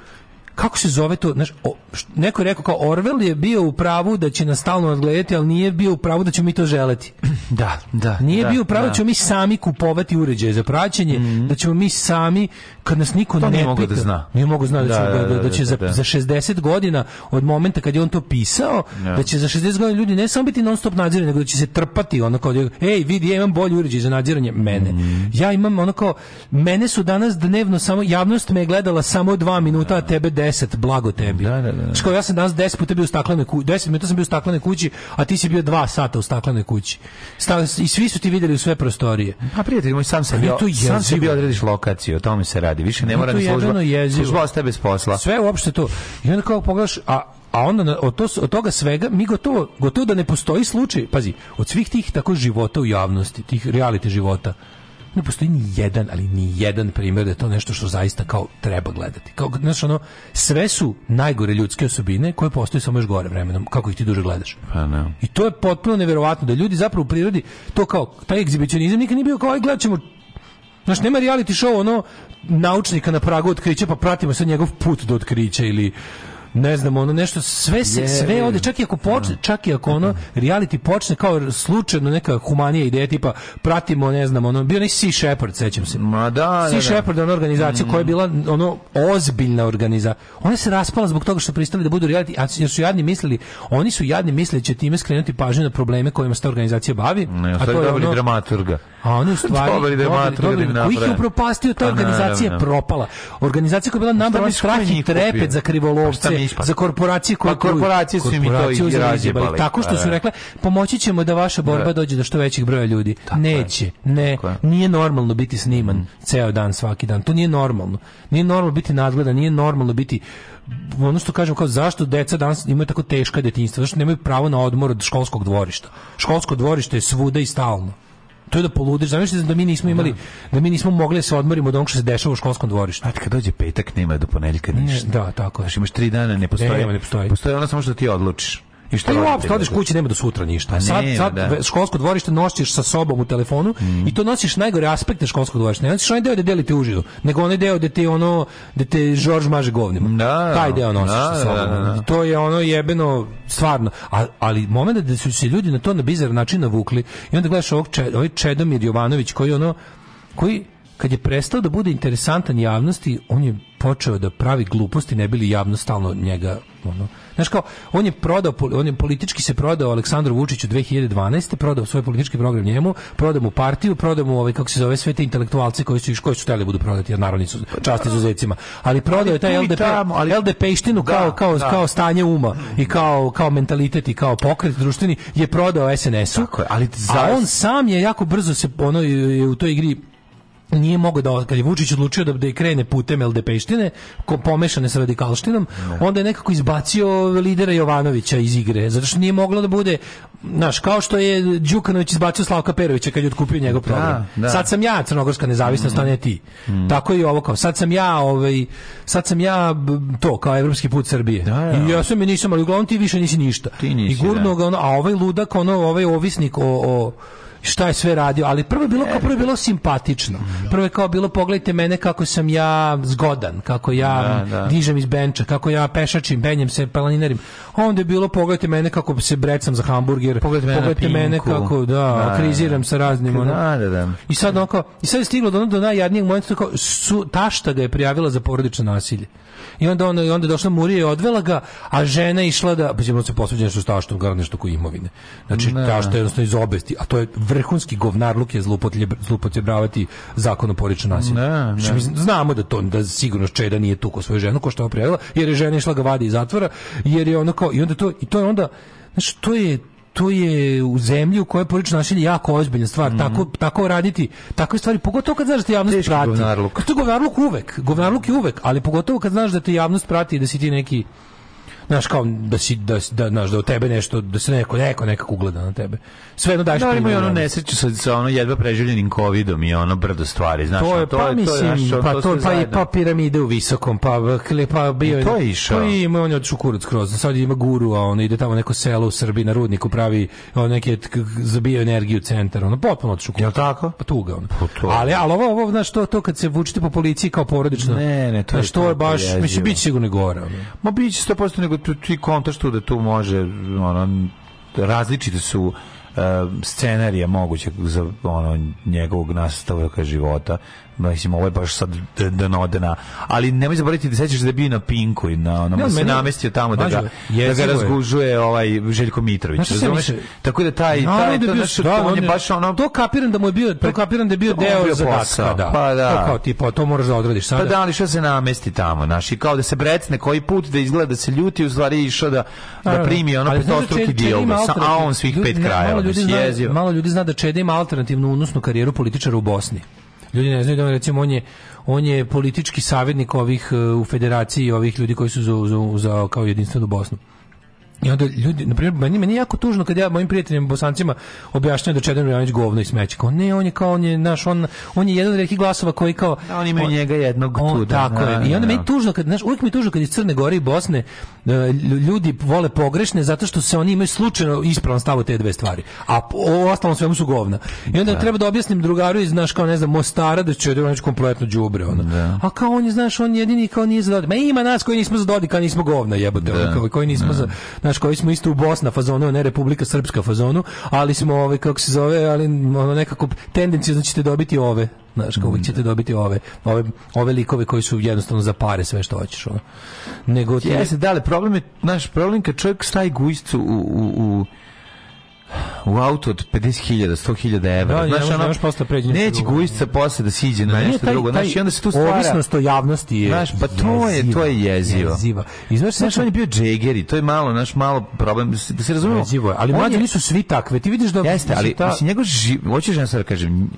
kako se zove to, znaš, o, neko je rekao kao Orwell je bio u pravu da će nas stalno nadgledati, ali nije bio u pravu da ćemo mi to želeti. Da, da. Nije da, bio u pravu da. da. ćemo mi sami kupovati uređaje za praćenje, mm -hmm. da ćemo mi sami kad nas niko to ne nije da, da zna. Nije mogu znati da, da, da, da, će da, za, za 60 godina od momenta kad je on to pisao, da će za 60 godina ljudi ne samo biti non stop nadzirani, nego da će se trpati ono kao, ej, vidi, ja imam bolji uređaj za nadziranje mene. Mm -hmm. Ja imam ono kao, mene su danas dnevno samo, javnost me je gledala samo dva minuta, a tebe 10, blago tebi. Da, da, da. da. Ško, ja sam danas 10 puta bio u staklenoj kući, 10 minuta sam bio u staklenoj kući, a ti si bio 2 sata u staklenoj kući. Sta, I svi su ti videli u sve prostorije. A prijatelj moj, sam se bio, sam se bio odrediš lokaciju, o tome se radi. Više ne mora ni da služba, služba ostaje bez posla. Sve uopšte to. I onda kao pogledaš, a a onda od, to, od toga svega mi gotovo, gotovo da ne postoji slučaj, pazi, od svih tih tako života u javnosti, tih realite života, ne postoji ni jedan, ali ni jedan primjer da je to nešto što zaista kao treba gledati. Kao, znaš, ono, sve su najgore ljudske osobine koje postoje samo još gore vremenom, kako ih ti duže gledaš. Pa, ne. Da. I to je potpuno neverovatno da ljudi zapravo u prirodi, to kao, taj egzibicionizam nikad nije bio kao, aj, gledat ćemo Znaš, nema reality show, ono, naučnika na pragu otkrića, pa pratimo sad njegov put do otkrića ili ne znam, ono nešto sve se, sve ode, čak i ako počne, da. čak i ako ono reality počne kao slučajno neka humanija ideja tipa pratimo, ne znam, ono bio neki Sea Shepherd, sećam se. Ma da, Sea da, da. Shepherd ona organizacija koja je mhm. bila ono ozbiljna organizacija. Ona se raspala zbog toga što pristali da budu reality, a jer su jadni mislili, oni su jadni mislili da će time skrenuti pažnju na probleme kojima se ta organizacija bavi, ne, a to je ono, dramaturga. A oni u stvari dobili da matru dobili, da ih je upropastio ta organizacija je propala. Organizacija koja je bila nam pa strah i trepet za krivolovce, pa pa- za korporacije koje pa, korporacije su im to i razjebali. Tako što da, su da. rekle pomoći ćemo da vaša borba da. dođe do što većeg broja ljudi. Neće, ne, nije normalno biti sniman mm. ceo dan svaki dan. To nije normalno. Nije normalno biti nadgledan, nije normalno biti ono što kažem kao zašto deca danas imaju tako teška detinjstva, zašto nemaju pravo na odmor od školskog dvorišta. Školsko dvorište je svuda i stalno to je da poludiš. Zamislite da, da mi nismo imali, da. da, mi nismo mogli da se odmorimo od onog što se dešava u školskom dvorištu. Znate, kad dođe petak, nema do ponedeljka ništa. da, tako je. Znači, imaš 3 dana, ne e, postoje. Ne, ne postoji. Postoje ono samo što ti odlučiš. I šta uopšte odeš kući nema do sutra ništa. Pa sad, sad da. školsko dvorište nosiš sa sobom u telefonu mm. i to nosiš najgore aspekte školskog dvorišta. Ne nosiš onaj deo da delite užinu, nego onaj deo da te ono da te George maže govnima. Da, Taj deo nosiš da, sa sobom. Da, da, da. to je ono jebeno stvarno. A, ali moment da su se ljudi na to na bizar način navukli i onda gledaš ovog čed, ovaj Čedomir Jovanović koji ono koji kad je prestao da bude interesantan javnosti, on je počeo da pravi gluposti, ne bili javno stalno njega, ono. Znaš kao, on je prodao, on je politički se prodao Aleksandru Vučiću 2012. prodao svoj politički program njemu, prodao mu partiju, prodao mu ovaj kako se zove sve te intelektualce koji su koji su hteli budu prodati, jer naravno nisu pa časti da. izuzecima. Ali prodao je taj LDP, tamo, ali... LDP ištinu da, kao da, kao da. kao stanje uma i kao kao mentalitet i kao pokret društveni je prodao SNS-u. ali za... a on sam je jako brzo se ono u toj igri nije mogao da kad je Vučić odlučio da da krene putem LDP-štine, ko pomešane sa radikalštinom, ne. onda je nekako izbacio lidera Jovanovića iz igre, zato što nije moglo da bude, znaš, kao što je Đukanović izbacio Slavka Perovića kad je otkupio njegov program. Da, da. Sad sam ja crnogorska nezavisnost, mm. a ne ti. Mm. Tako i ovo kao sad sam ja, ovaj, sad sam ja to kao evropski put Srbije. Da, da. I ja sam i nisam, ali uglavnom ti više nisi ništa. Ti nisi, I gurno da. ga a ovaj ludak, ono, ovaj ovisnik o, o šta je sve radio, ali prvo je bilo kao prvo je bilo e. simpatično. Da. Prvo je kao bilo pogledajte mene kako sam ja zgodan, kako ja da, da. dižem iz benča, kako ja pešačim, benjem se, planinarim. Onda je bilo pogledajte mene kako se brecam za hamburger, pogledajte mene, pogledajte mene kako da, kriziram da, da, sa raznim ono. Da, da, I sad onako, i sad je stiglo do, do najjadnijeg momenta kao su, tašta ga je prijavila za porodično nasilje i onda ona i onda došla Murija i odvela ga, a žena išla da pa ćemo se posvađati sta što gar što oko imovine. Znači ne. ta što je jednostavno iz obesti, a to je vrhunski govnarluk je zloupotrebljavati zakon o porodičnom nasilju. Ne, znači, ne. znamo da to da sigurno Čeda nije tu ko svoju ženu ko što je prijavila, jer je žena išla ga vadi iz zatvora, jer je ona kao i onda to i to je onda znači to je to je u zemlji u kojoj je porodično nasilje jako ozbiljna stvar. Mm -hmm. tako, tako raditi, takve stvari, pogotovo kad znaš da te javnost Teški prati. Govnarluk. To je govnarluk uvek, govnarluk je uvek, ali pogotovo kad znaš da te javnost prati da si ti neki znaš kao da si da da znaš da u tebe nešto da se neko neko nekako ugleda na tebe. Sve jedno daješ. Da, ima ono nesreću sa sa ono jedva preživljenim covidom i ono brdo stvari, znaš, to je, to, pa, je, mislim, to je pa to, to pa i pa piramide u visokom, pa pa bio I e, To je išao. Pa ima on je otišao kurac kroz. Sad ima guru, a on ide tamo neko selo u Srbiji na rudniku pravi on neke zabio energiju centar, ono potpuno otišao kurac. Je tako? Pa tuga on. Pa ali al ovo ovo znaš to to kad se vučete po policiji kao porodično. Ne, ne, to je. Znaš, je baš mislim biće sigurno gore. Ma biće 100% nego tu ti kontaš tu da tu može ono različite su e, scenarija moguće za ono njegovog nastavka života mislim ovo je baš sad dnodena da, da ali nemoj zaboraviti da sećaš da je bio na Pinku i na ono da se namestio tamo da ga da ga razgužuje ovaj Željko Mitrović razumeš tako da taj taj to naš on je baš ono to kapiram da mu je bio to kapiram da je bio deo zadatka da pa da to kao tipa to moraš da odradiš sada pa da ali što se namesti tamo naši kao da se brecne koji put da izgleda da se ljuti u i išao da da primi ono petostruki dio a on svih pet krajeva malo ljudi zna da Čeda ima alternativnu unosnu karijeru političara u Bosni Ljudi ne znaju da on, recimo, on je, on je politički savjetnik ovih e, u federaciji, ovih ljudi koji su za, za, za kao jedinstvenu Bosnu. I onda ljudi, na primjer, meni, meni je jako tužno kad ja mojim prijateljima bosancima objašnjam da Čedan Jovanović govno i smeće. Kao, ne, on je kao, on je, naš, on, on je jedan od rekih glasova koji kao... Da, on imaju on, njega jednog on, tuda. Tako da, je. I da, onda meni da. tužno, kad, znaš, uvijek mi je tužno kad iz Crne Gore i Bosne e, ljudi vole pogrešne zato što se oni imaju slučajno ispravan stav te dve stvari. A o ostalom svemu su govna. I onda da. treba da objasnim drugaru iz, znaš, kao, ne znam, Mostara da će Jovanović kompletno đubre ono. Da. A kao on je, znaš, on jedini kao nije za Dodik. Ma ima nas koji nismo za Dodika, nismo govna, jebote, da. koji nismo za... Znaš, naš koji smo isto u Bosna fazonu, ne Republika Srpska fazonu, ali smo ove ovaj, kako se zove, ali ono nekako tendencije da ćete dobiti ove, znaš, kao uvijek ćete dobiti ove, ove, ove likove koji su jednostavno za pare sve što hoćeš, ono. Nego ti... Jeste, da, ali problem je, naš problem kad čovjek staje gujscu u, u, u u auto od 50.000, 100.000 evra. Da, znaš, ono, još posle pređe Neće gujica posle da siđe na nešto taj, drugo. Znaš, i onda se tu stvara... Ovisnost o javnosti je Znaš, pa to je, to je jezivo. jezivo. I znaš, znaš, on je bio džeger i to je malo, naš malo problem, da, da se razumemo. Jezivo je, ali mlađi nisu svi takve. Ti vidiš da... Jeste, ali, ta... mislim, njegov živ... Hoćeš ja sad da kažem,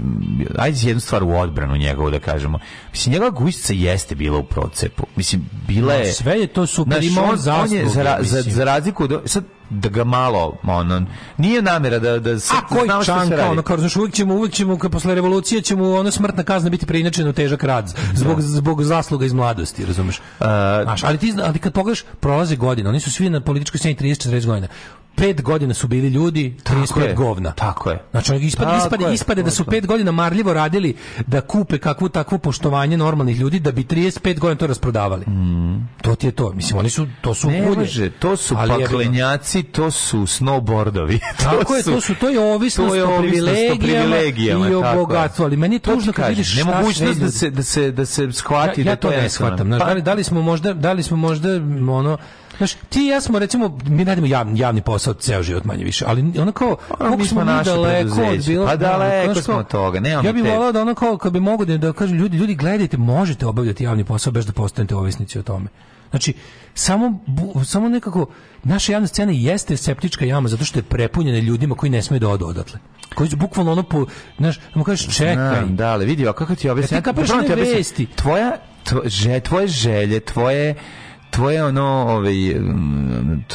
ajde jednu stvar u odbranu njegovu da kažemo. Mislim, njegova gujica jeste bila u procepu. Mislim, bila je... sve je to super, imao zasluge. Za, za, za razliku od... Sad, da ga malo ono nije namera da da se a koji čanka ono kao znaš uvijek ćemo uvijek ćemo kad posle revolucije ćemo ona smrtna kazna biti preinačena u težak rad zbog da. zbog zasluga iz mladosti razumeš uh, Znaš, ali ti ali kad pogledaš prolaze godine oni su svi na političkoj sceni 30 40 godina 5 godina su bili ljudi, 35 govna. Tako je. Znači, ispade, tako ispade, ispade da su 5 godina marljivo radili da kupe kakvu takvo poštovanje normalnih ljudi, da bi 35 godina to rasprodavali. Mm. To ti je to. Mislim, oni su, to su ne, može, to su ali paklenjaci Albanci to su snowboardovi. to tako je, to su to je ovisnost, to je ovisnost privilegijama i o bogatstvu, ali meni je tužno kad vidiš nemogućnost da se da se da se схvati ja, da ja to ne shvatam. Pa, da li, da li smo možda da li smo možda ono Znaš, ti i ja smo, recimo, mi radimo javni, javni posao ceo život manje više, ali ono kao, pa, kako mi smo, smo naše daleko od bilo... Pa daleko ono smo od toga, ne Ja bih volao da ono kao, kad bi mogo da, da kažem, ljudi, ljudi, gledajte, možete obavljati javni posao bez da postanete ovisnici o tome. Znači, samo, bu, samo nekako, naša javna scena jeste septička jama zato što je prepunjena ljudima koji ne smeju da odu odatle. Koji su bukvalno ono po, znaš, da mu kažeš čekaj. Znam, da, ali vidi, a kako ti objasniti? Ja, ti kapaš ne vesti. Tvoja, tvoje, tvoje želje, tvoje tvoje ono ovaj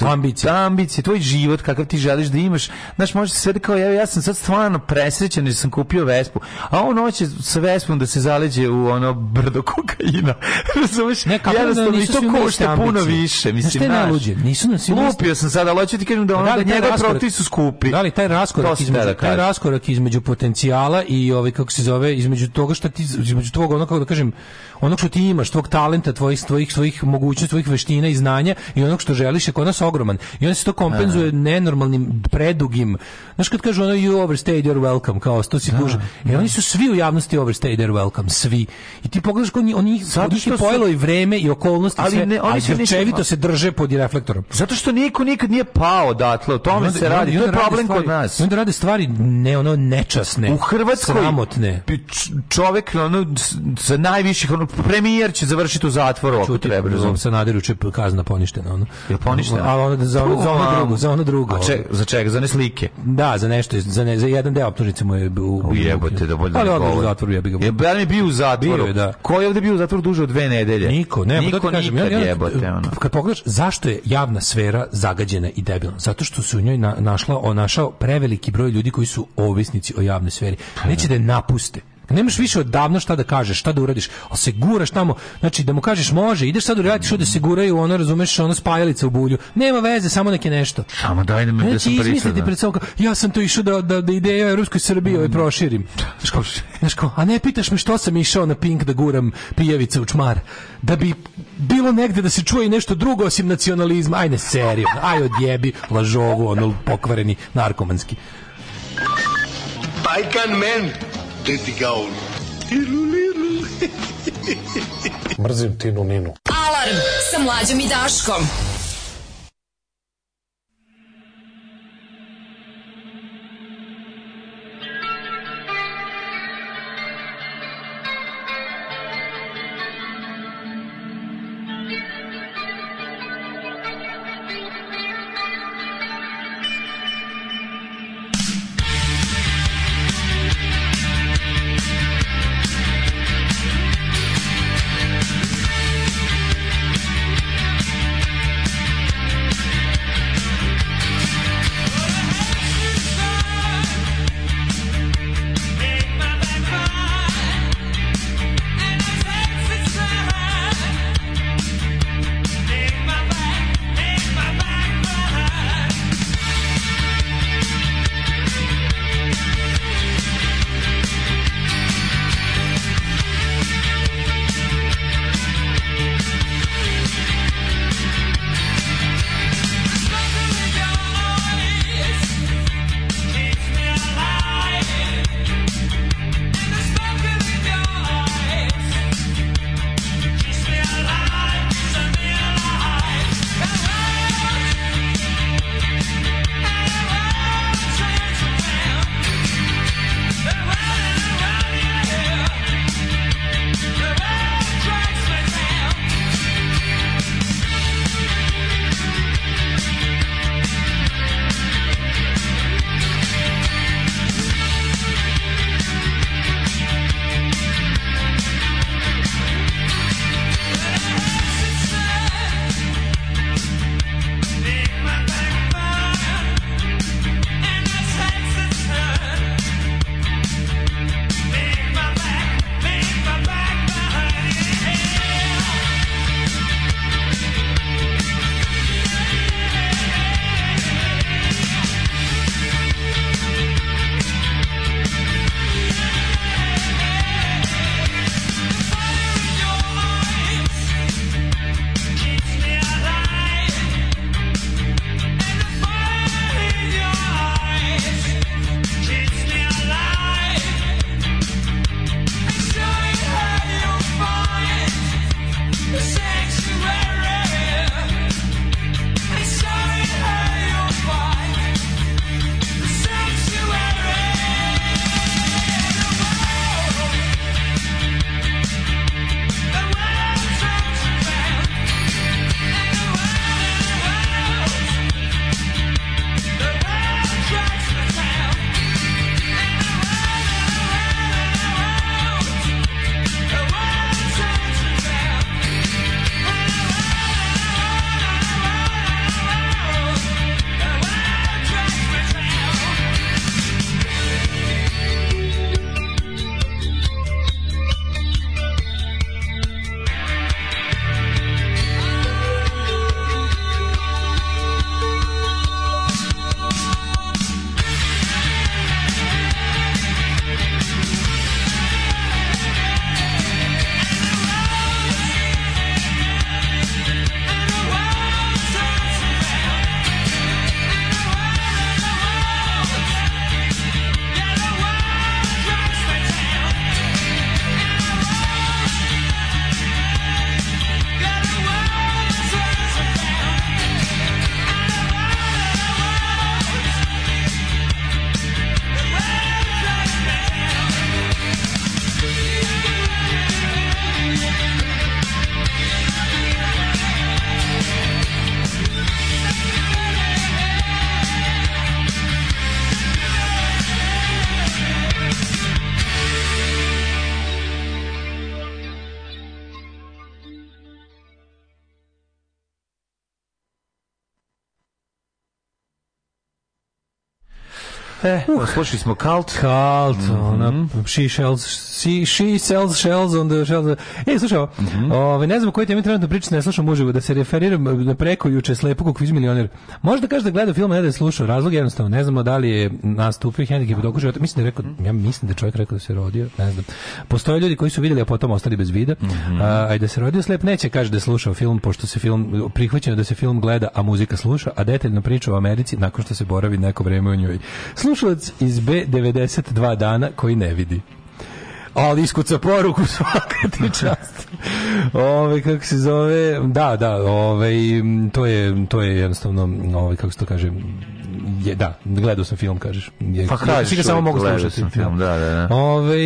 ambicije da, ambicije tvoj život kakav ti želiš da imaš znaš može se sve da kao ja ja sam sad stvarno presrećen jer sam kupio Vespu a on hoće sa Vespom da se zaleđe u ono brdo kokaina razumeš ne kako ja da nisu to košta ambicije. puno više mislim znaš, znaš luđe nisu nas lupio sam sada hoću ti kažem da, da ono da, da njega protiv su skupi da li taj raskorak između da taj raskorak između potencijala i ovaj kako se zove između toga što ti između tvog ono kako da kažem ono što ti imaš tvog talenta tvojih tvojih svojih mogućnosti tvojih veština i znanja i onog što želiš je kod nas ogroman. I onda se to kompenzuje Aha. nenormalnim, predugim. Znaš kad kažu ono you overstayed your welcome, kao to si da. duže. I e, oni su svi u javnosti overstayed your welcome, svi. I ti pogledaš kod njih, oni su... pojelo i vreme i okolnosti ali sve, ne, oni ali čevito se drže pod reflektorom. Zato što niko nikad nije pao datle, o tome onda, se radi. To je problem stvari, kod nas. Onda rade stvari ne ono nečasne. U Hrvatskoj sramotne. Čovek ono, sa najviših, ono, premijer će završiti u zatvoru ako treba. Čuti, Sanaderu juče kazna poništena ono. Je poništena. Al ono za ono, za ono drugo, za ono drugo. A ček, za ček, za ne slike. Da, za nešto, za ne, za jedan deo optužnice mu je u jebote da bolje. Ali odlazi u zatvor ja bih ga. Je bar bio u zatvoru. Bio, da. Ko je ovde bio u zatvoru duže od dve nedelje? Niko, ne, pa Niko, da kažem, nikad, ja, jebote, ono. Kad pogledaš zašto je javna sfera zagađena i debilna? Zato što su u njoj na, našla, onašao preveliki broj ljudi koji su ovisnici o javnoj sferi. Pa da. Neće da je napuste nemaš više odavno šta da kažeš, šta da uradiš, a se guraš tamo, znači da mu kažeš može, ideš sad u reality show da se guraju, ono razumeš, ono spajalica u bulju, nema veze, samo neke nešto. Samo daj nam znači, da sam pričao. Da. pred sobom, ja sam to išao da, da, da ideja o Ruskoj Srbiji mm. proširim. Da, da, znaš ko, da. a ne pitaš me što sam išao na Pink da guram pijavice u čmar, da bi bilo negde da se čuje nešto drugo osim nacionalizma, ajde serio, aj odjebi, lažovu, ono pokvareni, narkomanski. Bajkan men! Detigao. Tilu lilu. Mrzim Tinu Ninu. Alarm sa mlađom i Daškom. E, uh, slušali smo Kalt. Kalt, mm -hmm. ona She Shells she, she sells shells on the shells. E, slušaj, mm -hmm. ove, ovaj, ne znam koji temi trenutno pričati, ne slušam uživo, da se referiram eh, na preko juče slepo kako iz milioner. Možda kaže da gleda film, ne da je slušao. Razlog je jednostavno, ne znamo da li je nastupio hendikep dok života. Mislim da je rekao, ja mislim da čovjek rekao da se rodio, ne znam. Postoje ljudi koji su vidjeli, a potom ostali bez vida. Mm -hmm. a, a, da se rodio slep neće kaže da je slušao film, pošto se film prihvaćeno da se film gleda, a muzika sluša, a detaljno priča o Americi nakon što se boravi neko vrijeme u njoj. Slušalac iz B92 dana koji ne vidi ali iskuca poruku svaka ti čast. Ove, kako se zove, da, da, ove, to, je, to je jednostavno, ove, kako se to kaže, je, da, gledao sam film, kažeš. Je, pa kažeš, ga samo mogu slušati. film, da, da, da. Ove,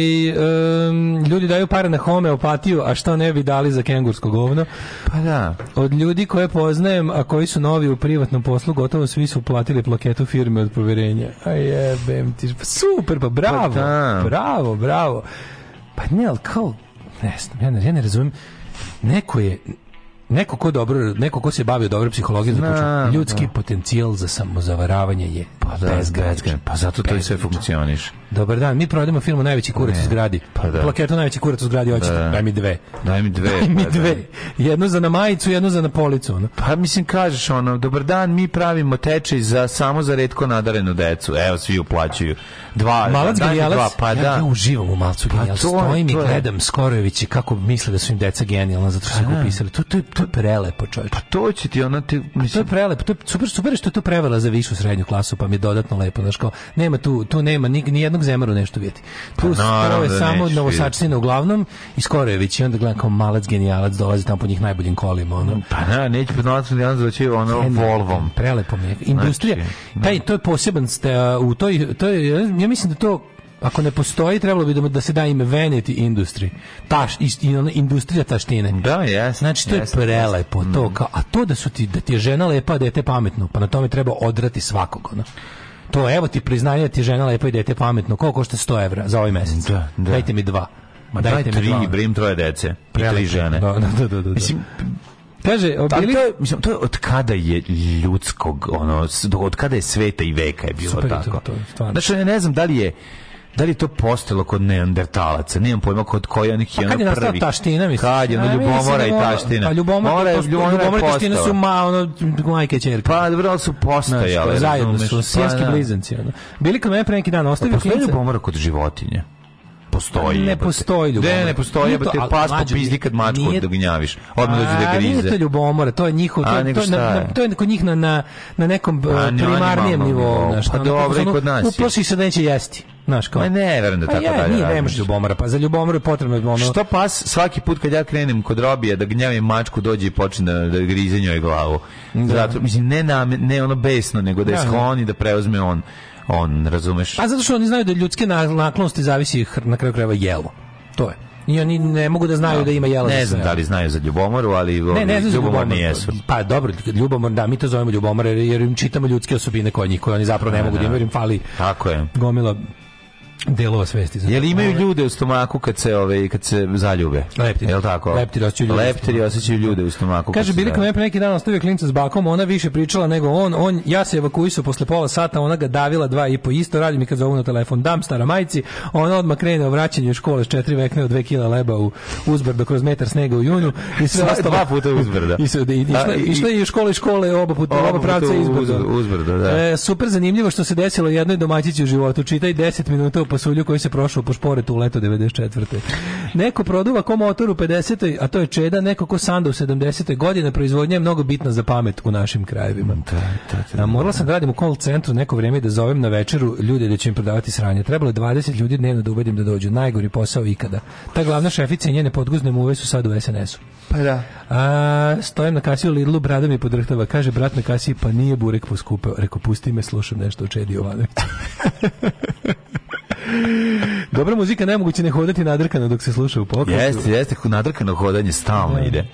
um, ljudi daju pare na homeopatiju, a što ne bi dali za kengursko govno? Pa da. Od ljudi koje poznajem, a koji su novi u privatnom poslu, gotovo svi su platili plaketu firme od poverenja. A jebem ti, pa super, pa bravo, pa da. bravo, bravo. Pa ne, ali kao, ne znam, ja ne, ja ne razumijem, neko je, neko ko dobro, neko ko se bavi dobro psihologijom, zaključio, da. ljudski da. potencijal za samozavaravanje je pa da, bezgraničan. Pa zato to i sve funkcioniš. Dobar dan, mi prodajemo film o najveći kurac u zgradi. Pa da. Plaketu najveći kurac u zgradi hoćete. Da. Daj mi dve. Daj mi dve. Daj mi pa da. dve. Pa jedno za na majicu, jedno za na policu. Ono. Pa mislim kažeš ono, dobar dan, mi pravimo tečaj za samo za redko nadarenu decu. Evo svi uplaćuju. Dva, Malac daj genijalac, dva, pa ja, da. Ja uživam u Malcu pa, genijalcu. Stojim i gledam Skorojevići kako misle da su im deca genijalna zato što su pa da. upisali. To, to, to to je prelepo, čovječe. Pa to će ti ona ti... mislim... to je prelepo. To je super super što je tu prevela za višu srednju klasu, pa mi je dodatno lepo, znači kao nema tu tu nema ni, ni jednog zemaru nešto vidjeti. Pa tu pa, no, je da samo novosačina uglavnom Iskorević i onda gledam kao malac genijalac dolazi tamo po njih najboljim kolima, ono. Pa na, neće pod novac će ono Eno, Volvom. Prelepo mi je. Industrija. Znači, taj da. to je poseban ste, uh, u toj to je, ja mislim da to Ako ne postoji, trebalo bi da, da se da ime Vanity Industry. Taš, industrija taštine. Da, jes. Znači, to yes, je prelepo. Yes. To, mm. kao, a to da su ti, da ti je žena lepa, da je te pametno, pa na tome treba odrati svakog. Ono to evo ti priznanje da ti žena lepa i dete pametno. Koliko košta 100 evra za ovaj mesec? Da, da. Dajte mi dva. Ma dajte, dajte mi tri, brim troje dece i tri žene. Da, da, da, da, da. Mislim, Kaže, obili... to, mislim, to je od kada je ljudskog, ono, od kada je sveta i veka je bilo Super, tako. To, to, znači, ne znam da li je da li je to postalo kod neandertalaca? Nemam pojma kod koji onih pa je ono prvi. Kad je nastala taština, mislim? Kad je, ono ljubomora i da taština. Pa ljubomora, ljubomora, i taština su ma, ono, majke čerke. Pa, dobro, ali su postojale. Znači, zajedno su, pa sjenski da. blizanci. Bili kod mene pre neki dan, ostavio pa, Postoji ljubomora kod životinje postoji. Ne postoji ljubomora. Ne, ne postoji, jebate, pas popizdi kad mačku nije, da gnjaviš. Odmah dođe da grize. Nije to ljubomora, to je njihov, to, a, to, na, to je kod njih na, na, na nekom a, e, primarnijem nivou. Pa dobro, i kod nas. Uploši se da neće jesti. Znaš kao. Ma ne, verujem da pa tako ja, dalje. Nije, ne možeš ljubomora, pa za ljubomoru je potrebno ono. Što pas svaki put kad ja krenem kod Robija da gnjavim mačku dođe i počne da, grize njoj glavu. Da. Zato mislim ne na, ne ono besno, nego da je da, da. skloni da preuzme on on, razumeš? A pa zato što oni znaju da ljudske naklonosti zavisi na kraju krajeva jelo. To je. I oni ne mogu da znaju no, da. da ima jela. Ne znam da li znaju za ljubomoru, ali ne, ne znam ljubomorni jesu. Pa dobro, ljubomor, da, mi to zovemo ljubomor jer, jer im čitamo ljudske osobine kod njih, koje oni zapravo ne, ne mogu da imaju, im fali Tako je. gomila delova svesti. Znači. Jel imaju ljude u stomaku kad se ove ovaj, i kad se zaljube? Leptiri. Jel tako? Leptiri osjećaju ljude. Leptiri osjećaju ljude u stomaku. Kaže bili kod mene pre neki dan ostavio klinca s bakom, ona više pričala nego on, on ja se evakuisao posle pola sata, ona ga davila dva i po isto radi mi kad zovu na telefon, dam stara majici, ona odmah krene u vraćanje u škole s četiri vekne od 2 kg leba u uzbrdo kroz metar snega u junu i sve ostalo dva puta uzbrda. I sve išla, išla i u škole i škole oba puta, oba, oba pravca uzbrdo. uzbrdo da. E, super zanimljivo što se desilo jednoj domaćici u životu, čitaj 10 minuta pasulju koji se prošao po šporetu u leto 94. Neko produva ko motor u 50. a to je Čeda, neko ko Sanda u 70. godine proizvodnja je mnogo bitna za pamet u našim krajevima. Da, da, da, Morala sam da radim u call centru neko vrijeme da zovem na večeru ljude da će im prodavati sranje. Trebalo je 20 ljudi dnevno da ubedim da dođu. Najgori posao ikada. Ta glavna šefica i njene podguzne muve su sad u SNS-u. Pa da. A, stojim na kasi u Lidlu, brada mi podrhtava. Kaže, brat na kasi, pa nije burek poskupeo. Rekao, pusti me, slušam nešto o Čedi Jovanović. Dobra muzika nemoguće ne hodati nadrkano dok se sluša u pokazu. Jeste, jeste, nadrkano hodanje stalno da. ide.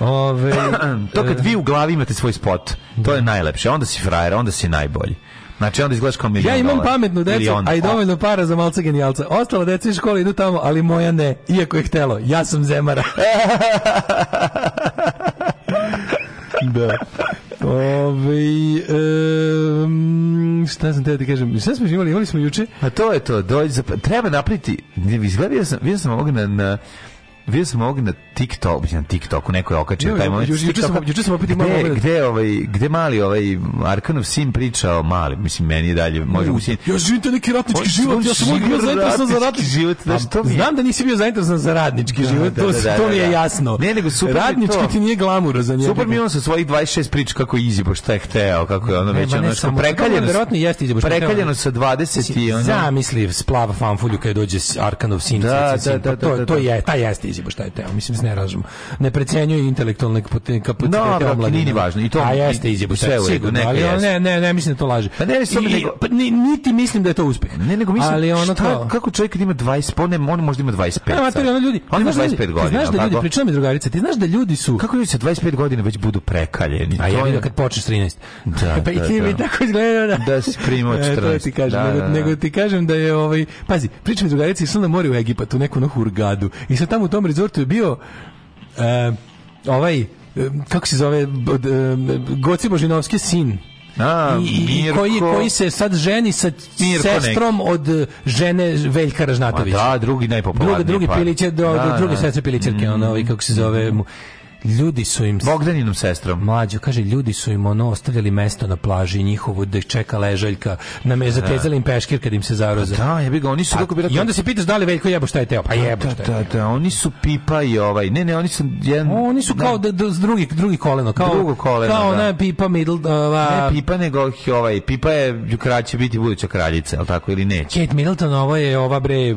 Ove, to kad vi u glavi imate svoj spot, da. to je najlepše. Onda si frajer, onda si najbolji. Znači onda izgledaš kao milion Ja imam dolar. pametnu decu, a i dovoljno para za malce genijalca. Ostala deca iz škole idu tamo, ali moja ne, iako je htelo. Ja sam zemara. da. Ove, um, šta sam te da kažem? Šta smo imali? Imali smo juče? A to je to. Dođi, treba napriti. Izgledao sam, vidio sam ovoga na, na vidio sam ovog na TikTok, na TikToku, neko je okačio taj moment. Juče sam, juče sam opet imao gde, gde, ovaj, gde mali ovaj Arkanov sin pričao mali, mislim meni je dalje, može usin. Ja živim te neki ratnički život, ja sam bio zainteresan za ratnički život, da što mi. Znam da nisi bio zainteresan za radnički da, život, da, to da, to mi je jasno. Ne, nego super radnički ti nije glamura za njega. Super mi on sa svojih 26 priča kako je izibo šta je hteo, kako je ono već ono što prekaljeno. Verovatno jeste izibo šta. Prekaljeno sa 20 i ono. Zamisli splava fanfulju kad dođe Arkanov sin, Da, pa to to je taj jeste veze baš šta je teo, mislim se ne ražemo. Ne precenjuje intelektualne kapacitete no, omladine. Pa nije ni važno. I to A jeste izjebu sve u redu, ali, jeste. Ne, ne, ne, mislim da to laže. Pa ne, I, nego, pa, niti mislim da je to uspeh. Ne, nego mislim, ali ono šta, kao, kako čovjek kad ima 20, pa ne, on možda ima 25. Amator, ono ljudi, on ima 25 godina. Ti znaš da ljudi, da pričala mi drugarica, ti znaš da ljudi su... Kako ljudi sa 25 godina već budu prekaljeni? A ja vidim kad počneš 13. Da, pa i da, ti mi da. tako izgleda da si primao 14. E, ti kažem, nego, nego ti kažem da je ovaj pazi, pričam drugarici su na mori u Egiptu, neku na Hurgadu. I sad tamo u tom resortu je bio uh, ovaj eh, kako se zove eh, Goci Božinovski sin a, I, koji, koji se sad ženi sa Mirko sestrom neki. od žene Veljka Ražnatovića. Da, drugi najpopularniji. Drugi, drugi par. Piliće, do, da, drugi da. sestre Pilićerke, mm. ono, ovaj, kako se mm. zove, mu, Ljudi su im Bogdaninom sestrom. mlađu kaže ljudi su im ono ostavljali mesto na plaži njihovu da čeka ležaljka, na me zatezali im peškir kad im se zaroza. Pa da, ja bih ga oni su kako bi rekao. I onda se pitaš da li Veljko jebo šta je teo? Pa da, jebo Da, da, da, oni su pipa i ovaj. Ne, ne, oni su jedan Oni su da. kao da, da, drugi drugi koleno, kao drugo koleno. Kao da. ne pipa middle ova. Ne pipa nego ovaj pipa je kraće biti buduća kraljica, al tako ili neće. Kate Middleton ovo je ova bre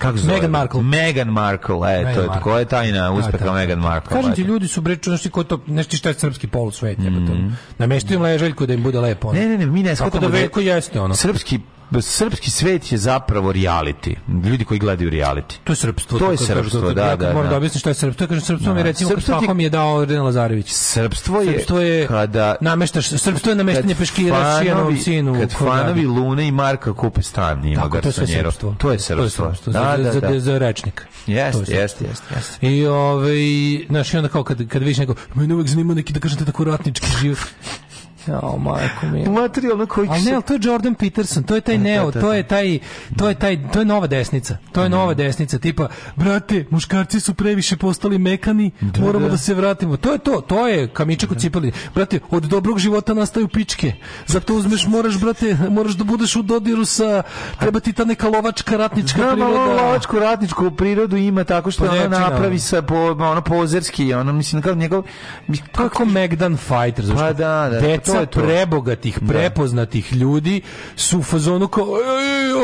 kako zove? Meghan Markle. Meghan Markle, e, Meghan to je koja je tajna da, uspeha da, da, Meghan Markle. Kažem ti, ljudi su bre znači ko to nešto šta je srpski pol sveta, mm -hmm. Na mestu im leželjko da im bude lepo. Ono. Ne, ne, ne, mi ne shvatamo. Tako da, da veliko jeste ono. Srpski srpski svet je zapravo reality. Ljudi koji gledaju reality. To je srpstvo. To je srpstvo, da, da. da Moram da, da objasnim šta je srpstvo. Kažem srpstvo mi da. recimo srpstvo kad Pahom je dao Rena Lazarević. Srpstvo je srpstvo je kada nameštaš srpstvo je nameštanje peškira Šijanovom sinu. Kad fanovi Lune i Marka kupe stan, ima ga to, to je srpstvo. To je srpstvo. Da, da, da. Za rečnik. Jeste, jeste, jeste. I ovaj, znaš, i onda kao kad, kad vidiš neko, meni uvek zanima neki da kažete tako ratnički život. Ja, majko mi. Materijalno koji Ali ne, to je Jordan Peterson, to je taj e, neo, to je taj to je taj to je nova desnica. To je mhm. nova desnica tipa brate, muškarci su previše postali mekani, da, da. moramo da. se vratimo. To je to, to je kamičak u da. cipeli. Brate, od dobrog života nastaju pičke. Zato uzmeš moraš brate, moraš da budeš u dodiru sa treba ti ta neka lovačka ratnička Znam, priroda. lovačku ratničku prirodu ima tako što pa ona napravi sa po, ono pozerski, ono mislim kao njegov kako Megdan Fighter zašto? Pa da, da. Deca pa Dosta prebogatih, da. prepoznatih ljudi su u fazonu kao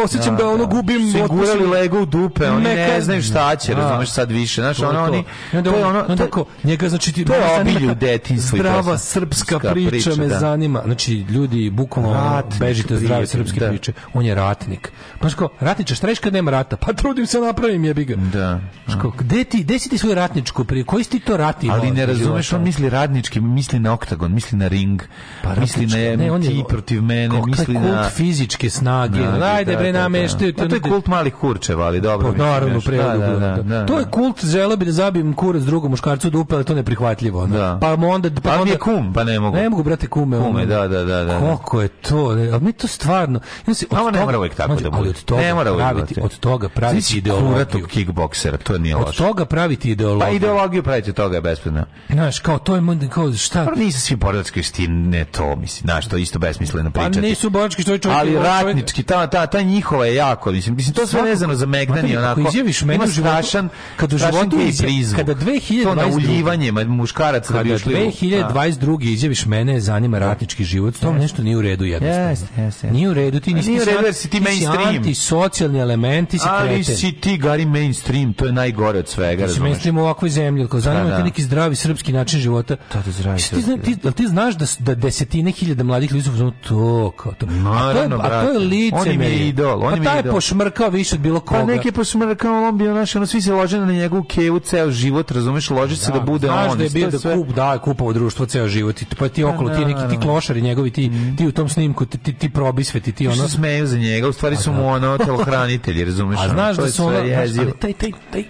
osjećam da, da ono da. gubim sigurali lego u dupe, oni Meka, ne znaju šta će, da. razumeš sad više, znaš, ono oni onda to je ono to, tako njega znači ti to je obilju detinjstva zdrava srpska priča, priča me da. zanima. Znači ljudi bukvalno bežite zdrave srpske da. priče. On je ratnik. Pa što ratniče, šta kad nema rata? Pa trudim se napravim jebiga Da. Što gde ti, gde si ti svoju ratničku pri koji si ti to ratni? Ali ne razumeš, on misli radnički, misli na oktagon, misli na ring Pa misli na ne, on je, ti protiv mene, misli kult na... fizičke snage. Na, Ajde, da, bre, da, da. nameštaju. To, pa to je kult malih kurčeva, ali dobro. Pa, naravno, prevodu. Da, da, da, to je kult, žele bi da zabijem kurac drugom muškarcu dupe, ali to neprihvatljivo. Da. Pa mu onda... Pa, pa onda, mi je kum, pa ne mogu. Ne mogu, brate, kume. Kume, da, da, da. da. Koliko je to? Ali mi to stvarno... Znači, od Ovo ne mora uvijek tako znači, da bude. Ali od toga ne mora praviti, od toga praviti ideologiju. kickboksera, to nije loše. Od toga praviti ideologiju. Pa ideologiju praviti toga je bespredno. Znaš, kao to je... Kao, šta? Pa nisu svi boratski stine to, mislim, znaš, to isto besmisleno pa pričati. Pa nisu borački, što je čovjek... Ali ratnički, ta, ta, ta njihova je jako, mislim, mislim to sve vezano za Megdani, onako, izjaviš meni ima strašan, kad u životu izjav, kada 2022, to na uljivanje muškaraca da bi ušli. Kada 2022. izjaviš mene, zanima ratnički život, to yes. nešto nije u redu jednostavno. Yes, yes, yes. Nije u redu, ti pa nisi, nije u redu, jer si ti mainstream. Ti si antisocijalni element, ti si kreten. Ali si ti, Gari, mainstream, to je najgore od svega, ti si mainstream u ovakvoj zemlji, pa zanima te da. neki zdravi srpski način života. Da, da, zdravi. Ti, ti, ti znaš da, da desetine hiljada mladih ljudi su to kao to. Naravno, a to je, a to je lice on je idol, on pa im je taj idol. pošmrkao više od bilo pa koga. Pa neki pošmrkao, on bio naš, ono svi se lože na njegovu kevu ceo život, razumeš, lože se da, da bude znaš on. Znaš da je bio da sve... kup, da, kupao društvo ceo život, pa ti pa okolo, ti neki ti klošari njegovi, ti, mhm. ti u tom snimku, ti, ti, ti probisveti, ti ono. Što smeju za njega, u stvari su da. mu ono telohranitelji, razumeš. A znaš da su ono, taj, taj, taj,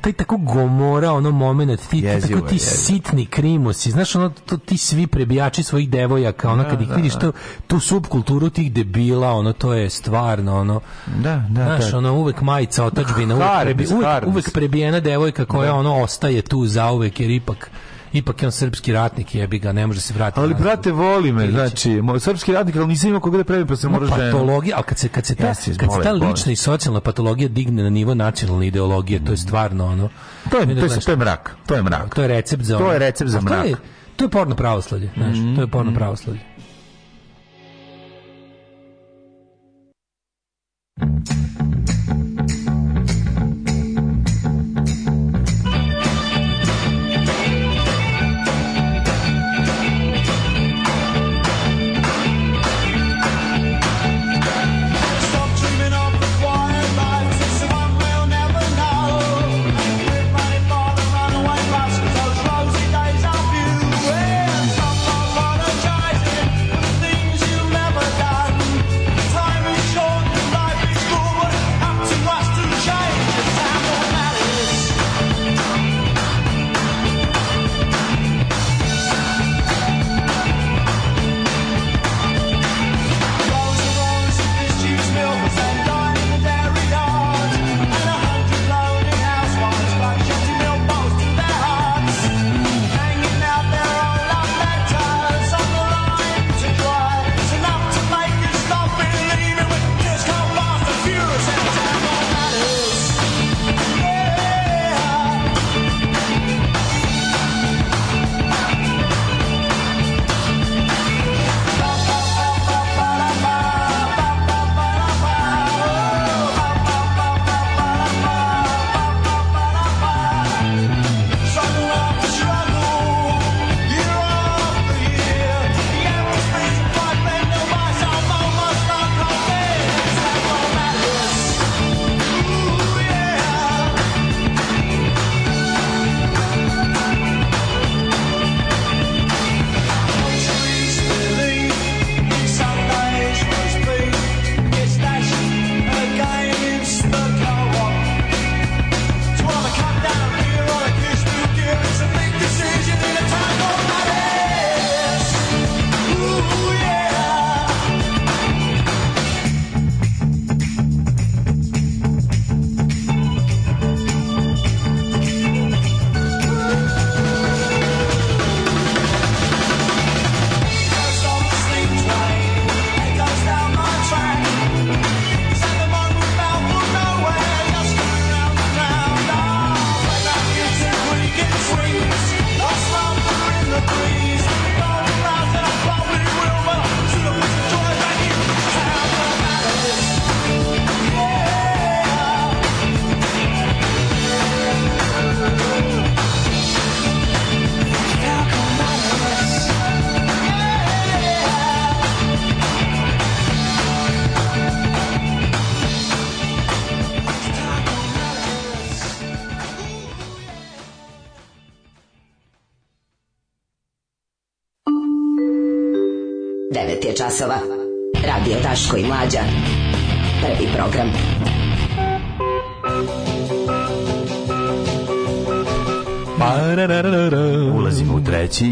taj tako gomora ono moment ti jezivo, tako ti jezivo. sitni krimosi znaš ono to, ti svi prebijači svojih devojaka ono da, kad ih da, vidiš da. to, tu subkulturu tih debila ono to je stvarno ono da da znaš da. ono uvek majica otačbina uvek, prebi, uvek, uvek, prebijena devojka koja da. ono ostaje tu zauvek jer ipak ipak je on srpski ratnik, jebi ga, ne može se vratiti. Ali brate voli me, znači, moj srpski ratnik, ali nisam imao koga da prebi, pa se mora žena. Patologija, al kad se kad se ta, Jeste, kad se ta lična boli. i socijalna patologija digne na nivo nacionalne ideologije, to je stvarno ono. To je to je, znači, to je mrak, to je mrak. To je recept za ono. To je recept za mrak. To je, to je porno pravoslavlje, znači, mm mm-hmm. to je porno pravoslavlje.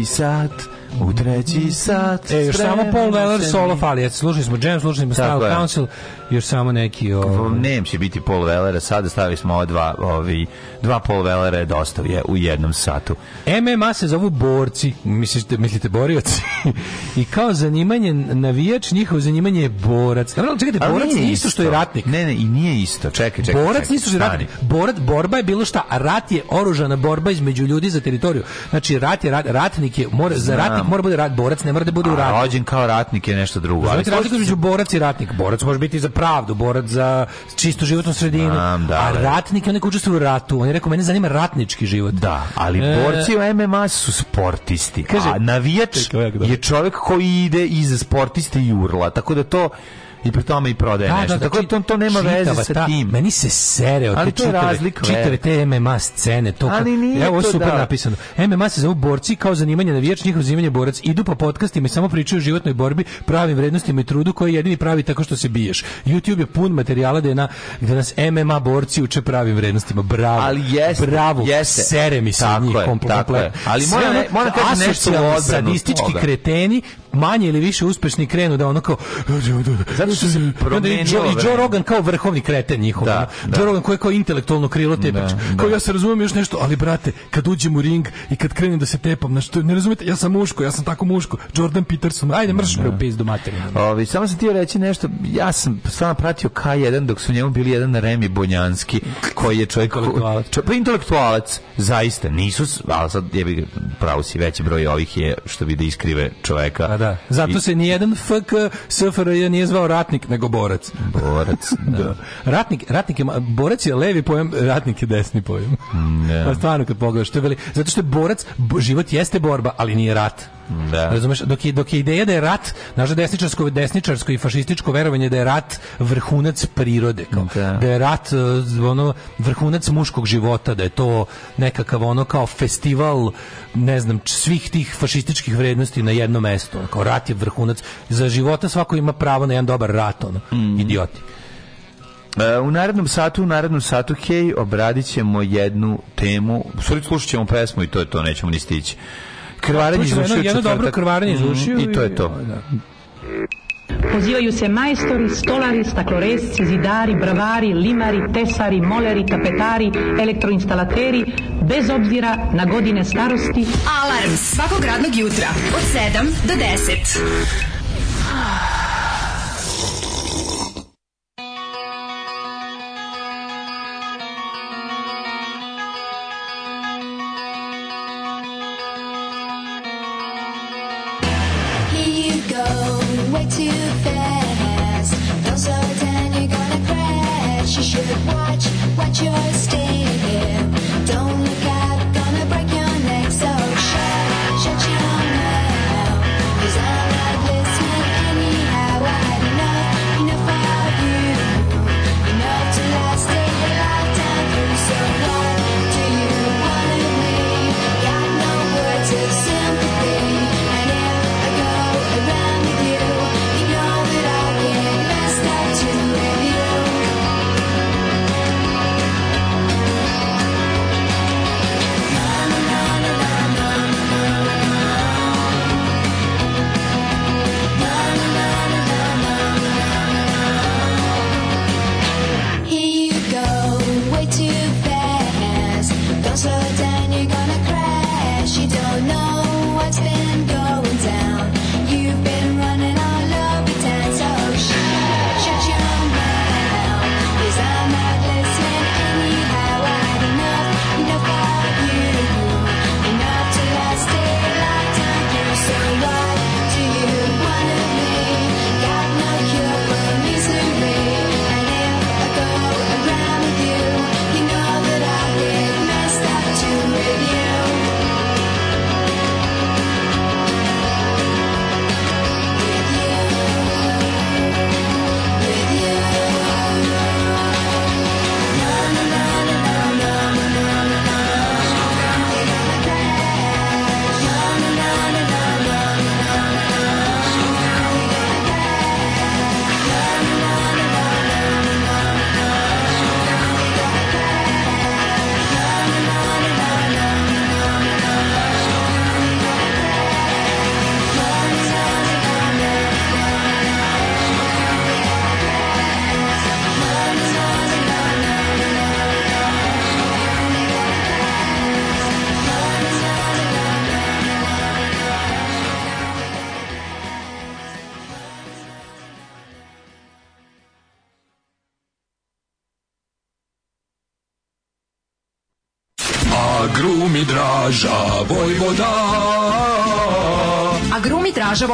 sat, u treći sat. E, još samo Paul Weller solo fali. Slušali smo Jam, slušali smo Style Council, još samo neki o ovaj, Nem će biti pol velera, sada stavili smo ova dva, ovi dva pol velera je dosta je u jednom satu. MMA se zovu borci, mislite mislite borioci. I kao zanimanje navijač, njihovo zanimanje je borac. Dobro, čekajte, Ali borac nije isto što je ratnik. Ne, ne, i nije isto. Čekaj, čekaj. Borac čekaj, nisu što je ratnik. Borac borba je bilo šta, a rat je oružana borba između ljudi za teritoriju. Znači rat je rat, ratnik je mora za ratnik mora da bude rat, borac ne mora da bude u ratu. rođen kao ratnik je nešto drugo. Znači, razlika između borac i ratnik. Borac može biti za pravdu, borac za čistu životnu sredinu. Znam, da, a ratnik je onaj koji učestvuje u ratu. On je rekao, mene zanima ratnički život. Da, ali e, borci u MMA su sportisti. Kaže, a navijač je čovjek koji ide iza sportiste i urla. Tako da to i pri tome i prodaje da, da nešto. Da, tako da to, to nema veze sa ta, tim. Meni se sere od te čitave, čitave te MMA scene. To, Ali nije evo, to super da. napisano. MMA se zove borci kao zanimanje na vječ, njihovo zanimanje borac. Idu po podcastima i samo pričaju o životnoj borbi, pravim vrednostima i trudu koji jedini pravi tako što se biješ. YouTube je pun materijala da, na, gde da nas MMA borci uče pravim vrednostima. Bravo. Ali jeste, bravo. Jeste. Sere mi se tako njih kompletno. Ali moram, ne, moram kaži nešto u Sadistički kreteni manje ili više uspešni krenu da ono kao zato što se promenilo. I Joe, Rogan kao vrhovni kreten njihov. Da, da. Joe Rogan koji je kao intelektualno krilo tepač. Da, da, Kao ja se razumem još nešto, ali brate, kad uđem u ring i kad krenem da se tepam, znači to ne razumete, ja sam muško, ja sam tako muško. Jordan Peterson, ajde mrš bre u da. pizdu materinu. Ovi, samo sam ti reći nešto, ja sam stvarno pratio K1 dok su njemu bili jedan Remi Bonjanski, koji je čovjek intelektualac. Čo, pa intelektualac zaista nisu, ali sad je pravo si veći broj ovih je što bi da iskrive čoveka. A pa da. Zato I, se ni jedan FK SFRJ nije zvao ratnik nego borac. Borac, da. da. Ratnik, ratnik je, borac je levi pojem, ratnik je desni pojem. Mm, yeah. Da. Pa stvarno kad pogledaš, to je veli, zato što je borac, život jeste borba, ali nije rat. Da. Razumeš, dok je, dok je ideja da je rat, naše desničarsko, desničarsko i fašističko verovanje da je rat vrhunac prirode, kao, da. da. je rat eh, ono, vrhunac muškog života, da je to nekakav ono kao festival, ne znam, svih tih fašističkih vrednosti na jedno mesto. Kao rat je vrhunac. Za života svako ima pravo na jedan dobar rat, ono, mm. idioti. Uh, eh, u narednom satu, u narednom satu Kej, obradit ćemo jednu temu. U stvari slušat ćemo pesmu i to je to, nećemo ni stići krvarenje izvršio četvrtak. Jedno dobro krvarenje mhm, izvršio. I to je to. Da, da. Pozivaju se majstori, stolari, stakloresci, zidari, bravari, limari, tesari, moleri, tapetari, elektroinstalateri, bez obzira na godine starosti. Alarm svakog radnog jutra od 7 do 10.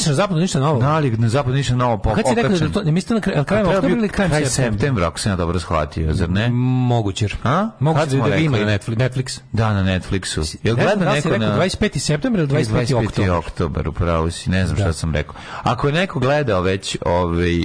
ništa na zapadu, ništa novo. Nalik na zapadu ništa novo po. Kad si rekao da to ne da mislim na kraj krajem oktobra ili krajem septembra, ako sam ja dobro shvatio, zar ne? Moguće. A? Moguće da, da ima na Netflix. Netflix. Da, na Netflixu. Jel gleda da neko na 25. septembra ili 25. oktobar? 25. oktobar, upravo si, ne znam šta sam rekao. Ako je neko gledao već ovaj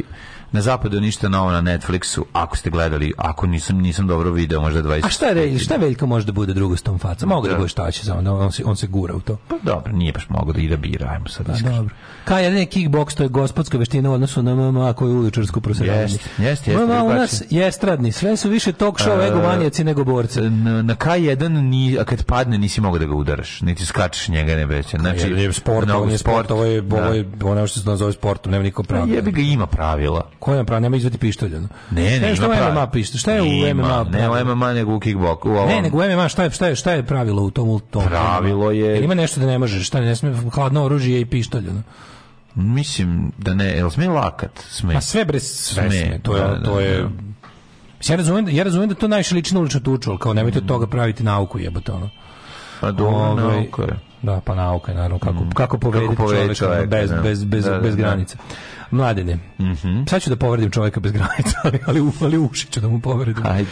Na zapadu ništa novo na Netflixu, ako ste gledali, ako nisam nisam dobro video, možda 20. A šta je, šta Veljko može da bude drugo s tom facom? Mogu da, da. bude šta će, samo on, on se on se gura u to. Pa dobro, nije baš mogu da ide bira, ajmo sad. Pa, dobro. Ka je neki kickboks, to je gospodska veština u odnosu na MMA koji je uličarsku prosedanje. Jeste, jeste, jeste. MMA u nas je estradni, sve su više talk show ego manijaci nego borci. Na, na K1 ni a kad padne nisi mogao da ga udaraš, niti skačeš njega ne veće. Znači, je sport, ovo je sport, da. ovo je, ovo je, ono što se nazove sportom, nema niko pa pravila. Jebi ga ima pravila koja prava nema izvadi pištolj Ne, Ne, ne, šta je MMA pištolj? Šta je u MMA? Ne, u MMA nego u kickboku. Ovom... Ne, nego u MMA šta je šta je šta je pravilo u tom u tom? Pravilo je. Jer ima nešto da ne možeš, šta ne sme hladno oružje i pištolj ono. Mislim da ne, jel sme lakat? Sme. Pa sve bre sve sme. sme. To je da, da to je da. Ja razumem, ja razumem da to najviše lično ulično tuču, ali kao nemojte od toga praviti nauku jebote ono. Pa dobro, ovaj- nauka je. Da, pa nauka, naravno, kako, mm. kako povedeti kako čoveka, čoveka, bez, da. bez, bez, da, da, bez da, granica. Da. Mladene, mm -hmm. sad ću da povredim čoveka bez granica, ali, ali, ali uši ću da mu povredim. Hajde.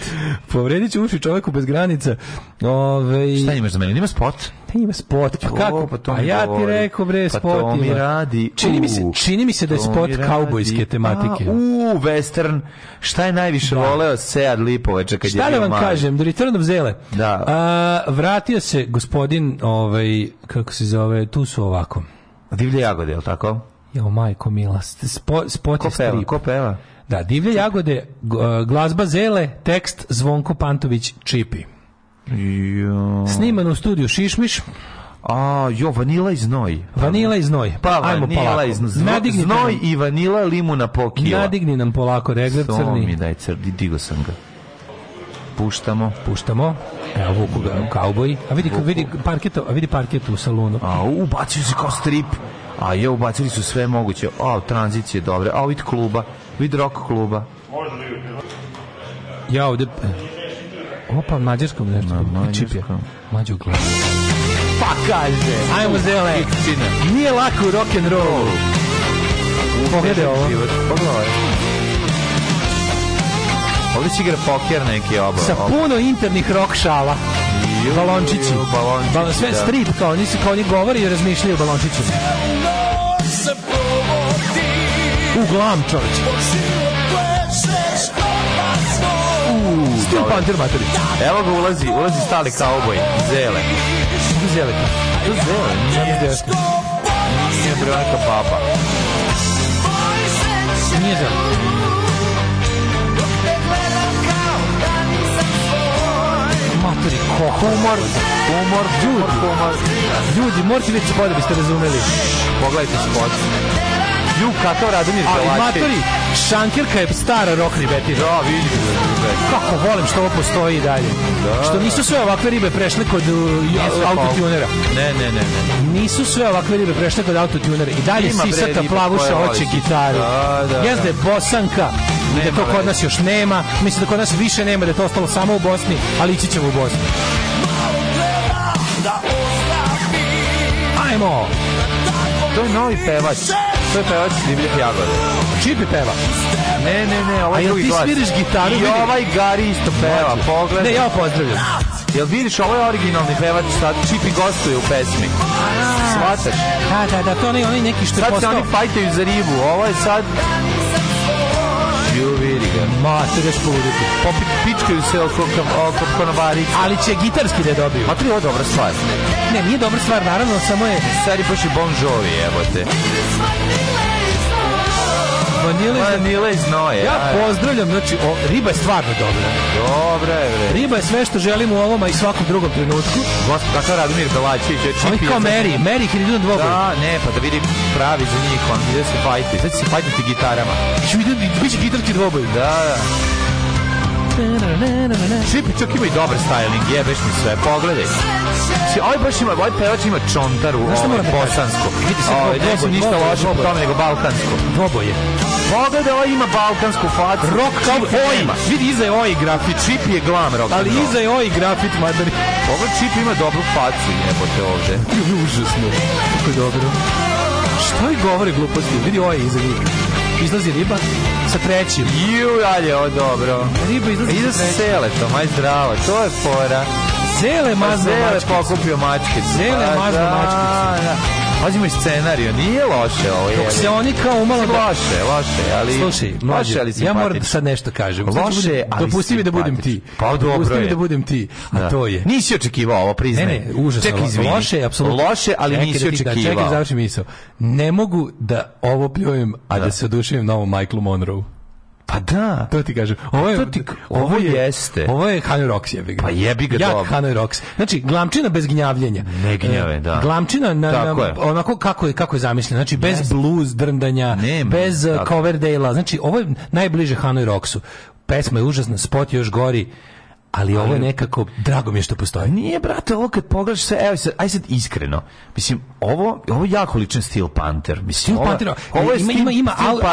Povredit ću uši čoveku bez granica. Ove... Šta imaš za mene? Nima spot? ima spot. Pa, pa kako? O, pa to a ja ti rekao bre pa spot. To mi radi. Čini mi se, čini mi se da je spot kaubojske tematike. u western. Šta je najviše da. voleo Sead Lipovača kad šta je Šta da vam mali. kažem, The Return of Zele. Da. A, vratio se gospodin ovaj kako se zove, tu su ovako. Divlje jagode, je li tako? Jo, majko mila, spo, spot ko strip. Ko peva? Da, divlje jagode, e, glazba Zele, tekst Zvonko Pantović, Čipi. Jo. Sniman u studiju Šišmiš. A, jo, vanila i znoj. Vanila i znoj. Pa, Ajmo vanila polako. i znoj. znoj i vanila limuna po kila. Nadigni nam polako regler crni. mi daj crni, digo sam ga. Puštamo. Puštamo. Evo Vuku ga u kauboj. A vidi, vidi parket, a vidi parket u salonu. A ubacio se kao strip. A je, ubacili su sve moguće. A, tranzicije dobre. A, vid kluba. Vid rock kluba. Ja ovde... E, opa, mađarskom nešto. Na, mađarskom. Mađu glavu. Pa kaže. Ajmo zele. Nije lako rock and roll. Pogledaj ovo. Pogledaj ovo. Ovdje će igra poker neki oba. Sa puno internih rock šala. Balončići. Balončići, Sve da. strip, kao oni, kao oni govori i razmišljaju balončići. U glam, čovječ. Steel Panther materi. Evo ga ulazi, ulazi stali kauboj. Zele. Tu zele. Tu zele. Nije zele. Nije Branka Papa. Nije zele. Ko, humor, humor, ljudi. Humor, Ljudi, morate vidjeti spod da biste razumeli. Pogledajte spod. Ju, kakav Radomir Galačević. Ali matori, šankirka je stara rock betina. Da, vidim. Kako volim što ovo postoji i dalje. Da. Što nisu sve ovakve ribe prešle kod uh, pa. autotunera. Ne, ne, ne, ne. Nisu sve ovakve ribe prešle kod autotunera. I dalje Ima sisata plavuša oče gitare. Da, da, Jezde da. bosanka nema da to kod nas još nema, mislim da kod nas više nema, da je to ostalo samo u Bosni, ali ići ćemo u Bosnu. Ajmo! To je novi pevač. To je pevač Divljih Jagode. Čipi peva. Ne, ne, ne, ovaj A drugi glas. A jel ti sviriš gitaru? I ovaj Gari isto peva, pogledaj. Ne, ja pozdravljam. Jel vidiš, ovo je originalni pevač, sad Čipi gostuje u pesmi. Svataš? Da, da, da, to onaj, onaj neki što je postao. Sad se oni fajtaju za ribu, ovo je sad ju vidi ga. Mater, poluditi. Pa, Popit pičkaju se oko, oko konobarica. Ali će gitarski da dobiju. Ma, ovo je dobra stvar. Ne, nije dobra stvar, naravno, samo je... Sad je poši Bon Jovi, evo te vanila iz, vanila iz noje. Ja pozdravljam, znači, o, riba je stvarno dobra. Dobra je, bre. Riba je sve što želimo u ovom, a i svakom drugom trenutku. Gospod, kakav Radomir Belačić, je čipija. Oni kao Meri, Meri Hridun dvoboj. Da, ne, pa da vidim pravi za njih, on ide se fajti, sad se fajtiti gitarama. Ču vidim, bit će gitarki dvoboj. Da, da. Svi čak ima i dobar styling, jebeš mi sve, pogledaj. Si, ovaj baš ima, ovaj pevač ima čontaru, ovaj da bosansko. Vidi se, ovaj, ne su ništa loše po tome, nego balkansko. Oboje. Pogledaj, ovaj ima balkansku facu. Rock kao oj, vidi iza je oj grafit, čip je glam rock. Ali iza je oj grafit, madari. Pogledaj, čip ima dobru facu, jebote ovde. Užasno, kako dobro. Šta je govori gluposti, vidi oj iza njih izlazi riba sa trećim. Ju, dalje, o, dobro. Riba izlazi Iza sa sele, to, maj zdravo, to je fora. Zele mazno mačkicu. Zele pokupio mačkicu. Zele pa mazno da, mačkicu. Da, da. Pazimo i scenariju, nije loše ovo je. Dok se oni kao umalo... Da- loše, loše, ali... Slušaj, mlađe, loše, ali ja moram sad nešto kažem. Da loše, ali Dopusti mi da budem ti. Pa dobro Dopusti mi da budem ti, a da. to je... Nisi očekivao ovo, priznaj. Ne, ne, užasno. Ček, izvini. Loše, apsolutno. Loše, ali čekaj, nisi očekivao. Da, čekaj, završi misao. Ne mogu da ovo pljujem, a da, da se oduševim novom Michaelu Monroe. Pa da. To ti kažem. Ovo je, to ti, ovo, je, jeste. Ovo je Hanoi Rocks jebi ga. Pa jebi ga Jak Hanoi Rocks. Znači, glamčina bez gnjavljenja. Ne gnjave, e, da. Glamčina na, na onako kako je, kako je zamislio. Znači, bez yes. blues drndanja, Nema, bez e, Coverdale-a. Znači, ovo je najbliže Hanoi Rocksu. Pesma je užasna, spot je još gori ali ovo je nekako drago mi je što postoji. Nije brate, ovo kad pogledaš se, evo sad, aj sad iskreno. Mislim ovo ovo je jako ličan stil Panther. Mislim ovo, Panther, ovo je ima ima ima auto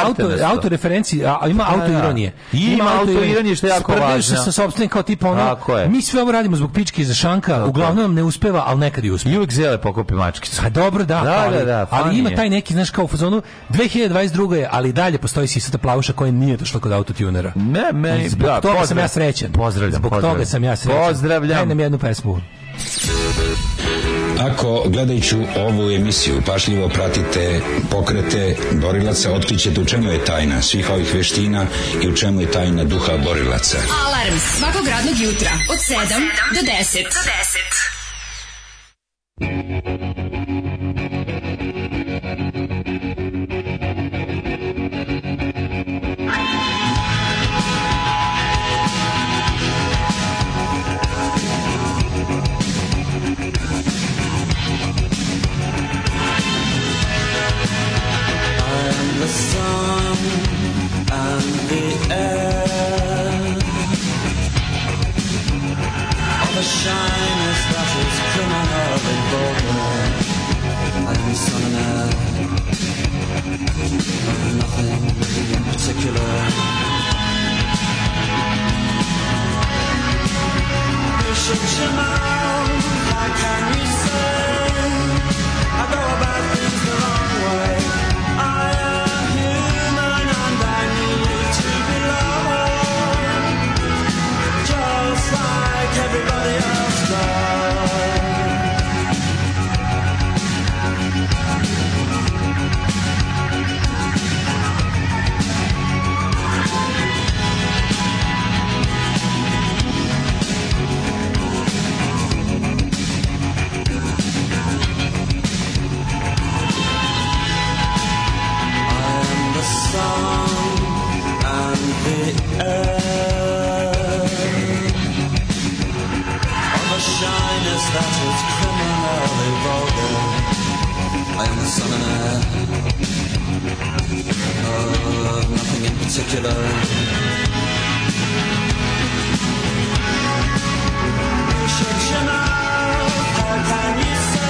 auto referenci, ima da, da, da. auto ironije. Ima, ima auto ironije što je jako važno. se sa sopstvenim kao tipa ono. Mi sve ovo radimo zbog pičke za šanka, uglavnom nam ne uspeva, al nekad i uspe. Uvek zele pokupi mačkicu. A pa dobro, da, da, ali, da, da ali ima taj neki, znaš, kao u fazonu 2022 je, ali dalje postoji sisata plavuša koja nije došla kod auto tunera. Ne, me, zbog da, toga sam ja srećen. Pozdravljam, zbog toga sam ja srećan. Pozdravljam. Daj jednu pesmu. Ako gledajući ovu emisiju pašljivo pratite pokrete borilaca, otkrićete u čemu je tajna svih ovih veština i u čemu je tajna duha borilaca. Alarm svakog radnog jutra od 7 do 10. Do 10. particular. You shut your I can't that it's criminally vulgar. I am the son and of nothing in particular. Shut your mouth, how can you say?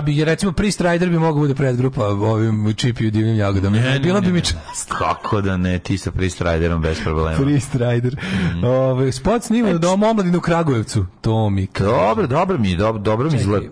Ja bi, recimo, pri Rider bi mogao bude predgrupa ovim Čipi i divnim jagodama. Ne, Bila ne, bi mi čast. Kako da ne, ti sa pri Riderom bez problema. Pri Rider. Mm. Ove, spot snima na znači- domu omladinu u Kragujevcu. To mi Dobro, dobro mi, dobro, dobro mi izgleda.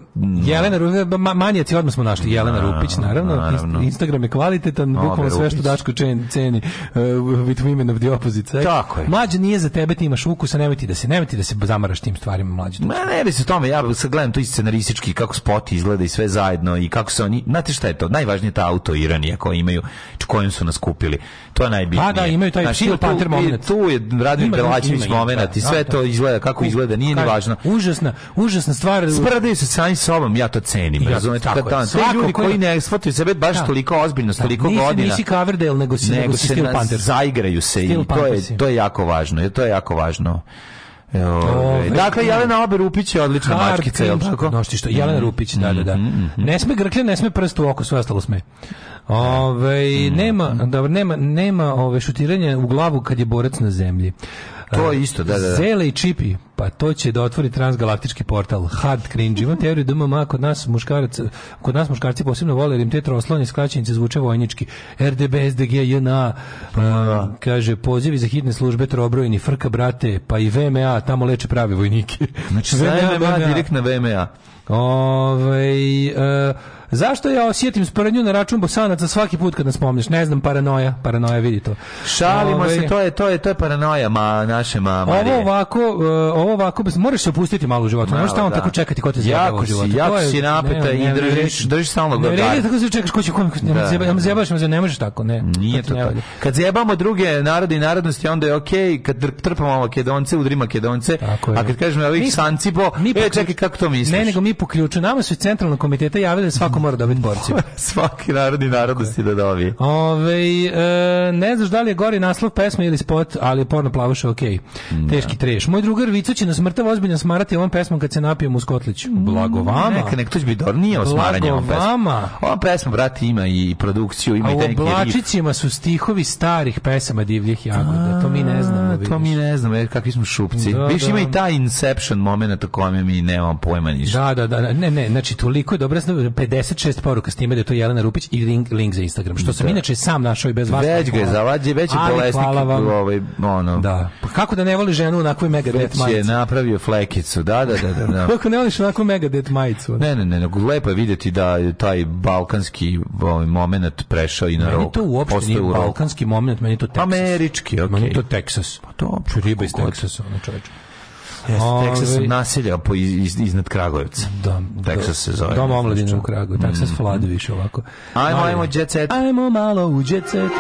Jelena Rupić, ma, manijaci odmah smo našli. Jelena Rupić, naravno. naravno. Instagram je kvalitetan, bukvalno sve što Daško čen, ceni. Uh, with women of the opposite Tako je. Mlađe nije za tebe, ti imaš ukusa, nemoj ti da se, nemoj ti da se zamaraš tim stvarima mlađe. Ma ne, ne, se tome, ja gledam to i scenaristički, kako spot izgleda i sve sve zajedno i kako se oni, znate šta je to, najvažnije ta auto Iranija koje imaju, kojim su nas kupili. To je najbitnije. Pa da, imaju taj znači, Panther moment. Tu je Radomir Belačević moment da, i da, sve da. to izgleda kako izgleda, nije ni važno. Užasna, užasna stvar. Sprdaju se sami sobom, ja to cenim, ja, razumete? Tako da, Te ljudi koji, ne shvataju sebe baš da, toliko ozbiljno, da, toliko nisi, godina. Nisi Coverdale, nego si, nego, nego si Steel Panther. Zaigraju se i to je, to je jako važno. To je jako važno. Ove, dakle, mm. Jelena Ober Rupić je odlična Hard mačkica, je tako? Pa, no, što, Jelena mm-hmm. Rupić, da, da, da. Mm-hmm, mm-hmm. Ne sme grklje, ne sme prst u oko, sve ostalo sme. Ove, nema, dobro, nema, nema ove, šutiranje u glavu kad je borac na zemlji. To je isto, da, da. da. Zele i čipi, pa to će da otvori transgalaktički portal. Hard cringe. Ima teoriju da MMA kod nas muškarac, kod nas muškarci posebno vole, jer im te troslanje skraćenice zvuče vojnički. RDB, SDG, JNA, pa da. um, kaže, pozivi za hitne službe trobrojni, frka brate, pa i VMA, tamo leče pravi vojnike. Znači, VMA, VMA, direkt na VMA. Ove, ovaj, uh, Zašto ja osjetim sprnju na račun Bosanaca svaki put kad nas pomneš? Ne znam, paranoja, paranoja, vidi to. Šalimo Ove, ovaj, se, to je, to je, to je paranoja ma, naše mama. E, ovo ovako, ovo ovako, možeš se opustiti malo u životu. Možeš tamo da. tako čekati ko te zjebava u životu. Jako si, napeta i držiš, držiš stalno Ne vredi tako se čekaš ko će kom, da, da. zjebaš zjebaš, ne možeš tako, ne. Nije to to. Kad zjebamo druge narode i narodnosti, onda je okej, kad trpamo makedonce, udri makedonce, a kad kažemo ovih sancibo, e, čekaj, kako to misliš? Ne, nego mi poključu, nama su centralno komiteta javili svako svako mora da dobiti borci. Svaki narodni narodnosti da dobije. Ove, e, ne znaš da li je gori naslov pesme ili spot, ali je porno plavuša ok. Da. Teški treš. Moj drugar Vico će na mrtav ozbiljno smarati ovom pesmom kad se napijem u Skotliću. Blago mm, vama. Neka, nek to će biti dornije osmaranje ovom pesmom. vama. Ova pesma, brati, ima i produkciju, ima A i tenki oblačicima su stihovi starih pesama divljih jagoda. To mi ne znamo. Da to mi ne znamo, e, kakvi smo šupci. Da, Viš, da. ima i taj Inception moment o kome mi nemam pojma ništa. Da, da, da. Ne, ne, znači toliko je dobra 50 56 poruka s time da je to Jelena Rupić i link, link za Instagram. Što sam da. inače sam našao i bez vas. Već ga je zavađe, već je bolesnik. Hvala vam. Ovaj, ono. Da. Pa kako da ne voli ženu onako i mega det majicu? je napravio flekicu, da, da, da. da, da. kako ne voliš onako mega det majicu? Ne, ne, ne, nego lepo je vidjeti da je taj balkanski ovaj moment prešao i na rok. Meni to uopšte nije balkanski moment, meni to Texas. Američki, okej. Okay. Meni to Teksas. Pa to, riba iz Teksasa, ono čoveče. Yes, Texas naselja po iz, iznad Kragujevca. Da, Texas da. se zove. Dom omladine u Kragujevcu. Mm. Texas vlada više ovako. Ajmo, ajmo, jet set. Ajmo malo u jet set.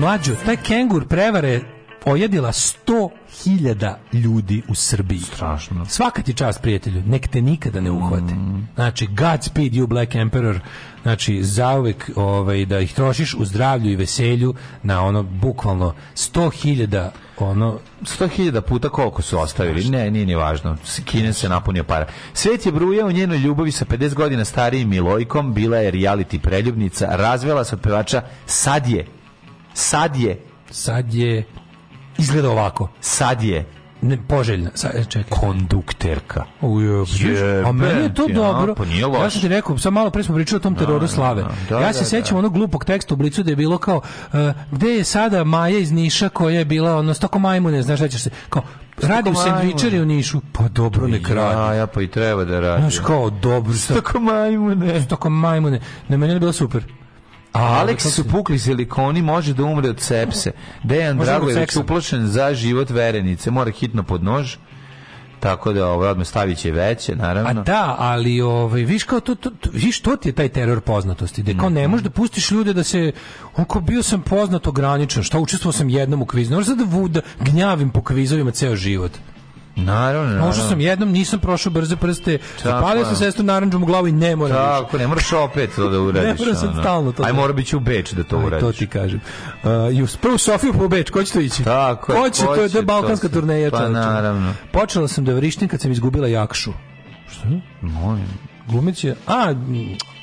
mlađo, taj kengur prevare ojedila 100 hiljada ljudi u Srbiji. Strašno. Svaka ti čast, prijatelju, nek te nikada ne uhvate. Mm. Znači, Godspeed you Black Emperor, znači, zauvek ovaj, da ih trošiš u zdravlju i veselju na ono, bukvalno, sto hiljada ono... 100.000 puta koliko su ostavili, Strašno. ne, nije ni važno. Kine se napunio para. Svet je bruja u njenoj ljubavi sa 50 godina starijim Milojkom, bila je reality preljubnica, razvela se od pevača, sad je, sad je, sad je izgleda ovako. Sad je ne, poželjna, sad, e, čekaj. Kondukterka. Uje, a meni je to ja, dobro. Pa nije loš. Ja sam ti rekao, sam malo pre smo pričali o tom da, teroru da, slave. Da, da, ja se da. sećam onog glupog teksta u Blicu da je bilo kao, uh, gde je sada Maja iz Niša koja je bila, ono, stoko majmune, znaš, rećeš se, kao, Radim sendvičari u Nišu. Pa dobro, ne radi. Ja, ja pa i treba da radi. Znaš kao, dobro. Stoko majmune. Stoko majmune. Na meni je bilo super. A Alex su pukli silikoni, može da umre od sepse. Dejan da Dragojević uplošen za život verenice, mora hitno pod nož. Tako da ovaj odme stavit će veće, naravno. A da, ali ovaj viš kao to, to, to viš to ti je taj teror poznatosti, da kao ne mhm. možeš da pustiš ljude da se on bio sam poznat ograničen, šta učestvovao sam jednom u kvizu, ne da, da gnjavim po kvizovima ceo život. Naravno, naravno. Možda sam jednom, nisam prošao brze prste, zapalio sam sestru naranđom u glavu i ne moram Tako, više. ne moraš opet to da uradiš. ne moram sam stalno to. Da Aj, mora biti u Beč da to Aj, uradiš. To ti kažem. Uh, I uz prvu Sofiju po pa Beč, ko će to ići? Tako ko će, to je da to balkanska turneja. Pa naravno. Počela sam da vrištim kad sam izgubila jakšu. Šta? Molim. Glumic je, a,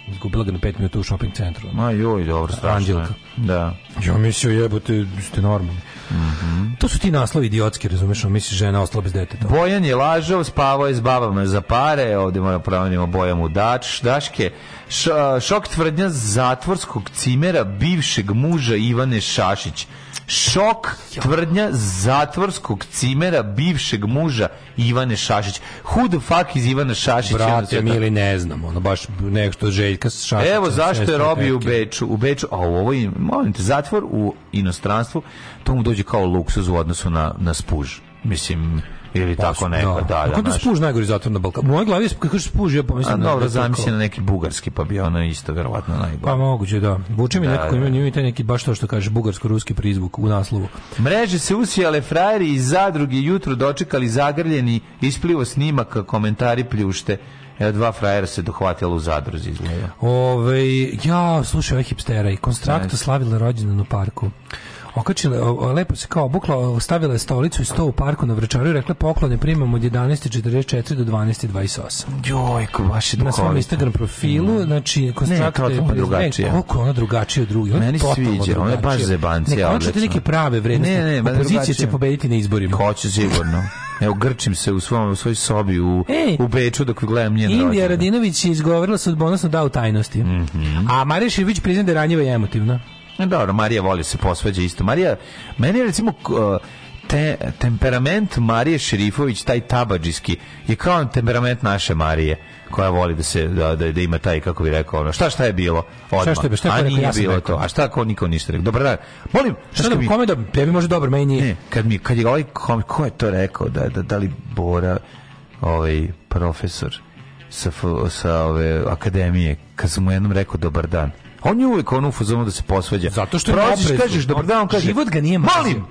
izgubila ga na 5 minuta u shopping centru. Ma joj, dobro, strašno. Anđelka. Da. Ja mislio jebote, ste normalni. Mm -hmm. To su ti naslovi idiotski, razumeš, on misli žena ostala bez deteta. Bojan je lažao, spavao je s babama za pare, ovdje moramo promenimo Bojan u dač, daške. Š, šok tvrdnja zatvorskog cimera bivšeg muža Ivane Šašić Šok tvrdnja zatvorskog cimera bivšeg muža Ivane Šašić. Who the fuck is Ivana Šašić? Brate, mi ili ne znam, ono baš nešto Željka Šašića. Evo zašto je robio u Beču, u Beču, a ovo je, molim te, zatvor u inostranstvu, to mu dođe kao luksuz u odnosu na, na spuž. Mislim, ili tako pa, neko, da, da. da Kako spuž najgori zatvor na Balkanu? U mojoj glavi kako kažeš spuž, ja pomislim. Da- dobro, da zamisli na neki bugarski, pa bi ono isto verovatno najbolje. Pa moguće, da. Vuče mi da, nekako da. i taj neki baš to što kaže bugarsko-ruski prizvuk u naslovu. Mreže se usijale frajeri i zadruge jutro dočekali zagrljeni, isplivo snimaka, komentari pljušte. Evo dva frajera se dohvatila u zadruzi izgleda. Ove, ja slušaj ove hipstera i konstrakto slavila rođendan u parku. Okačila, lepo se kao bukla, stavila stolicu i sto u parku na Vračaru i rekla poklone primam od 11.44 do 12.28. Joj, kako baš je Na svom Instagram profilu, znači, konstrakte... Ne, kao drugačije. E, koliko ona drugačije od drugih. Meni se sviđa, ona je baš zebancija. Ne, hoćete neke prave vrednosti. Ne, ne, Opozicija će pobediti na izborima. Hoće, sigurno. Evo grčim se u svom u svojoj sobi u Ej, u Beču dok gledam njen Indija rođendan. Radinović je izgovorila sudbonosno da u tajnosti. Mm -hmm. A Marija Širvić priznaje da je ranjiva i emotivna. Ne, dobro, Marija voli da se posvađa isto. Marija, meni je recimo e, te, temperament Marije Šerifović, taj tabađiski, je kao temperament naše Marije koja voli da se da, da, da ima taj kako bi rekao ono šta šta je bilo odmah šta, šta je, šta je, a nije ja bilo rekao. to a šta ako niko ništa rekao dobar dan molim šta, šta da mi kome da tebi može dobro meni nije ne, kad mi kad je ovaj kom, ko je to rekao da da, da li Bora ovaj profesor sa, sa ove akademije kad sam mu jednom rekao dobar dan On je uvek on u fazonu da se posvađa. Zato što je Prođeš, kažeš, dobar dan, kaže. Život ga nije mrzio. Malim.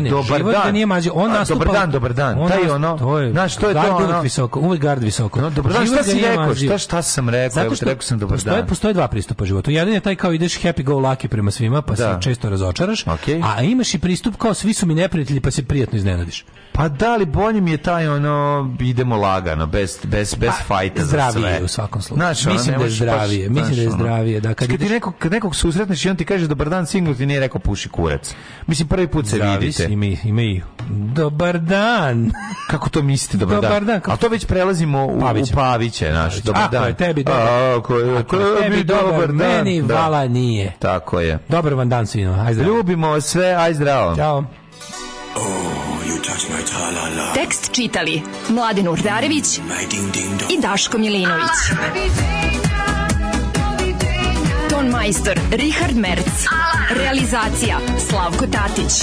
Ne, dobar život dan. Da nije mađo, on nastupa. Dobar dan, dobar dan. On Taj ono. To je, znaš, to je to ono. visoko, uvek gard visoko. No, dobar dan, šta si rekao? Šta šta sam rekao? Evo, rekao sam dobar postoje, dan. Postoje dva pristupa životu. Jedan je taj kao ideš happy go lucky prema svima, pa da. se često razočaraš. Okay. A imaš i pristup kao svi su mi neprijatelji, pa se prijatno iznenadiš. Pa da li bolje mi je taj ono idemo lagano, bez bez pa, bez pa, fajta za sve. Zdravije u svakom slučaju. Znaš, mislim da je zdravije, mislim da je zdravije, da kad ti nekog nekog susretneš i on ti kaže dobar dan, singl ti nije rekao puši kurac. Mislim prvi put se vidi se. Ima i, ima i dobar dan. Kako to mislite, dobar, dobar dan? dan A to već prelazimo u Pavića, u Pavića naš, dobar Ako dan. je tebi dobar, ako je, ako je tebi dobar, dan, meni da. vala nije. Tako je. Dobar vam dan svima, aj zdravo. Ljubimo sve, aj zdravo. Ćao. Oh, you touch my -la. -la. Tekst čitali Mladin Urdarević mm, i Daško Milinović. Ton majstor Richard Merc. Realizacija Slavko Tatić.